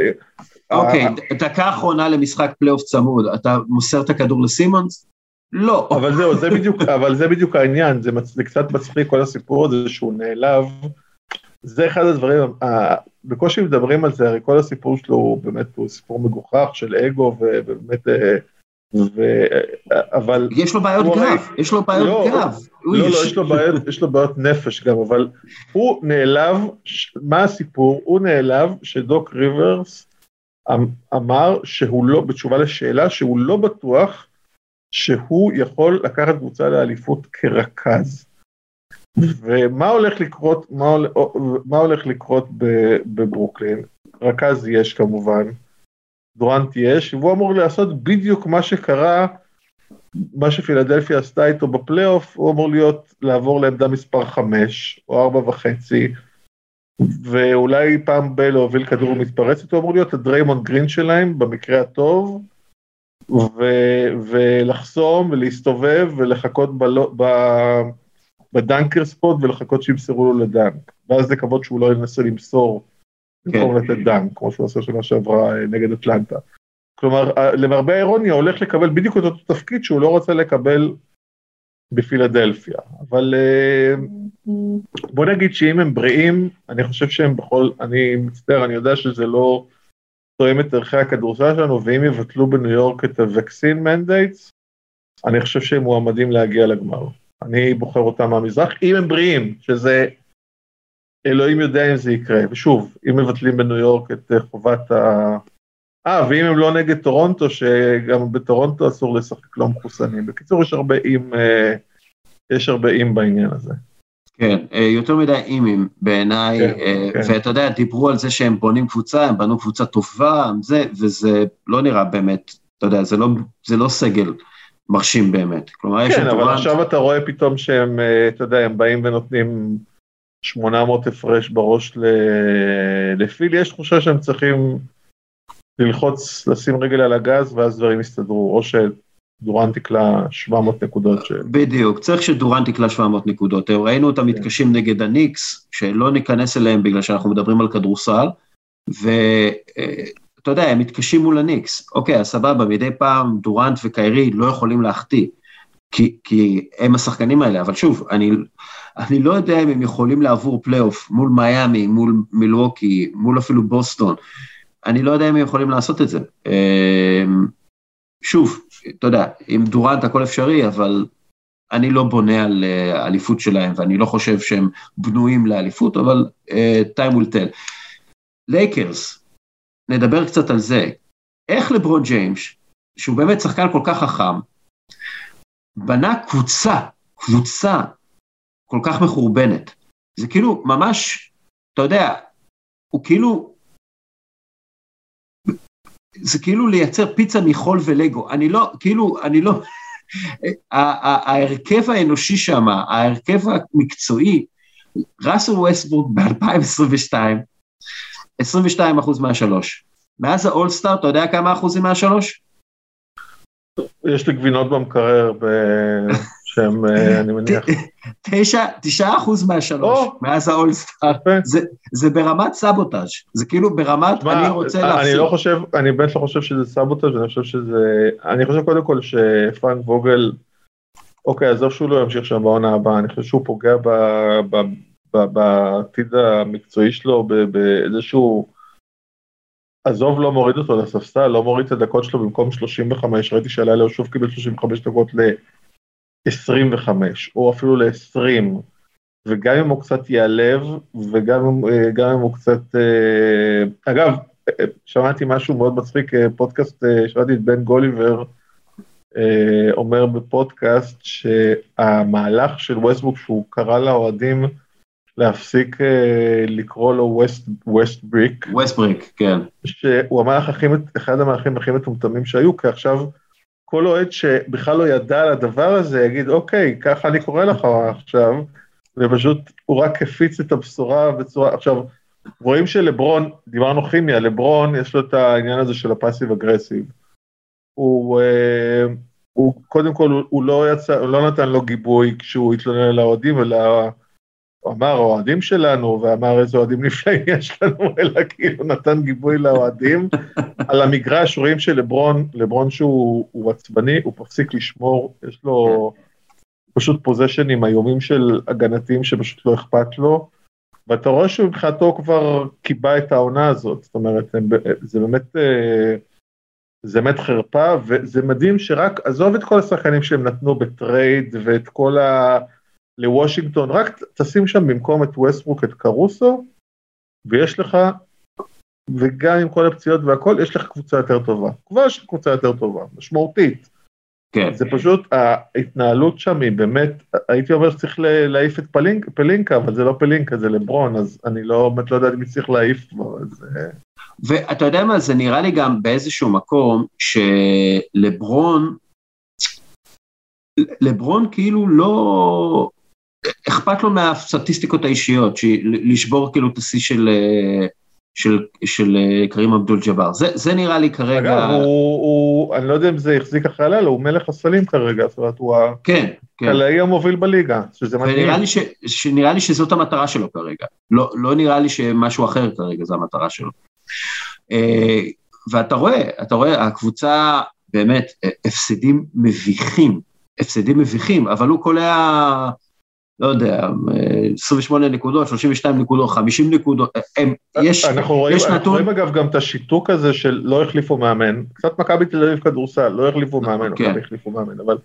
אוקיי, אה, דקה אחרונה למשחק פלייאוף צמוד, אתה מוסר את הכדור לסימונס? לא. אבל זהו, זה בדיוק, אבל זה בדיוק העניין, זה, מצ- זה קצת מצחיק כל הסיפור הזה שהוא נעלב. זה אחד הדברים, בקושי מדברים על זה, הרי כל הסיפור שלו הוא באמת, הוא סיפור מגוחך של אגו ובאמת, אה, ו... אבל, יש לו בעיות הרי- גב, יש לו בעיות לא, גב. לא, לא, יש- יש לו בעיות, יש לו בעיות נפש גם, אבל הוא נעלב, ש- מה הסיפור? הוא נעלב שדוק ריברס אמ- אמר שהוא לא, בתשובה לשאלה, שהוא לא בטוח שהוא יכול לקחת קבוצה לאליפות כרכז. ומה הולך לקרות, מה, מה הולך לקרות בברוקלין? רכז יש כמובן, דורנט יש, והוא אמור לעשות בדיוק מה שקרה, מה שפילדלפיה עשתה איתו בפלייאוף, הוא אמור להיות, לעבור לעמדה מספר 5 או 4 וחצי, ואולי פעם ב- להוביל כדור מתפרצת, הוא אמור להיות הדריימונד גרין שלהם במקרה הטוב, ו- ולחסום ולהסתובב ולחכות בלו- ב- ב dunker spot ולחכות שימסרו לו ל dunk, ואז לקוות שהוא לא ינסה למסור במקום לתת dunk, כמו שהוא עשה שנה שעברה אה, נגד אטלנטה. כלומר, אה, למרבה האירוניה, הוא הולך לקבל בדיוק את אותו תפקיד שהוא לא רוצה לקבל בפילדלפיה. אבל אה, בוא נגיד שאם הם בריאים, אני חושב שהם בכל, אני מצטער, אני יודע שזה לא תואם את ערכי הכדורסל שלנו, ואם יבטלו בניו יורק את ה-vaccine mandates, אני חושב שהם מועמדים להגיע לגמר. אני בוחר אותם מהמזרח, אם הם בריאים, שזה אלוהים יודע אם זה יקרה. ושוב, אם מבטלים בניו יורק את אה, חובת ה... אה, ואם הם לא נגד טורונטו, שגם בטורונטו אסור לשחק לא מחוסנים. בקיצור, יש הרבה אם, אה, יש הרבה אם בעניין הזה. כן, אה, יותר מדי אימים בעיניי, כן, כן. ואתה יודע, דיברו על זה שהם בונים קבוצה, הם בנו קבוצה טובה, זה, וזה לא נראה באמת, אתה יודע, זה לא, זה לא סגל מרשים באמת. כלומר, יש כן, אבל טורנט, עכשיו אתה רואה פתאום שהם, אה, אתה יודע, הם באים ונותנים 800 הפרש בראש ל- לפיל, יש תחושה שהם צריכים ללחוץ, לשים רגל על הגז, ואז דברים יסתדרו, או שדורנט יקלע 700 נקודות ש... בדיוק, צריך שדורנט יקלע 700 נקודות. אה, ראינו אותם מתקשים נגד הניקס, שלא ניכנס אליהם בגלל שאנחנו מדברים על כדורסל, ואתה יודע, הם מתקשים מול הניקס. אוקיי, אז סבבה, מדי פעם דורנט וקיירי לא יכולים להחטיא, כי, כי הם השחקנים האלה, אבל שוב, אני, אני לא יודע אם הם יכולים לעבור פלייאוף מול מיאמי, מול מילווקי, מול אפילו בוסטון. אני לא יודע אם הם יכולים לעשות את זה. אמ, שוב, אתה יודע, עם דורנט הכל אפשרי, אבל אני לא בונה על אה, אליפות שלהם, ואני לא חושב שהם בנויים לאליפות, אבל uh, time will tell. לייקרס, נדבר קצת על זה. איך לברון ג'יימס, שהוא באמת שחקן כל כך חכם, בנה קבוצה, קבוצה כל כך מחורבנת. זה כאילו ממש, אתה יודע, הוא כאילו, זה כאילו לייצר פיצה מחול ולגו. אני לא, כאילו, אני לא, ההרכב האנושי שם, ההרכב המקצועי, ראסל ווסטבורג ב-2022, 22 אחוז מהשלוש. מאז האולסטאר, אתה יודע כמה אחוזים מהשלוש? יש לי גבינות במקרר שהם, אה, אני מניח. תשע, תשעה אחוז מהשלוש, מאז האולסטאר. זה ברמת סבוטאז', זה כאילו ברמת אני רוצה להפסיק. אני לא חושב, אני באמת לא חושב שזה סבוטאז', אני חושב שזה, אני חושב קודם כל שפרנק ווגל, אוקיי, עזוב שהוא לא ימשיך שם בעונה הבאה, אני חושב שהוא פוגע בעתיד המקצועי שלו, באיזשהו... עזוב לא מוריד אותו לספסל, לא מוריד את הדקות שלו במקום 35, ראיתי שהלילה הוא שוב קיבל 35 דקות ל-25, או אפילו ל-20, וגם אם הוא קצת ייעלב, וגם אה, אם הוא קצת... אה, אגב, שמעתי משהו מאוד מצחיק, אה, פודקאסט, שמעתי את בן גוליבר, אומר בפודקאסט שהמהלך של ווסטבוק שהוא קרא לאוהדים להפסיק אה, לקרוא לו ווסט, ווסט בריק. ווסט בריק, כן. שהוא המהלך הכי, אחד המהלכים הכי מטומטמים שהיו, כי עכשיו כל אוהד שבכלל לא ידע על הדבר הזה יגיד, אוקיי, ככה אני קורא לך עכשיו, ופשוט הוא רק הפיץ את הבשורה בצורה, עכשיו, רואים שלברון, דיברנו כימיה, לברון יש לו את העניין הזה של הפאסיב אגרסיב. הוא, אה, הוא קודם כל, הוא לא יצא, הוא לא נתן לו גיבוי כשהוא התלונן על האוהדים, אלא הוא אמר אוהדים שלנו, ואמר איזה אוהדים נפלאים יש לנו, אלא כאילו נתן גיבוי לאוהדים. על המגרש רואים שלברון, לברון שהוא עצבני, הוא מפסיק לשמור, יש לו פשוט פוזיישנים איומים של הגנתיים שפשוט לא אכפת לו. ואתה רואה שמבחינתו כבר קיבע את העונה הזאת, זאת אומרת, זה באמת, אה, זה באמת חרפה, וזה מדהים שרק, עזוב את כל השחקנים שהם נתנו ב trade ואת כל ה... לוושינגטון, רק תשים שם במקום את ווסטברוק את קרוסו, ויש לך, וגם עם כל הפציעות והכל, יש לך קבוצה יותר טובה. כבר יש לך קבוצה יותר טובה, משמעותית. כן. זה פשוט, ההתנהלות שם היא באמת, הייתי אומר שצריך להעיף את פלינק, פלינקה, אבל זה לא פלינקה, זה לברון, אז אני לא, באמת לא יודע אם צריך להעיף כבר, אז... אה. ואתה יודע מה, זה נראה לי גם באיזשהו מקום שלברון, לברון כאילו לא, אכפת לו מהסטטיסטיקות האישיות, לשבור כאילו את השיא של, של, של קרים אבדול ג'אבר. זה, זה נראה לי כרגע... אגב, הוא, הוא, אני לא יודע אם זה החזיק אחרי הלילה, הוא מלך הסלים כרגע, זאת אומרת, הוא כן, כן. הקלעי המוביל בליגה, שזה מדהים. ונראה לי, ש, שנראה לי שזאת המטרה שלו כרגע. לא, לא נראה לי שמשהו אחר כרגע זה המטרה שלו. אה, ואתה רואה, אתה רואה, הקבוצה באמת, הפסדים מביכים, הפסדים מביכים, אבל הוא קולע... לא יודע, 28 נקודות, 32 נקודות, 50 נקודות, הם, יש, אנחנו רואים, יש אנחנו נתון... רואים אגב גם את השיתוק הזה של לא החליפו מאמן, קצת מכבי תל אביב כדורסל, לא החליפו מאמן, כן. מכבי החליפו מאמן, אבל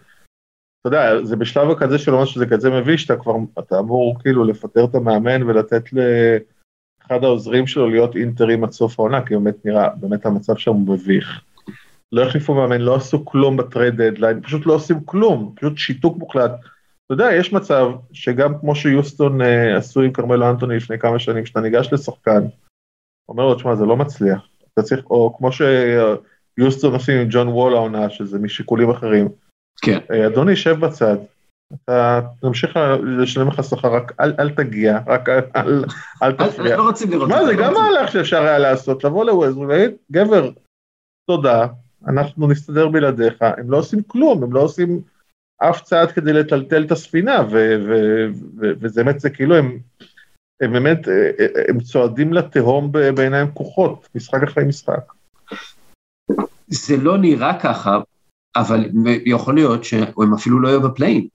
אתה יודע, זה בשלב הכזה של ממש שזה כזה מביש, שאתה כבר, אתה אמור כאילו לפטר את המאמן ולתת לאחד העוזרים שלו להיות אינטרים עד סוף העונה, כי באמת נראה, באמת המצב שם הוא מביך. לא החליפו מאמן, לא עשו כלום ב trade deadline, פשוט לא עושים כלום, פשוט שיתוק מוחלט. אתה יודע, יש מצב שגם כמו שיוסטון אה, עשו עם כרמלו אנטוני לפני כמה שנים, כשאתה ניגש לשחקן, אומר לו, תשמע, זה לא מצליח. אתה צריך, או כמו שיוסטון עושים עם ג'ון וול העונה, שזה משיקולים אחרים. כן. אה, אדוני, שב בצד. אתה תמשיך לשלם לך שכר, רק אל, אל תגיע, רק אל, אל, אל תפריע. לא רוצים לראות. מה, זה גם מהלך שאפשר היה לעשות, לבוא לווזר ולהגיד, גבר, תודה, אנחנו נסתדר בלעדיך, הם לא עושים כלום, הם לא עושים אף צעד כדי לטלטל את הספינה, וזה באמת, זה כאילו הם, הם באמת, הם צועדים לתהום בעיניים פקוחות, משחק אחרי משחק. זה לא נראה ככה, אבל יכול להיות שהם אפילו לא יהיו בפליין.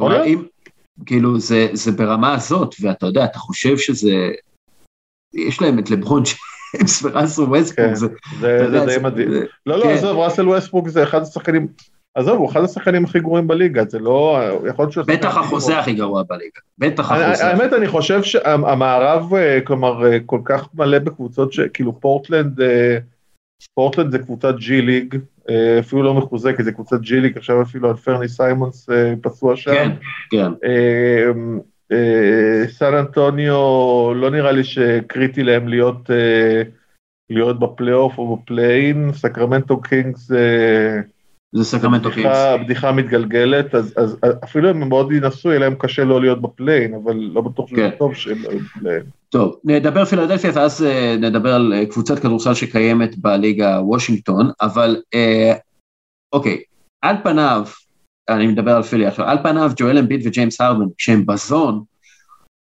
אם, כאילו זה, זה ברמה הזאת, ואתה יודע, אתה חושב שזה, יש להם את לברון ג'יימס וראסל ווסטברוק, כן, זה, זה זה די מדהים. לא, לא, כן. עזוב, ראסל ווסטברוק זה אחד השחקנים, עזוב, הוא אחד השחקנים הכי גרועים בליגה, זה לא, יכול להיות שהוא... בטח החוזה. הכי גרוע בליגה, בטח אני- החוזה. האמת, אני חושב שהמערב, אה, כלומר, אה, כל כך מלא בקבוצות שכאילו פורטלנד, אה, פורטלנד זה קבוצת G League, אה, אפילו לא מחוזקת, זה קבוצת G League, עכשיו אפילו אנפרני סיימונס אה, פצוע שם. כן, כן, אה, אה, סן אנטוניו, לא נראה לי שקריטי להם להיות, אה, להיות בפלייאוף או ב play-in, סקרמנטו קינגס אה, זה סקרמנטו קינגס. בדיחה, בדיחה מתגלגלת, אז, אז אפילו אם הם מאוד ינסו, יהיה להם קשה לא להיות ב play-in, אבל לא בטוח שזה כן. טוב שהם לא יהיו ב play-in. טוב, נדבר פילדלפיה ואז אה, נדבר על אה, קבוצת כדורסל שקיימת בליגה וושינגטון, אבל אה, אוקיי, על פניו, אני מדבר על פילי עכשיו, על פניו ג'ואל אמביט וג'יימס הרדן, כשהם ב zone,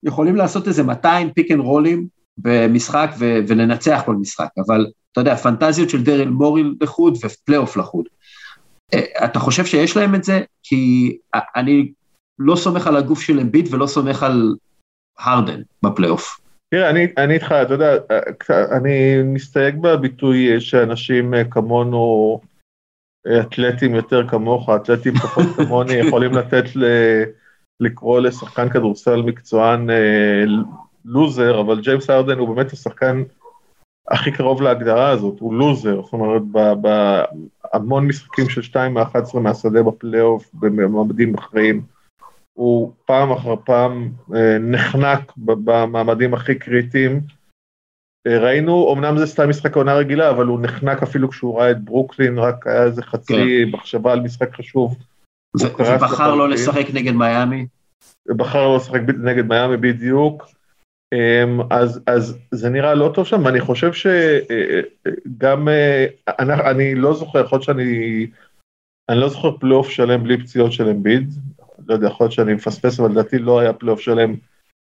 יכולים לעשות איזה 200 פיק אנד רולים במשחק ו- ולנצח כל משחק, אבל אתה יודע, פנטזיות של דרל מורי לחוד ופלייאוף לחוד. אה, אתה חושב שיש להם את זה? כי אה, אני לא סומך על הגוף של אמביט ולא סומך על הרדן בפלייאוף. תראה, אני, אני איתך, אתה יודע, אני מסתייג בביטוי אה, שאנשים אה, כמונו, אה, אתלטים יותר כמוך, אתלטים פחות כמוני, יכולים לתת ל, לקרוא לשחקן כדורסל מקצוען אה, לוזר, אבל ג'יימס הארדן הוא באמת השחקן הכי קרוב להגדרה הזאת, הוא לוזר, זאת אומרת, בהמון משחקים של 2 מ-11 מהשדה בפלייאוף, במעמדים אחרים, הוא פעם אחר פעם אה, נחנק במעמדים הכי קריטיים. אה, ראינו, אמנם זה סתם משחק עונה רגילה, אבל הוא נחנק אפילו כשהוא ראה את ברוקלין, רק היה איזה חצי מחשבה על משחק חשוב. ובחר לא. לשחק נגד מיאמי. בחר לא לשחק נגד מיאמי בדיוק. אמ, אז, אז זה נראה לא טוב שם, ואני חושב שגם, אני, אני לא זוכר, יכול שאני, אני לא זוכר פלייאוף שלם בלי פציעות של אמביד, לא יודע, יכול להיות שאני מפספס, אבל לדעתי לא היה פלייאוף שלם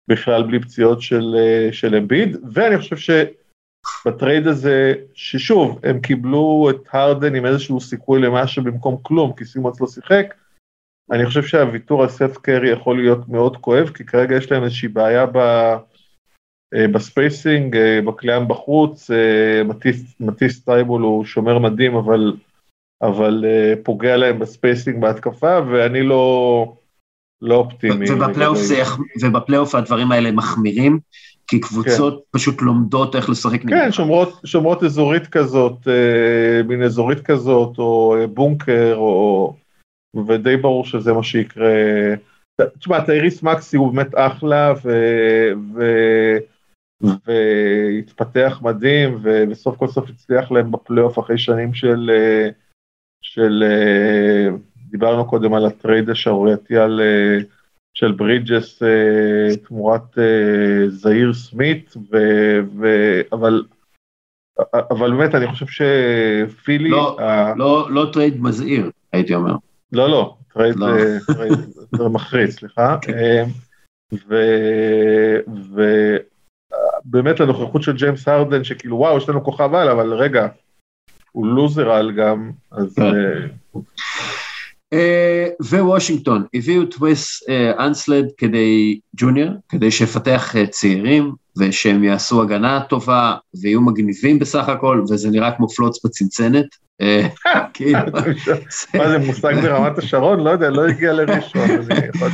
בכלל בלי פציעות של, אה, של אמביד, ואני חושב שב trade הזה, ששוב, הם קיבלו את הרדן עם איזשהו סיכוי למשהו במקום כלום, כי סימונס לא שיחק, אני חושב שהוויתור על סת' קרי יכול להיות מאוד כואב, כי כרגע יש להם איזושהי בעיה ב, אה, ב spacing, אה, בקליעה מבחוץ, אה, מתיס טייבול הוא שומר מדהים, אבל, אבל אה, פוגע להם ב spacing בהתקפה, ואני לא, לא אופטימי. ובפלייאוף זה ובפלייאוף הדברים האלה מחמירים, כי קבוצות פשוט לומדות איך לשחק נגד. כן, שומרות, שומרות אזורית כזאת, אה, מין אזורית כזאת, או אה, בונקר, או... ודי ברור שזה מה שיקרה. תשמע, טייריס מקסי הוא באמת אחלה, ו... ו... והתפתח מדהים, ו... וסוף כל סוף הצליח להם בפלייאוף אחרי שנים של... של... דיברנו קודם על ה trade השערורייתי על... של ברידג'ס אה, תמורת אה, זהייר סמית, ו... ו... אבל... אבל באמת, אני חושב שפילי... לא, ה- לא, לא trade מזהיר, הייתי אומר. לא, לא, טרייד לא. טרייד מחריד, סליחה. כן. אה, ובאמת הנוכחות של ג'יימס הרדן, שכאילו וואו, יש לנו כוכב על, אבל רגע, הוא לוזר על גם, אז... אה, ווושינגטון, הביאו את וס אנסלד כדי, ג'וניור, כדי שיפתח אה, צעירים, ושהם יעשו הגנה טובה, ויהיו מגניבים בסך הכל, וזה נראה כמו פלוץ בצנצנת. אה, כאילו, מה זה מושג ברמת השרון? לא יודע, לא הגיע לראשון. יכול-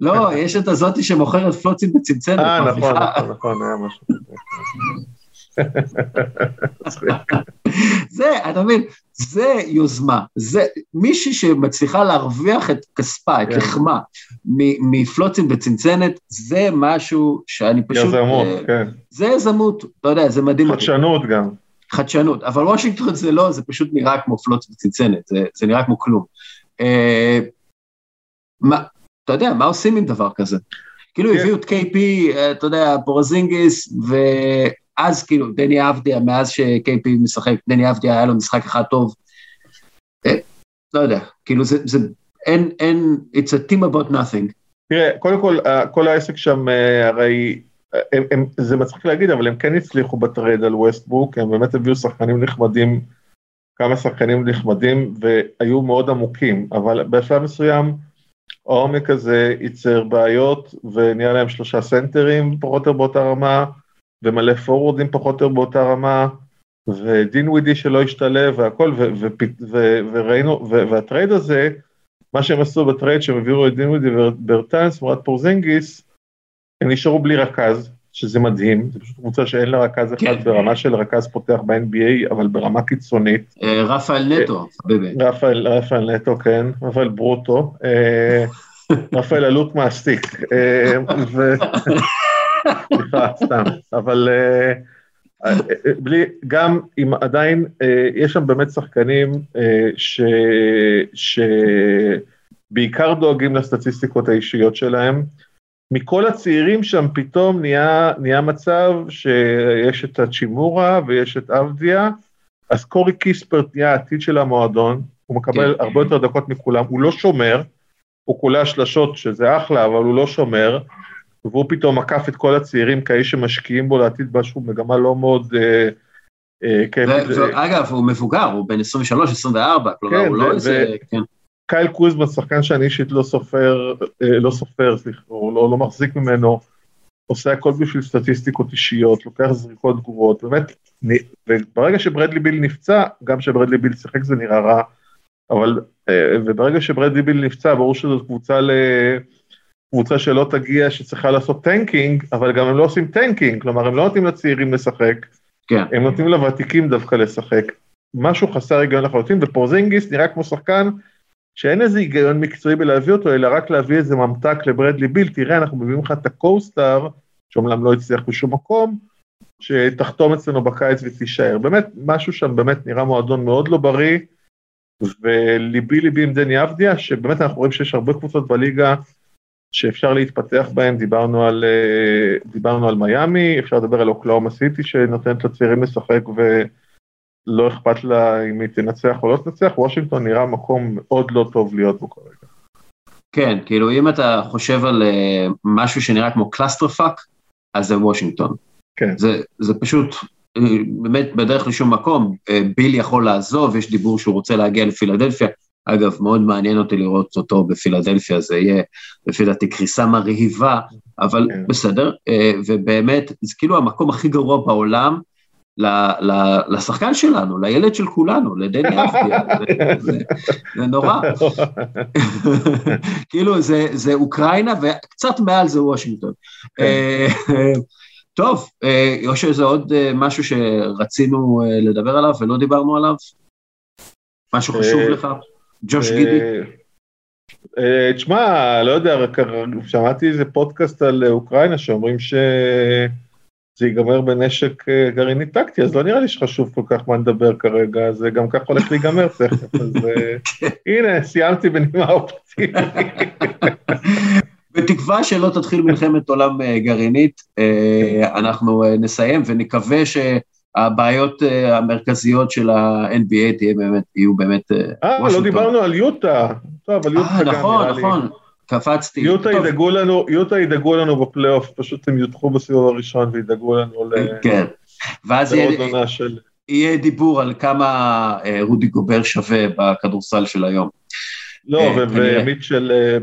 לא, יש את הזאתי שמוכרת פלוצים בצנצנת. אה, נכון. נכון, נכון, היה משהו. זה, אתה מבין, זה יוזמה, זה מישהי שמצליחה להרוויח את כספה, את כן. לחמה, מפלוצים בצנצנת, זה משהו שאני פשוט... יזמות, אה, כן. זה יזמות, אתה יודע, זה מדהים. חדשנות גם. חדשנות, אבל וושינגטון זה לא, זה פשוט נראה כמו פלוץ בצנצנת, זה, זה נראה כמו כלום. אה, מה, אתה יודע, מה עושים עם דבר כזה? כאילו כן. הביאו את KP, אה, אתה יודע, פורזינגיס, ואז כאילו דני אבדיה, מאז ש-KP משחק, דני אבדיה היה לו משחק אחד טוב. אה, לא יודע, כאילו זה, זה, אין, אין, it's a team about nothing. תראה, קודם כל, כל העסק שם אה, הרי, אה, הם, הם, זה מצחיק להגיד, אבל הם כן הצליחו בטרייד על ווסטברוק, הם באמת הביאו שחקנים נחמדים, כמה שחקנים נחמדים, והיו מאוד עמוקים, אבל בשלב מסוים, העומק הזה ייצר בעיות ונהיה להם שלושה סנטרים פחות או יותר באותה רמה, ומלא פורוורדים פחות או יותר באותה רמה, ודינווידי שלא השתלב והכל, ו- ו- ו- וראינו, והטרייד הזה, מה שהם עשו בטרייד שהם העבירו את דינווידי וברטנס תמורת פורזינגיס, הם נשארו בלי רכז, שזה מדהים, זה פשוט קבוצה שאין לה רכז אחד כן. ברמה של רכז פותח ב-NBA, אבל ברמה קיצונית. אה, רפאל נטו, חביבי. רפאל, רפאל נטו, כן, רפאל ברוטו, אה, רפאל עלות מעסיק, אה. סליחה, סתם, אבל אה, אה, בלי, גם אם עדיין, אה, יש שם באמת שחקנים אה, ש... שבעיקר דואגים לסטטיסטיקות האישיות שלהם. מכל הצעירים שם פתאום נהיה, נהיה מצב שיש את הצ'ימורה ויש את אבדיה, אז קורי קיספרט נהיה העתיד של המועדון, הוא מקבל כן. הרבה יותר דקות מכולם, הוא לא שומר, הוא קולע שלשות שזה אחלה, אבל הוא לא שומר, והוא פתאום עקף את כל הצעירים כאיש שמשקיעים בו לעתיד משהו, מגמה לא מאוד אה, אה, כיפית. ו- ואגב, הוא מבוגר, הוא בן 23, 24, כלומר, כן, הוא לא איזה... כן. קייל קוזמה, שחקן שאני אישית לא סופר, אה, לא סופר, סליחה, הוא לא, לא מחזיק ממנו, עושה הכל בשביל סטטיסטיקות אישיות, לוקח זריקות לא טובות, באמת, וברגע שברדלי ביל נפצע, גם שברדלי ביל שיחק זה נראה רע, אבל, אה, וברגע שברדלי ביל נפצע, ברור שזאת קבוצה ל... קבוצה שלא תגיע, שצריכה לעשות טנקינג, אבל גם הם לא עושים טנקינג, כלומר הם לא נותנים לצעירים לשחק, כן. הם נותנים לוותיקים דווקא לשחק. משהו חסר היגיון לחלוטין, ופורזינגיס נראה כמו שחקן שאין איזה היגיון מקצועי בלהביא אותו, אלא רק להביא איזה ממתק לברדלי ביל, תראה, אנחנו מביאים לך את הקו-סטאר, שאומנם לא הצליח בשום מקום, שתחתום אצלנו בקיץ ותישאר. באמת, משהו שם באמת נראה מועדון מאוד לא בריא, וליבי ליבי עם דני אבדיה, שבאמת אנחנו רואים שיש הרבה קבוצות בליגה שאפשר להתפתח בהן, דיברנו על, אה, דיברנו על מיאמי, אפשר לדבר על אוקלאומה סיטי שנותנת לצעירים לשחק ולא אכפת לה אם היא תנצח או לא תנצח, וושינגטון נראה מקום מאוד לא טוב להיות בו כרגע. כן, כאילו אם אתה חושב על אה, משהו שנראה כמו clusterfuck, אז זה וושינגטון. כן. זה, זה פשוט, אה, באמת בדרך לשום מקום, ביל יכול לעזוב, יש דיבור שהוא רוצה להגיע לפילדלפיה. אגב, מאוד מעניין אותי לראות אותו בפילדלפיה, זה יהיה לפי דעתי קריסה מרהיבה, אבל כן. בסדר, אה, ובאמת, זה כאילו המקום הכי גרוע בעולם לשחקן שלנו, לילד של כולנו, לדני אבדיה, זה- זה- זה נורא. כאילו זה, זה אוקראינה וקצת מעל זה וושינגטון. כן. אה, טוב, אה, יושר זה עוד משהו שרצינו לדבר עליו ולא דיברנו עליו? משהו חשוב לך? ג'וש גידי? אה, אה, תשמע, לא יודע, רק שמעתי איזה פודקאסט על אוקראינה שאומרים שזה ייגמר בנשק אה, גרעיני טקטי, אז לא נראה לי שחשוב כל כך מה נדבר כרגע, זה גם כך הולך להיגמר תכף, אז אה, הנה, סיימתי בנימה אופטימית. בתקווה שלא תתחיל מלחמת עולם אה, גרעינית, אה, אנחנו אה, נסיים ונקווה שהבעיות אה, המרכזיות של ה-NBA תהיה באמת, יהיו באמת אה, אה, לא. דיברנו על יוטה. טוב, על יוטה אה, גם נכון, נראה לי. נכון, קפצתי. יוטה ידאגו לנו, יוטה ידאגו לנו בפלייאוף, פשוט הם יודחו בסיבוב הראשון וידאגו לנו ל- כן. ואז יהיה- עונה של... יהיה דיבור על כמה רודי גובר שווה בכדורסל של היום. לא, אה. ומיטשל, אה,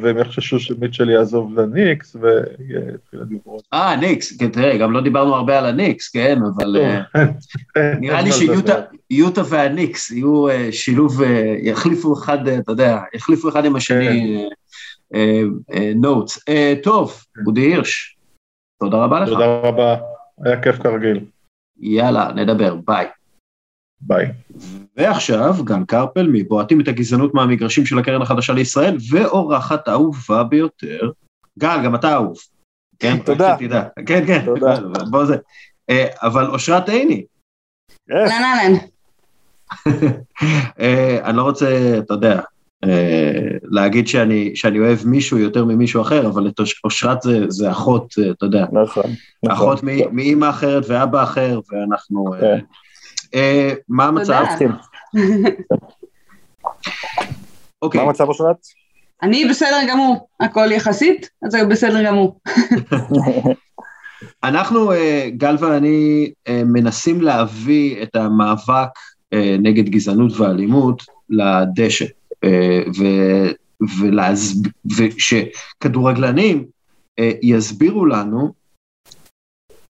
והם יחששו שמיטשל יעזוב לניקס, ויתחיל הדיבור. אה, ניקס, כן, תראה, גם לא דיברנו הרבה על הניקס, כן, אבל אה, נראה לי. שיוטה והניקס יהיו שילוב, יחליפו אחד, אתה יודע, יחליפו אחד עם השני נוטס. טוב, אודי הירש, תודה רבה לך. תודה רבה, היה כיף כרגיל, יאללה, נדבר, ביי. ביי. ועכשיו, גל קרפל מבועטים את הגזענות מהמגרשים של הקרן החדשה לישראל, ואורחת אהובה ביותר. גל, גם אתה אהוב. כן, תודה. שתדע. כן, כן, תודה. בוא זה. אה, אבל אושרת עיני? אהלן אהלן. אה, אני לא רוצה, אתה יודע, אה, להגיד שאני, שאני אוהב מישהו יותר ממישהו אחר, אבל את אוש- אושרת זה, זה אחות, אה, אתה יודע, נכון. נכון. אחות מ- מאימא אחרת ואבא אחר, ואנחנו... אה, כן. אה, מה המצב? אוקיי. מה המצב אושרת? אני בסדר גמור, הכל יחסית, אז זה בסדר גמור. אנחנו, אה, גל ואני, אה, מנסים להביא את המאבק אה, נגד גזענות ואלימות לדשא. אה, ולהסב... ושכדורגלנים אה, יסבירו לנו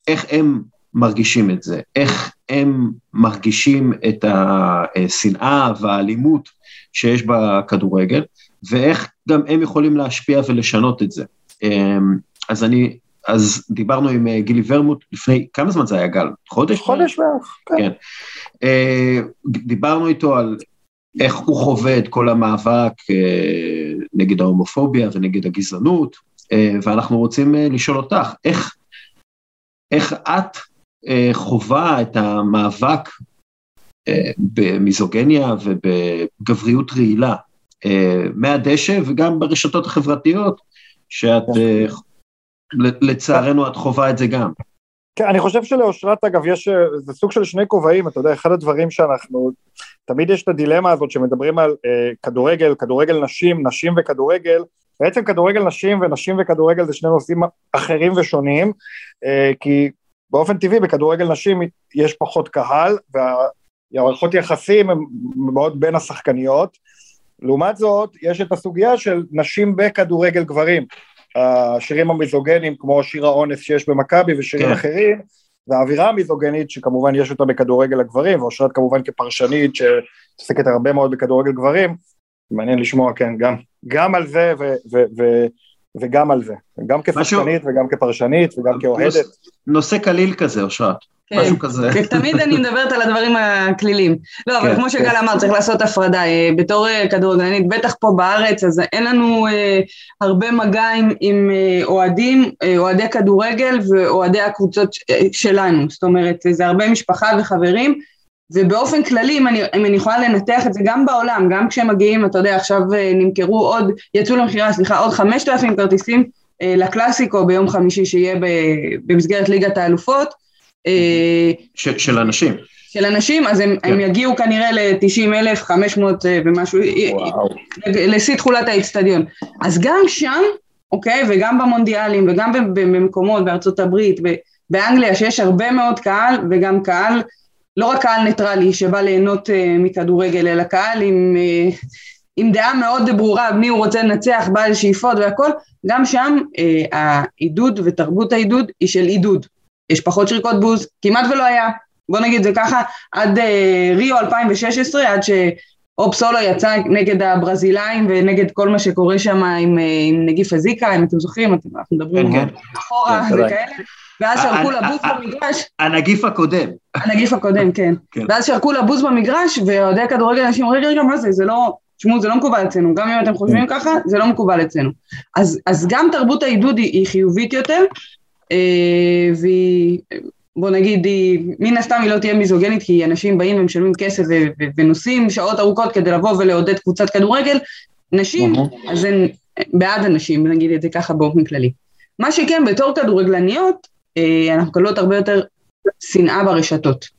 איך הם מרגישים את זה, איך הם מרגישים את השנאה והאלימות שיש בכדורגל, ואיך גם הם יכולים להשפיע ולשנות את זה. אמ, אז אני, אז דיברנו עם אה, גילי ורמוט לפני, כמה זמן זה היה גל? חודש? חודש בערך, כן. כן. אה, דיברנו איתו על איך הוא חווה את כל המאבק אה, נגד ההומופוביה ונגד הגזענות, ואנחנו רוצים לשאול אותך, איך, איך את חווה את המאבק במיזוגניה ובגבריות רעילה מהדשא וגם ברשתות החברתיות, שאת. לצערנו את חווה את זה גם. כן, אני חושב שלאושרת אגב יש, זה סוג של שני כובעים, אתה יודע, אחד הדברים שאנחנו, תמיד יש את הדילמה הזאת שמדברים על אה, כדורגל, כדורגל נשים, נשים וכדורגל, בעצם כדורגל נשים ונשים וכדורגל זה שני נושאים אחרים ושונים, אה, כי באופן טבעי בכדורגל נשים יש פחות קהל, והערכות יחסים הן מאוד בין השחקניות, לעומת זאת יש את הסוגיה של נשים בכדורגל גברים, השירים המיזוגנים כמו שיר האונס שיש במכבי ושירים כן. אחרים, והאווירה המיזוגנית שכמובן יש אותה בכדורגל הגברים, ואושרת כמובן כפרשנית שעוסקת הרבה מאוד בכדורגל גברים, מעניין לשמוע, כן, גם, גם על זה ו, ו, ו, וגם על זה, גם כשחקנית משהו... וגם כפרשנית וגם כאוהדת. נושא קליל כזה, אושרת. כן, משהו כזה. כן, תמיד אני מדברת על הדברים הכלילים. לא, אבל כן, כמו שגל אמר, צריך לעשות הפרדה. אה, בתור אה, כדורגלנית, בטח פה בארץ, אז אין לנו אה, הרבה מגע עם, עם אוהדים, אוהדי כדורגל ואוהדי הקבוצות שלנו. זאת אומרת, זה הרבה משפחה וחברים. ובאופן כללי, אם אני, אם אני יכולה לנתח את זה גם בעולם, גם כשהם מגיעים, אתה יודע, עכשיו נמכרו עוד, יצאו למכירה, סליחה, עוד 5,000 כרטיסים לקלאסיקו ביום חמישי שיהיה במסגרת ליגת האלופות, אה, של אנשים. של אנשים, אז הם, כן. הם יגיעו כנראה ל-90 אלף, 500 אה, ומשהו, לשיא תכולת האיצטדיון. אז גם שם, אוקיי, וגם במונדיאלים, וגם במקומות, בארצות הברית, באנגליה, שיש הרבה מאוד קהל, וגם קהל, לא רק קהל ניטרלי שבא ליהנות uh, מכדורגל, אלא קהל עם, uh, עם דעה מאוד ברורה, מי הוא רוצה לנצח, בעל שאיפות והכל, גם שם uh, העידוד ותרבות העידוד היא של עידוד. יש פחות שריקות בוז, כמעט ולא היה, בוא נגיד זה ככה, עד uh, ריו 2016, עד שאופסולו יצא נגד הברזילאים ונגד כל מה שקורה שם עם, uh, עם נגיף הזיקה, אם אתם זוכרים, אתם, אנחנו מדברים כן, כן. אחורה כן, וכאלה. ואז שרקו לבוז במגרש. הנגיף הקודם. הנגיף הקודם, כן. כן. ואז שרקו לבוז במגרש, ואוהדי הכדורגל אנשים, רגע, רגע, מה זה, זה לא, תשמעו, זה לא מקובל אצלנו, גם אם אתם חושבים ככה, זה לא מקובל אצלנו. אז, אז גם תרבות העידוד היא, היא חיובית יותר, אה, והיא, בוא נגיד, היא, מן הסתם היא לא תהיה מיזוגנית כי אנשים באים ומשלמים כסף ונוסעים שעות ארוכות כדי לבוא ולעודד קבוצת כדורגל, נשים, אז הן בעד הנשים, נגיד את זה ככה באופן כללי. מה שכן, בתור כדורגלניות, אה, אנחנו מקבלות הרבה יותר שנאה ברשתות.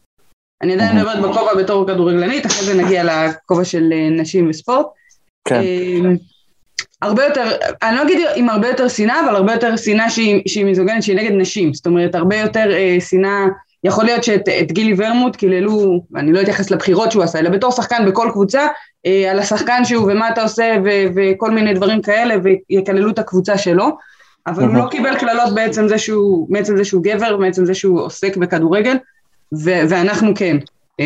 אני עדיין מדברת בכובע בתור כדורגלנית, אחרי זה נגיע לכובע של אה, נשים וספורט. כן. הרבה יותר, אני לא אגיד עם הרבה יותר שנאה, אבל הרבה יותר שנאה שהיא, שהיא מיזוגנית, שהיא נגד נשים, זאת אומרת הרבה יותר אה, שנאה, יכול להיות שאת גילי ורמוט קיללו, ואני לא אתייחס לבחירות שהוא עשה, אלא בתור שחקן בכל קבוצה, אה, על השחקן שהוא ומה אתה עושה ו- וכל מיני דברים כאלה, ויקללו את הקבוצה שלו, אבל הוא לא קיבל קללות בעצם זה שהוא, בעצם זה שהוא גבר, בעצם זה שהוא עוסק בכדורגל, ו- ואנחנו כן. אה,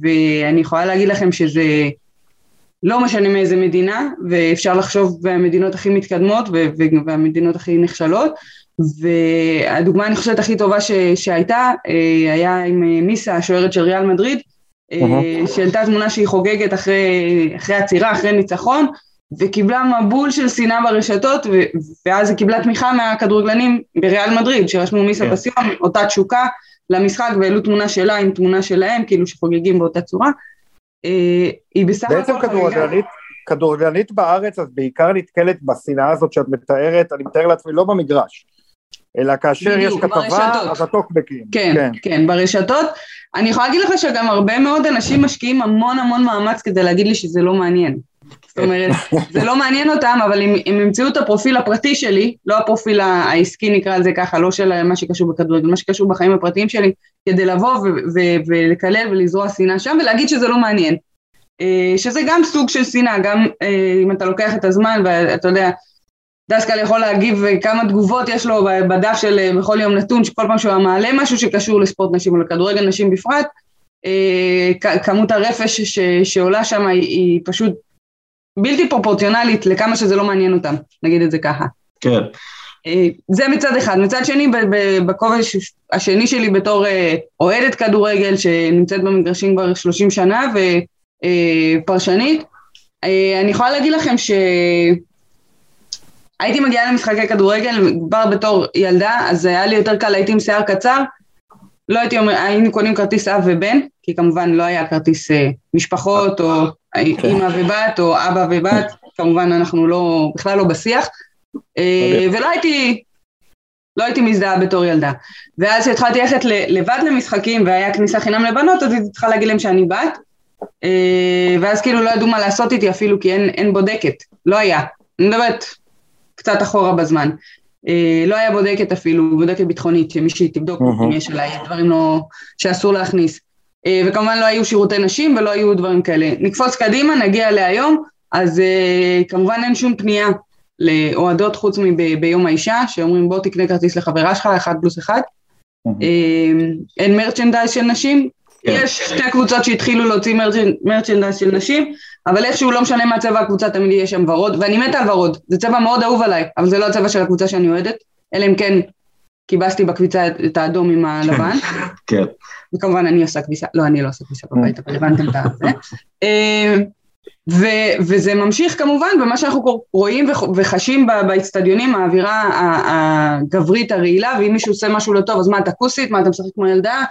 ואני יכולה להגיד לכם שזה... לא משנה מאיזה מדינה, ואפשר לחשוב במדינות הכי מתקדמות והמדינות הכי נחשלות, והדוגמה אני חושבת הכי טובה ש, שהייתה, אה, היה עם אה, מיסה, השוערת של ריאל מדריד, uh-huh. שהעלתה תמונה שהיא חוגגת אחרי, אחרי עצירה, אחרי ניצחון, וקיבלה מבול של שנאה ברשתות, ו, ואז היא קיבלה תמיכה מהכדורגלנים בריאל מדריד, שרשמו מיסה. כן. בסיום, אותה תשוקה למשחק, והעלו תמונה שלה עם תמונה שלהם, כאילו שחוגגים באותה צורה. אה, היא בסך הכל... בעצם כדורגלנית, כדורגלנית בארץ אז בעיקר נתקלת בשנאה הזאת שאת מתארת, אני מתאר לעצמי לא במגרש, אלא כאשר יש כתבה, אז הטוקבקים. כן, כן, כן, ברשתות. אני יכולה להגיד לך שגם הרבה מאוד אנשים משקיעים המון המון מאמץ כדי להגיד לי שזה לא מעניין. זאת אומרת, זה לא מעניין אותם, אבל אם הם ימצאו את הפרופיל הפרטי שלי, לא הפרופיל העסקי נקרא לזה ככה, לא של מה שקשור בכדורגל, מה שקשור בחיים הפרטיים שלי, כדי לבוא ולקלל ולזרוע שנאה שם ולהגיד שזה לא מעניין. אה, שזה גם סוג של שנאה, גם אה, אם אתה לוקח את הזמן ואתה יודע, דסקל יכול להגיב כמה תגובות יש לו בדף של אה, בכל יום נתון, שכל פעם שהוא מעלה משהו שקשור לספורט נשים או לכדורגל נשים בפרט, כמות הרפש ש, שעולה שם היא, היא פשוט בלתי פרופורציונלית לכמה שזה לא מעניין אותם, נגיד את זה ככה. כן. זה מצד אחד. מצד שני, בכובע השני שלי בתור אוהדת כדורגל שנמצאת במגרשים כבר 30 שנה ופרשנית, אני יכולה להגיד לכם ש... הייתי מגיעה למשחקי כדורגל כבר בתור ילדה, אז היה לי יותר קל, הייתי עם שיער קצר, לא הייתי אומר, היינו קונים כרטיס אב ובן, כי כמובן לא היה כרטיס אה, משפחות, או אימא ובת, או אבא ובת, כמובן אנחנו לא, בכלל לא בשיח, אה, ולא הייתי, לא הייתי מזדהה בתור ילדה. ואז כשהתחלתי ללכת לבד למשחקים, והיה כניסה חינם לבנות, אז הייתי צריכה להגיד להם שאני בת, אה, ואז כאילו לא ידעו מה לעשות איתי אפילו, כי אין, אין בודקת, לא היה. אני מדברת קצת אחורה בזמן. אה, לא היה בודקת אפילו, בודקת ביטחונית, שמישהי תבדוק. אם יש עליי דברים לא, שאסור להכניס. אה, וכמובן לא היו שירותי נשים ולא היו דברים כאלה. נקפוץ קדימה, נגיע להיום, אז אה, כמובן אין שום פנייה לאוהדות חוץ מביום האישה, שאומרים בוא תקנה כרטיס לחברה שלך, אחד פלוס אחד. אין מרצ'נדייז של נשים, כן. יש שתי קבוצות שהתחילו להוציא מרצ'נדייז של נשים, אבל איכשהו לא משנה מה צבע הקבוצה, תמיד יש שם ורוד, ואני מתה על ורוד, זה צבע מאוד אהוב עליי, אבל זה לא הצבע של הקבוצה שאני אוהדת, אלא אם כן כיבסתי בקביצה את האדום עם הלבן. כן. וכמובן אני עושה כביסה, לא, אני לא עושה כביסה בבית, אבל הבנתם את זה. אה, וזה ממשיך כמובן במה שאנחנו רואים וחשים באצטדיונים, האווירה הגברית הרעילה, ואם מישהו עושה משהו לא טוב, אז מה, אתה כוסית? מה, אתה משחק כמו ילדה?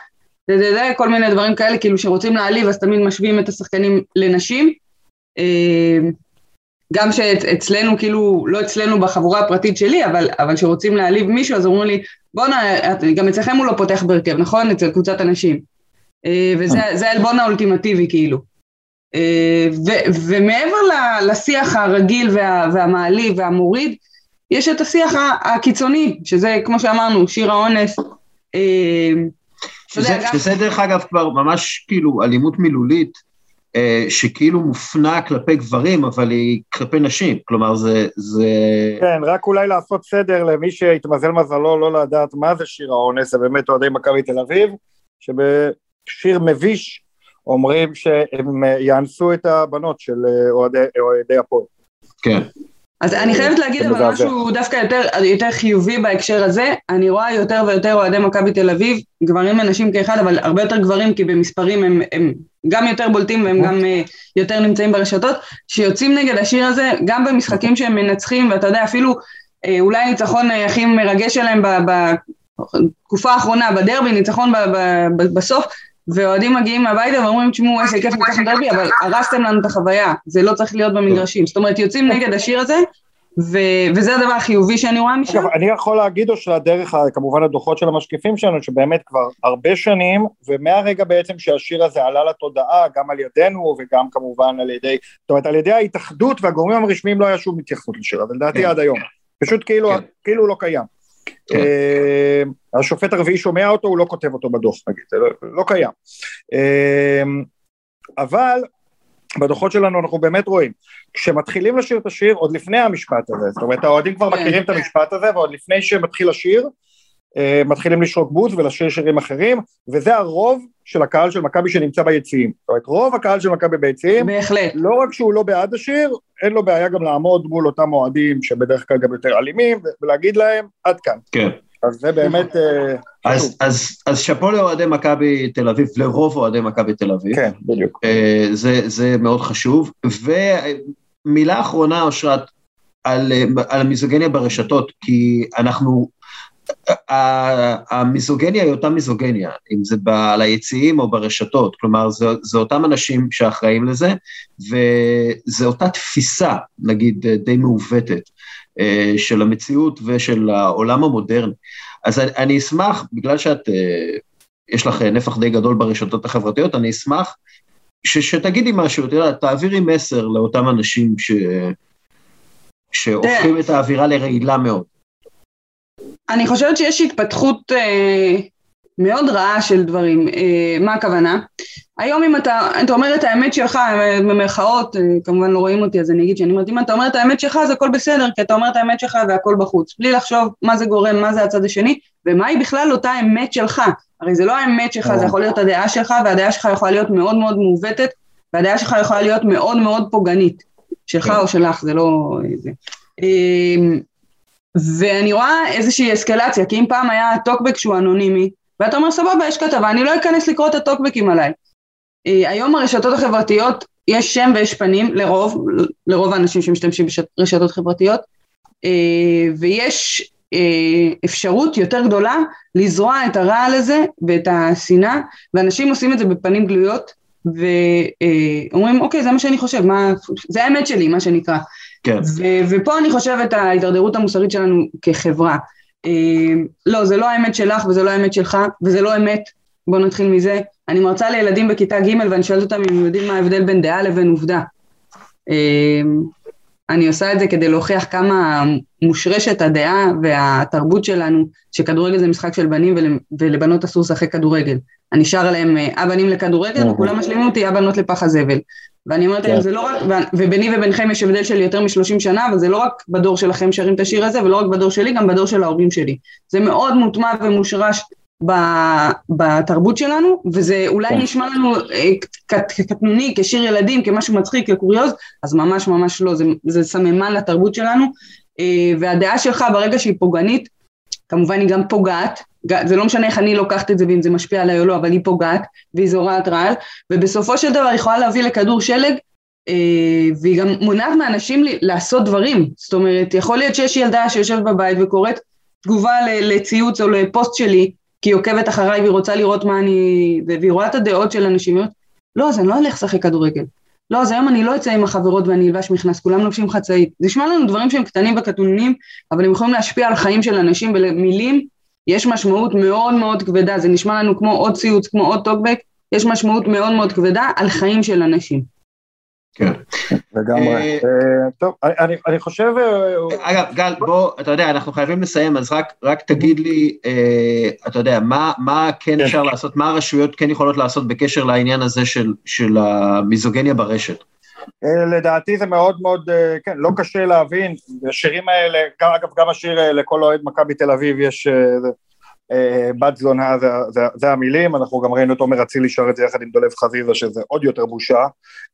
כל מיני דברים כאלה, כאילו שרוצים להעליב, אז תמיד משווים את השחקנים לנשים. אה, גם שאצלנו, כאילו, לא אצלנו בחבורה הפרטית שלי, אבל, אבל שרוצים להעליב מישהו, אז אומרים לי, בואנה, גם אצלכם הוא לא פותח בהרכב, נכון? אצל קבוצת אנשים. אה, וזה העלבון האולטימטיבי, כאילו. אה, ו, ומעבר לשיח הרגיל וה, והמעליב והמוריד, יש את השיח הקיצוני, שזה, כמו שאמרנו, שיר האונס. שזה, שזה דרך אגב כבר ממש כאילו אלימות מילולית. אה, שכאילו מופנה כלפי גברים, אבל היא כלפי נשים, כלומר זה... זה... כן, רק אולי לעשות סדר למי שהתמזל מזלו לא לדעת מה זה שיר האונס, זה באמת אוהדי מכבי תל אביב, שבשיר מביש אומרים שהם יאנסו את הבנות של אה, אוהדי הפועל. כן. אז אני חייבת להגיד אבל משהו דווקא יותר, יותר חיובי בהקשר הזה, אני רואה יותר ויותר אוהדי מכבי תל אביב, גברים ונשים כאחד, אבל הרבה יותר גברים כי במספרים הם, הם גם יותר בולטים והם גם uh, יותר נמצאים ברשתות, שיוצאים נגד השיר הזה, גם במשחקים שהם מנצחים, ואתה יודע, אפילו uh, אולי הניצחון uh, הכי מרגש שלהם בתקופה האחרונה, בדרבי, ניצחון ב, ב, ב, בסוף, ואוהדים מגיעים הביתה ואומרים, תשמעו, איזה כיף לקחת דרבי, אבל הרסתם לנו את החוויה, זה לא צריך להיות במגרשים. זאת אומרת, יוצאים נגד השיר הזה, ו- וזה הדבר החיובי שאני רואה משם. אגב, אני יכול להגיד או שלדרך, כמובן הדוחות של המשקיפים שלנו, שבאמת כבר הרבה שנים, ומהרגע בעצם שהשיר הזה עלה לתודעה, גם על ידינו וגם כמובן על ידי, זאת אומרת על ידי ההתאחדות והגורמים הרשמיים לא היה שום התייחסות לשיר, אבל לדעתי כן. עד היום. פשוט כאילו, כן. כאילו לא קיים. כן. אה, השופט הרביעי שומע אותו, הוא לא כותב אותו בדוח נגיד, זה לא, לא קיים. אה, אבל בדוחות שלנו אנחנו באמת רואים, כשמתחילים לשיר את השיר עוד לפני המשפט הזה, זאת אומרת האוהדים כבר כן. מכירים את המשפט הזה ועוד לפני שמתחיל השיר מתחילים לשרוק בוז ולשיר שירים אחרים וזה הרוב של הקהל של מכבי שנמצא ביציעים, זאת אומרת רוב הקהל של מכבי ביציעים, בהחלט, לא רק שהוא לא בעד השיר, אין לו בעיה גם לעמוד מול אותם אוהדים שבדרך כלל גם יותר אלימים ולהגיד להם עד כאן. כן. אז זה באמת... אה, אז, אז, אז שאפו לאוהדי מכבי תל אביב, לרוב אוהדי מכבי תל אביב. כן, בדיוק. אה, זה, זה מאוד חשוב. ומילה אחרונה, אושרת, על, על המיזוגניה ברשתות, כי אנחנו, המיזוגניה היא אותה מיזוגניה, אם זה על היציעים או ברשתות, כלומר זה, זה אותם אנשים שאחראים לזה, וזה אותה תפיסה, נגיד, די מעוותת. אה, של המציאות ושל העולם המודרני. אז אני אשמח, בגלל שאת, אה, יש לך נפח די גדול ברשתות החברתיות, אני אשמח ש, שתגידי משהו, יודע, תעבירי מסר לאותם אנשים ש, שהופכים את האווירה לרעילה מאוד. אני חושבת שיש התפתחות אה, מאוד רעה של דברים. אה, מה הכוונה? היום אם אתה, אתה אומר את האמת שלך, במרכאות, אה, כמובן לא רואים אותי אז אני אגיד שאני אומרת, אם אתה אומר את האמת שלך אז הכל בסדר, כי אתה אומר את האמת שלך והכל בחוץ, בלי לחשוב מה זה גורם, מה זה הצד השני, ומה היא בכלל אותה אמת שלך. הרי זה לא האמת שלך, זה יכול להיות הדעה שלך, והדעה שלך יכולה להיות מאוד מאוד מעוותת, והדעה שלך יכולה להיות מאוד מאוד פוגענית. שלך או שלך, זה לא... זה. ואני רואה איזושהי אסקלציה, כי אם פעם היה טוקבק שהוא אנונימי, ואתה אומר סבבה יש כתבה, אני לא אכנס לקרוא את הטוקבקים עליי. אה, היום הרשתות החברתיות, יש שם ויש פנים לרוב, לרוב האנשים שמשתמשים ברשתות חברתיות, אה, ויש אה, אפשרות יותר גדולה לזרוע את הרעל הזה ואת השנאה, ואנשים עושים את זה בפנים גלויות, ואומרים אוקיי זה מה שאני חושב, מה, זה האמת שלי מה שנקרא. כן. ו- ופה אני חושבת ההידרדרות המוסרית שלנו כחברה. אה, לא, זה לא האמת שלך וזה לא האמת שלך, וזה לא אמת, בואו נתחיל מזה. אני מרצה לילדים בכיתה ג' ואני שואלת אותם אם הם יודעים מה ההבדל בין דעה לבין עובדה. אה, אני עושה את זה כדי להוכיח כמה מושרשת הדעה והתרבות שלנו, שכדורגל זה משחק של בנים ול, ולבנות אסור לשחק כדורגל. אני שר הבנים אה, לכדורגל, וכולם משלימים אותי הבנות לפח הזבל. ואני אומרת להם, כן. זה לא רק, וביני וביניכם יש הבדל של יותר משלושים שנה, אבל זה לא רק בדור שלכם שרים את השיר הזה, ולא רק בדור שלי, גם בדור של ההורים שלי. זה מאוד מוטמע ומושרש בתרבות שלנו, וזה אולי כן. נשמע לנו אה, קטנוני, כשיר ילדים, כמשהו מצחיק, כקוריוז, אז ממש ממש לא, זה, זה סממן לתרבות שלנו, והדעה שלך ברגע שהיא פוגענית, כמובן היא גם פוגעת, זה לא משנה איך אני לוקחת את זה ואם זה משפיע עליי או לא, אבל היא פוגעת והיא זורעת רעל, ובסופו של דבר היא יכולה להביא לכדור שלג, אה, והיא גם מונעת מאנשים לעשות דברים, זאת אומרת, יכול להיות שיש ילדה שיושבת בבית וקוראת תגובה לציוץ או לפוסט שלי, כי היא עוקבת אחריי והיא רוצה לראות מה אני... והיא רואה את הדעות של אנשים, לא, אז אני לא אלך לשחק כדורגל. לא, אז היום אני לא אצא עם החברות ואני אלבש מכנס, כולם לובשים חצאית. זה נשמע לנו דברים שהם קטנים וקטנוניים, אבל הם יכולים להשפיע על חיים של אנשים ולמילים יש משמעות מאוד מאוד כבדה, זה נשמע לנו כמו עוד ציוץ, כמו עוד טוקבק, יש משמעות מאוד מאוד כבדה על חיים של אנשים. כן. לגמרי. אה, אה, טוב, אני חושב... אה, אגב, גל, בוא, אתה יודע, אנחנו חייבים לסיים, אז רק תגיד לי, אתה יודע, מה כן, כן אפשר לעשות, מה הרשויות כן יכולות לעשות בקשר לעניין הזה של המיזוגניה ברשת? לדעתי זה מאוד מאוד, כן, לא קשה להבין, השירים האלה, אגב גם השיר לכל אוהד מכבי תל אביב יש בת זונה זה, זה, זה המילים, אנחנו גם ראינו את עומר אצילי שר את זה יחד עם דולב חזיזה שזה עוד יותר בושה.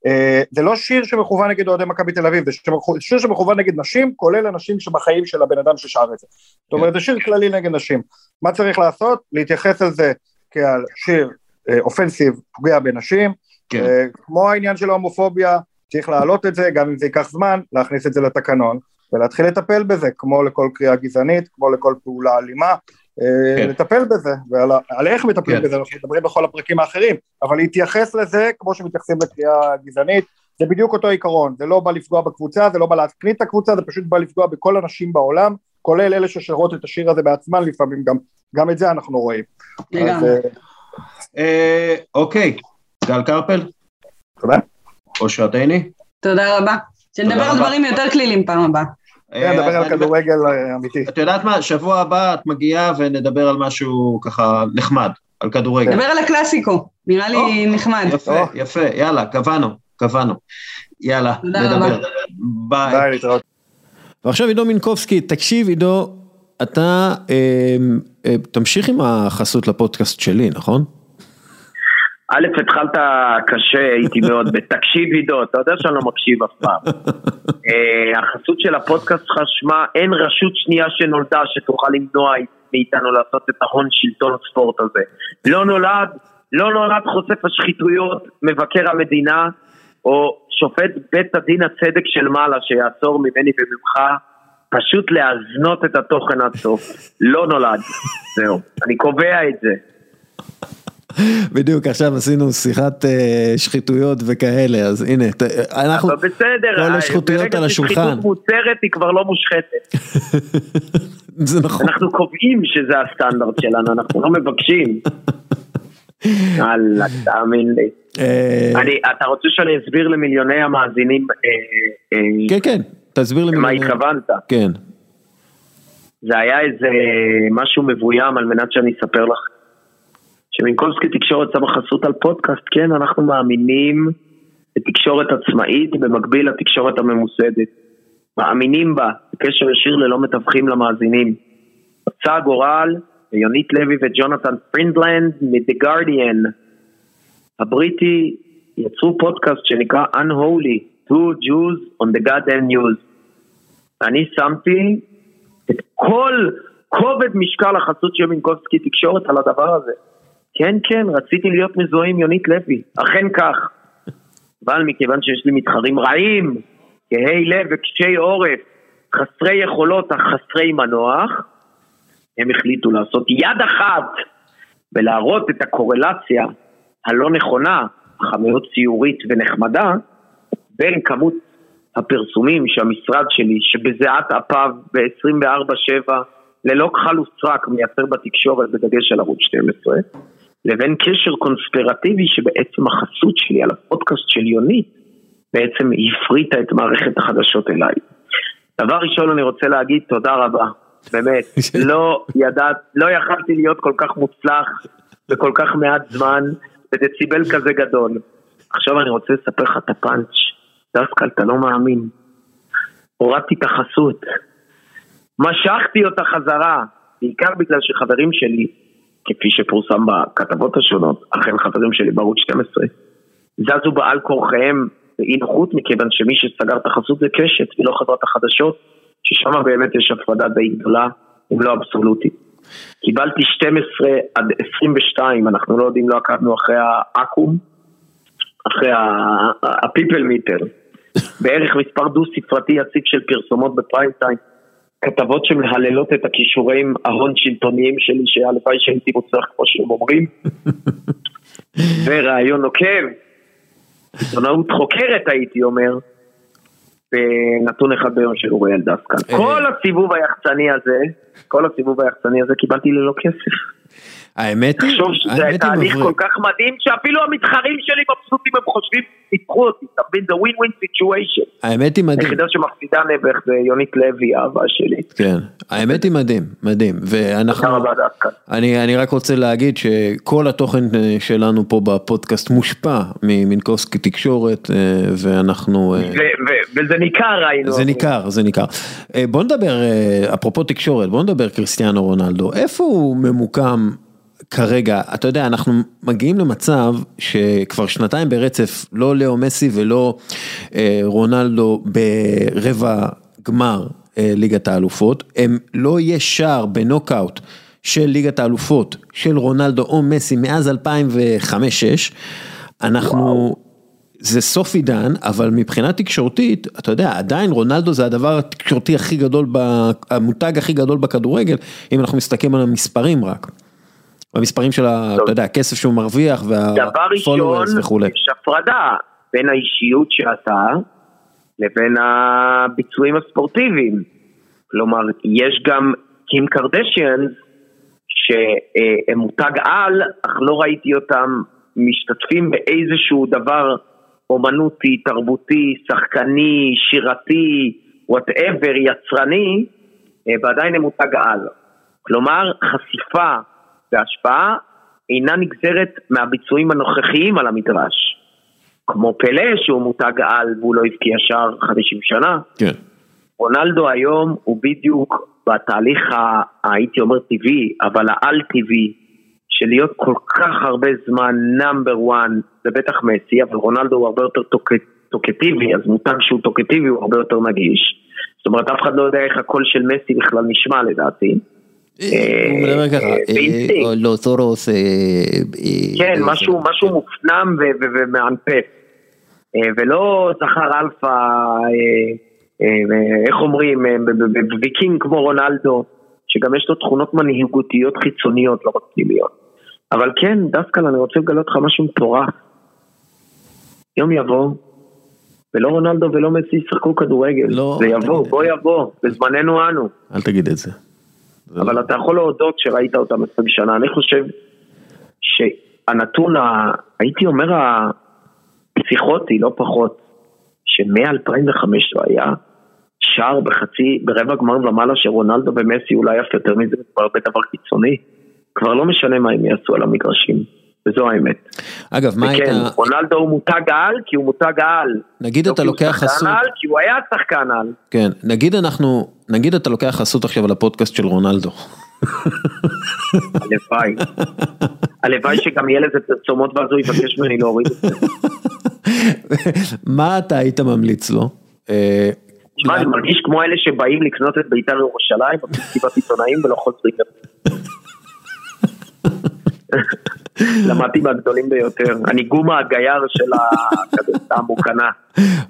אה, זה לא שיר שמכוון נגד אוהדי מכבי תל אביב, זה שיר שמכוון נגד נשים, כולל אנשים שבחיים של הבן אדם ששר את זה. זאת אומרת זה שיר כללי נגד נשים. מה צריך לעשות? להתייחס על זה כעל שיר אה, אופנסיב פוגע בנשים, כן. כמו העניין של ההומופוביה, צריך להעלות את זה, גם אם זה ייקח זמן, להכניס את זה לתקנון. ולהתחיל לטפל בזה, כמו לכל קריאה גזענית, כמו לכל פעולה אלימה, כן. לטפל בזה, ועל איך מטפלים כן. בזה, אנחנו מדברים בכל הפרקים האחרים, אבל להתייחס לזה כמו שמתייחסים לקריאה גזענית, זה בדיוק אותו עיקרון, זה לא בא לפגוע בקבוצה, זה לא בא להקנית את הקבוצה, זה פשוט בא לפגוע בכל הנשים בעולם, כולל אלה ששרות את השיר הזה בעצמן לפעמים, גם, גם את זה אנחנו רואים. אז, אה, אוקיי, גל קרפל. תודה. אושרת עיני. תודה רבה. שנדבר על דברים יותר כלילים פעם הבאה. כן, נדבר על כדורגל אה, אמיתי. את יודעת מה, שבוע הבא את מגיעה ונדבר על משהו ככה נחמד, על כדורגל. נדבר על הקלאסיקו, נראה לי נחמד. יפה, יפה, יאללה, קבענו, קבענו. יאללה, נדבר. ביי. להתראות. ועכשיו עידו מינקובסקי, תקשיב עידו, אתה אה, אה, תמשיך עם החסות לפודקאסט שלי, נכון? א', התחלת קשה, הייתי מאוד בתקשיב עידו, אתה יודע שאני לא מקשיב אף פעם. אה, החסות של הפודקאסט שלך שמה, אין רשות שנייה שנולדה שתוכל למנוע מאיתנו לעשות את ההון שלטון הספורט הזה. לא נולד, לא נולד חושף השחיתויות, מבקר המדינה, או שופט בית הדין הצדק של מעלה שיעצור ממני וממך, פשוט להזנות את התוכן עד סוף. לא נולד. זהו, אני קובע את זה. בדיוק עכשיו עשינו שיחת אה, שחיתויות וכאלה, אז הנה, אנחנו, אבל בסדר, כל השחיתויות על השולחן. ברגע ששחיתות מוצרת היא כבר לא מושחתת. זה נכון. אנחנו קובעים שזה הסטנדרט שלנו, אנחנו לא מבקשים. יאללה, תאמין לי. אה, אתה רוצה שאני אסביר למיליוני המאזינים? אה, כן, כן, תסביר למיליוני. מה התכוונת? כן. זה היה איזה משהו מבוים על מנת שאני אספר לך שמינקובסקי תקשורת שמה חסות על פודקאסט, כן, אנחנו מאמינים בתקשורת עצמאית במקביל לתקשורת הממוסדת. מאמינים בה, בקשר ישיר ללא מתווכים למאזינים. רצה הגורל, ויונית לוי וג'ונתן פרידלנד מ-The Guardian הבריטי יצרו פודקאסט שנקרא Unholy, Two Jews on the Goddamn News. אני שמתי את כל כובד משקל החסות של מינקובסקי תקשורת על הדבר הזה. כן, כן, רציתי להיות מזוהה עם יונית לוי, אכן כך. אבל מכיוון שיש לי מתחרים רעים, כהי לב וקשי עורף, חסרי יכולות אך חסרי מנוח, הם החליטו לעשות יד אחת ולהראות את הקורלציה הלא נכונה, אך המאוד ציורית ונחמדה, בין כמות הפרסומים שהמשרד שלי, שבזיעת אפיו ב-24/7, ללא כחל וסרק מייצר בתקשורת בדגש על ערוץ 12, לבין קשר קונספירטיבי שבעצם החסות שלי על הפודקאסט של יונית בעצם הפריטה את מערכת החדשות אליי. דבר ראשון אני רוצה להגיד תודה רבה, באמת, לא ידעת, לא יכלתי להיות כל כך מוצלח בכל כך מעט זמן, בדציבל כזה גדול. עכשיו אני רוצה לספר לך את הפאנץ', דסקל, אתה לא מאמין. הורדתי את החסות, משכתי אותה חזרה, בעיקר בגלל שחברים שלי, כפי שפורסם בכתבות השונות, אכן חברים שלי בערוץ 12, זזו בעל כורחיהם באי נוחות, מכיוון שמי שסגר את החסות זה קשת ולא חברת החדשות, ששם באמת יש הפרדה די גדולה, אם לא אבסולוטית. קיבלתי 12 עד 22, אנחנו לא יודעים, לא עקבנו אחרי האקו"ם, אחרי הפיפל מיטר, בערך מספר דו ספרתי יציב של פרסומות בפריים טיים. כתבות שמהללות את הכישורים ההון שלטוניים שלי, שהלוואי שהייתי מוצלח כמו שהם אומרים. ורעיון נוקב, עיתונאות חוקרת הייתי אומר, ונתון אחד ביום של אוריאל דסקל. אה. כל הסיבוב היחצני הזה, כל הסיבוב היחצני הזה קיבלתי ללא כסף. האמת היא, תחשוב שזה תהליך כל. כך מדהים, שאפילו המתחרים שלי מבסוטים, הם חושבים, ניצחו אותי, אתה מבין? זה win win situation. האמת היא מדהים. היחידה שמפסידה נעבך זה יונית לוי, האהבה שלי. כן, האמת היא מדהים, מדהים, ואנחנו, תודה רבה דווקא. אני, אני רק רוצה להגיד שכל התוכן אה, שלנו פה בפודקאסט מושפע ממינקובסקי תקשורת, אה, ואנחנו, אה, ו- ו- וזה ניכר ראינו. זה ניכר, זה ניכר. בוא נדבר, אפרופו תקשורת, בוא נדבר קריסטיאנו רונלדו, איפה הוא ממוקם כרגע? אתה יודע, אנחנו מגיעים למצב שכבר שנתיים ברצף, לא לאו מסי ולא אה, רונלדו ברבע גמר אה, ליגת האלופות, הם לא יהיה שער בנוקאוט. של ליגת האלופות של רונלדו או מסי מאז 2005-2006, אנחנו, זה סוף עידן, אבל מבחינה תקשורתית, אתה יודע, עדיין רונלדו זה הדבר התקשורתי הכי גדול, ב- המותג הכי גדול בכדורגל, אם אנחנו מסתכלים על המספרים רק. המספרים של, ה- אתה יודע, הכסף שהוא מרוויח דבר ראשון, וה-followers וכולי. יש הפרדה בין האישיות שאתה לבין הביצועים הספורטיביים. כלומר, יש גם קים קרדשיאנס שהם מותג על, אך לא ראיתי אותם משתתפים באיזשהו דבר אומנותי, תרבותי, שחקני, שירתי, וואטאבר, יצרני, אה, ועדיין הם מותג על. כלומר, חשיפה והשפעה אינה נגזרת מהביצועים הנוכחיים על המגרש. כמו פלה שהוא מותג על והוא לא הבקיע שער 50 שנה, כן. רונלדו היום הוא בדיוק בתהליך, ה- הייתי אומר טבעי, אבל העל טבעי, של להיות כל כך הרבה זמן number one, זה בטח מסי, אבל רונלדו הוא הרבה יותר talk- talkative, אז מותג שהוא talkative הוא הרבה יותר נגיש. זאת אומרת, אף אחד לא יודע איך הקול של מסי בכלל נשמע לדעתי. הוא מדבר ככה, אה, אה, באינסטינקט. או לא סורוס, אה, אה, כן, אה, משהו, משהו מופנם ומענפף. אה, ולא זכר אלפא, אה, אה, איך אומרים, אה, ב- ב- ב- ויקינג כמו רונלדו, שגם יש לו תכונות מנהיגותיות חיצוניות, לא רק פנימיות. אבל כן, דווקא אני רוצה לגלות לך משהו מטורף. יום יבוא, ולא רונלדו ולא מסי ישחקו כדורגל. לא, זה יבוא. בוא יבוא, בזמננו אנו. אל תגיד את זה. אבל אתה יכול להודות שראית אותם 20 שנה, אני חושב שהנתון, ה... הייתי אומר הפסיכוטי, לא פחות, שמ-2005 לא היה שער בחצי, ברבע גמר ומעלה שרונלדו ומסי אולי אף יותר מזה, כבר הרבה דבר קיצוני. כבר לא משנה מה הם יעשו על המגרשים, וזו האמת. אגב, מה היית... וכן, רונלדו הוא מותג על כי הוא מותג על. נגיד לא אתה לוקח חסות... על, כי הוא היה שחקן על. כן, נגיד אנחנו, נגיד אתה לוקח חסות עכשיו על הפודקאסט של רונלדו. הלוואי. הלוואי שגם יהיה לזה פרסומות ואז הוא יבקש ממני להוריד את זה. מה אתה היית ממליץ לו? אה, תשמע, אני מרגיש כמו אלה שבאים לקנות את בית"ר ירושלים במסיבת עיתונאים ולא חוזרים. למדתי מהגדולים ביותר. אני גומה הגייר של המוקנה.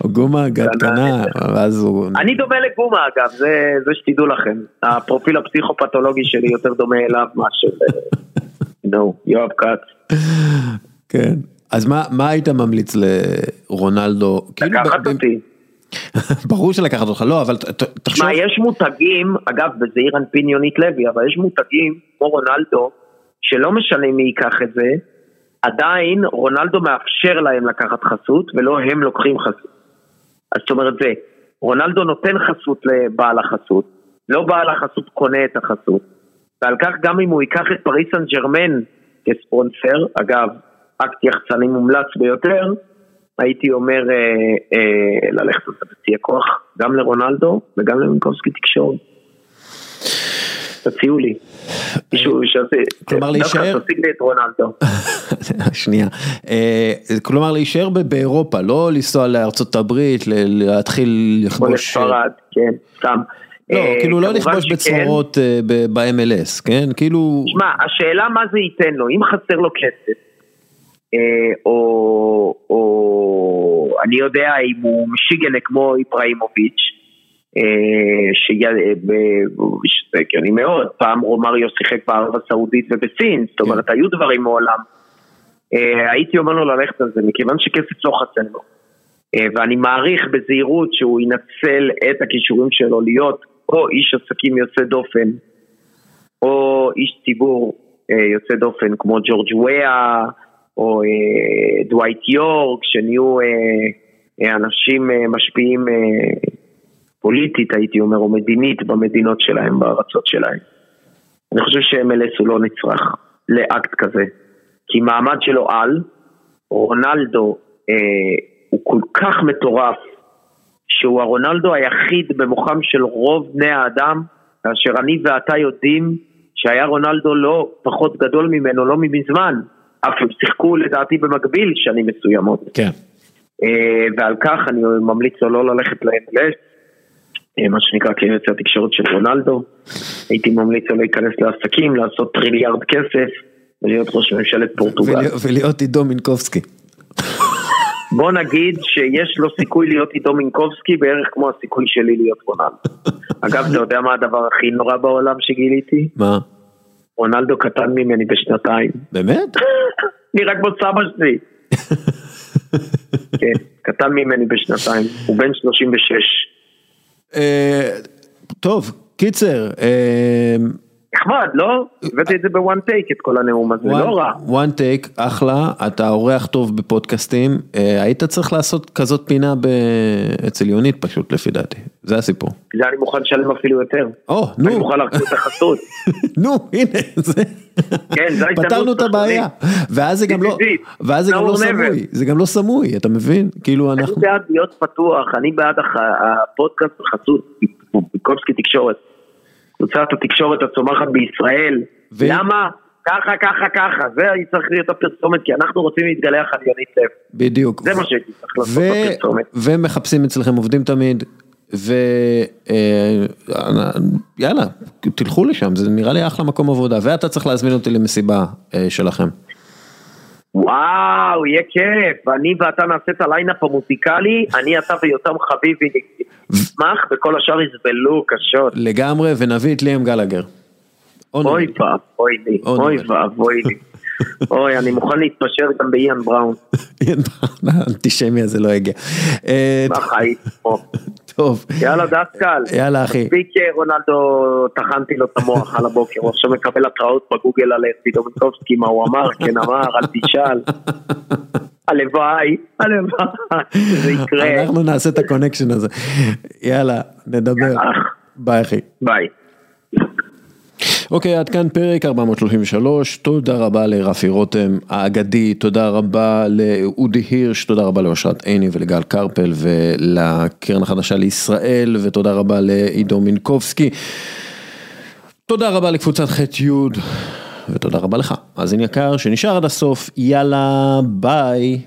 גומה גדקנה, ואז הוא... אני דומה לגומה אגב, זה זה שתדעו לכם. הפרופיל הפסיכופתולוגי שלי יותר דומה אליו מאשר... נו, יואב כץ. כן. אז מה, מה היית ממליץ לרונלדו? כאילו, לקחת אותי. ברור שלקחת אותך, לא, אבל תחשוב, תשמע, יש מותגים, אגב, בזעיר אנפין יונית לוי, אבל יש מותגים כמו רונלדו, שלא משנה מי ייקח את זה, עדיין רונלדו מאפשר להם לקחת חסות, ולא הם לוקחים חסות. אז זאת אומרת זה, רונלדו נותן חסות לבעל החסות, לא בעל החסות קונה את החסות, ועל כך גם אם הוא ייקח את פריס סן ג'רמן כספונסר, אגב, אקט יחצני מומלץ ביותר, הייתי אומר אה, אה, ללכת על זה בשיא הכוח, גם לרונלדו וגם למינקובסקי תקשורת. תציעו לי. מישהו שעושה, כלומר, להישאר-. שנייה, אה, כלומר להישאר באירופה, לא לנסוע לארצות הברית, להתחיל לכבוש, לספרד, כן, סתם. לא, אה, כאילו לא לכבוש. בצרורות אה, ב-MLS, כן? כאילו, שמע, השאלה מה זה ייתן לו, אם חסר לו כסף, אה, או, אני יודע אם הוא משיגנה כמו איבראימוביץ', אה, שזה הגיוני מאוד, פעם רומריו שיחק בערב הסעודית ובסין, זאת אומרת היו דברים מעולם. אה, הייתי אומר לו ללכת על זה, מכיוון שכסף לא חסר לו. אה, ואני מעריך בזהירות שהוא ינצל את הכישורים שלו להיות או איש עסקים יוצא דופן, או איש ציבור אה, יוצא דופן כמו ג'ורג' וויה, או אה, דווייט יורק, שנהיו אה, אה, אנשים אה, משפיעים אה, פוליטית, הייתי אומר, או מדינית במדינות שלהם, בארצות שלהם. אני חושב ש-MLS הוא לא נצרך לאקט כזה, כי מעמד שלו על, רונלדו אה, הוא כל כך מטורף, שהוא הרונלדו היחיד במוחם של רוב בני האדם, כאשר אני ואתה יודעים שהיה רונלדו לא פחות גדול ממנו, לא מזמן, אף הם שיחקו לדעתי במקביל שנים מסוימות. כן. אה, ועל כך אני ממליץ לו לא ללכת ל-MLS, מה שנקרא כיועץ התקשורת של רונלדו. הייתי ממליץ לו להיכנס לעסקים, לעשות טריליארד כסף ולהיות ראש ממשלת פורטוגל. ול- ולהיות עידו מינקובסקי. בוא נגיד שיש לו סיכוי להיות איתו מינקובסקי בערך כמו הסיכוי שלי להיות רונלדו. אגב, אתה יודע מה הדבר הכי נורא בעולם שגיליתי? מה? רונלדו קטן ממני בשנתיים. באמת? נראה כמו סבא שלי. כן, קטן ממני בשנתיים. הוא בן 36. אה, טוב, קיצר, אה, נחמד, לא? הבאתי את זה בוואן טייק, את כל הנאום הזה, לא רע. one take, אחלה, אתה אורח טוב בפודקאסטים, אה, היית צריך לעשות כזאת פינה אצל יונית פשוט לפי דעתי, זה הסיפור. זה אני מוכן לשלם אפילו יותר. או, אני נו, מוכן להחזיר את החסות. נו, הנה, זה, כן, זו ההזדמנות פתרנו את הבעיה, ואז זה גם לא. ואז זה גם לא never. סמוי, זה גם לא סמוי, אתה מבין? כאילו אני אנחנו, בעד להיות פתוח, אני בעד הפודקאסט בחסות, ביקובסקי תקשורת. קבוצת התקשורת הצומחת בישראל. ו- למה? ככה, ככה, ככה. זה צריך להיות הפרסומת, כי אנחנו רוצים להתגלח על יונית לב. בדיוק, זה מה שהייתי צריך לעשות ו- בפרסומת. ומחפשים אצלכם עובדים תמיד, ויאללה, תלכו לשם, זה נראה לי אחלה מקום עבודה, ואתה צריך להזמין אותי למסיבה אה, שלכם. וואו, יהיה כיף. אני ואתה נעשה את הליינאפ המוזיקלי, אני, אתה ויותם חביבי נשמח, וכל השאר יסבלו קשות. לגמרי, ונביא את ליאם גלגר. או אוי. ואבוי לי, או אוי. ואבוי לי. אוי, אני מוכן להתפשר גם באיאן בראון. האנטישמי הזה לא הגיע. אה, פה? טוב, יאללה דסקל. יאללה אחי. מספיק אה, רונלדו, טחנתי לו את המוח על הבוקר, הוא עכשיו מקבל התראות בגוגל על עידו מינקובסקי, מה הוא אמר, כן אמר, אל תשאל. הלוואי, הלוואי, זה יקרה. אנחנו נעשה את ה connection הזה. יאללה, נדבר. ביי אחי. ביי. אוקיי, עד כאן פרק 433, תודה רבה לרפי רותם האגדי, תודה רבה לאודי הירש, תודה רבה לאושרת עיני ולגל קרפל ולקרן החדשה לישראל, ותודה רבה לעידו מינקובסקי. תודה רבה לקבוצת ח' י' ותודה רבה לך, מאזין יקר שנשאר עד הסוף, יאללה ביי.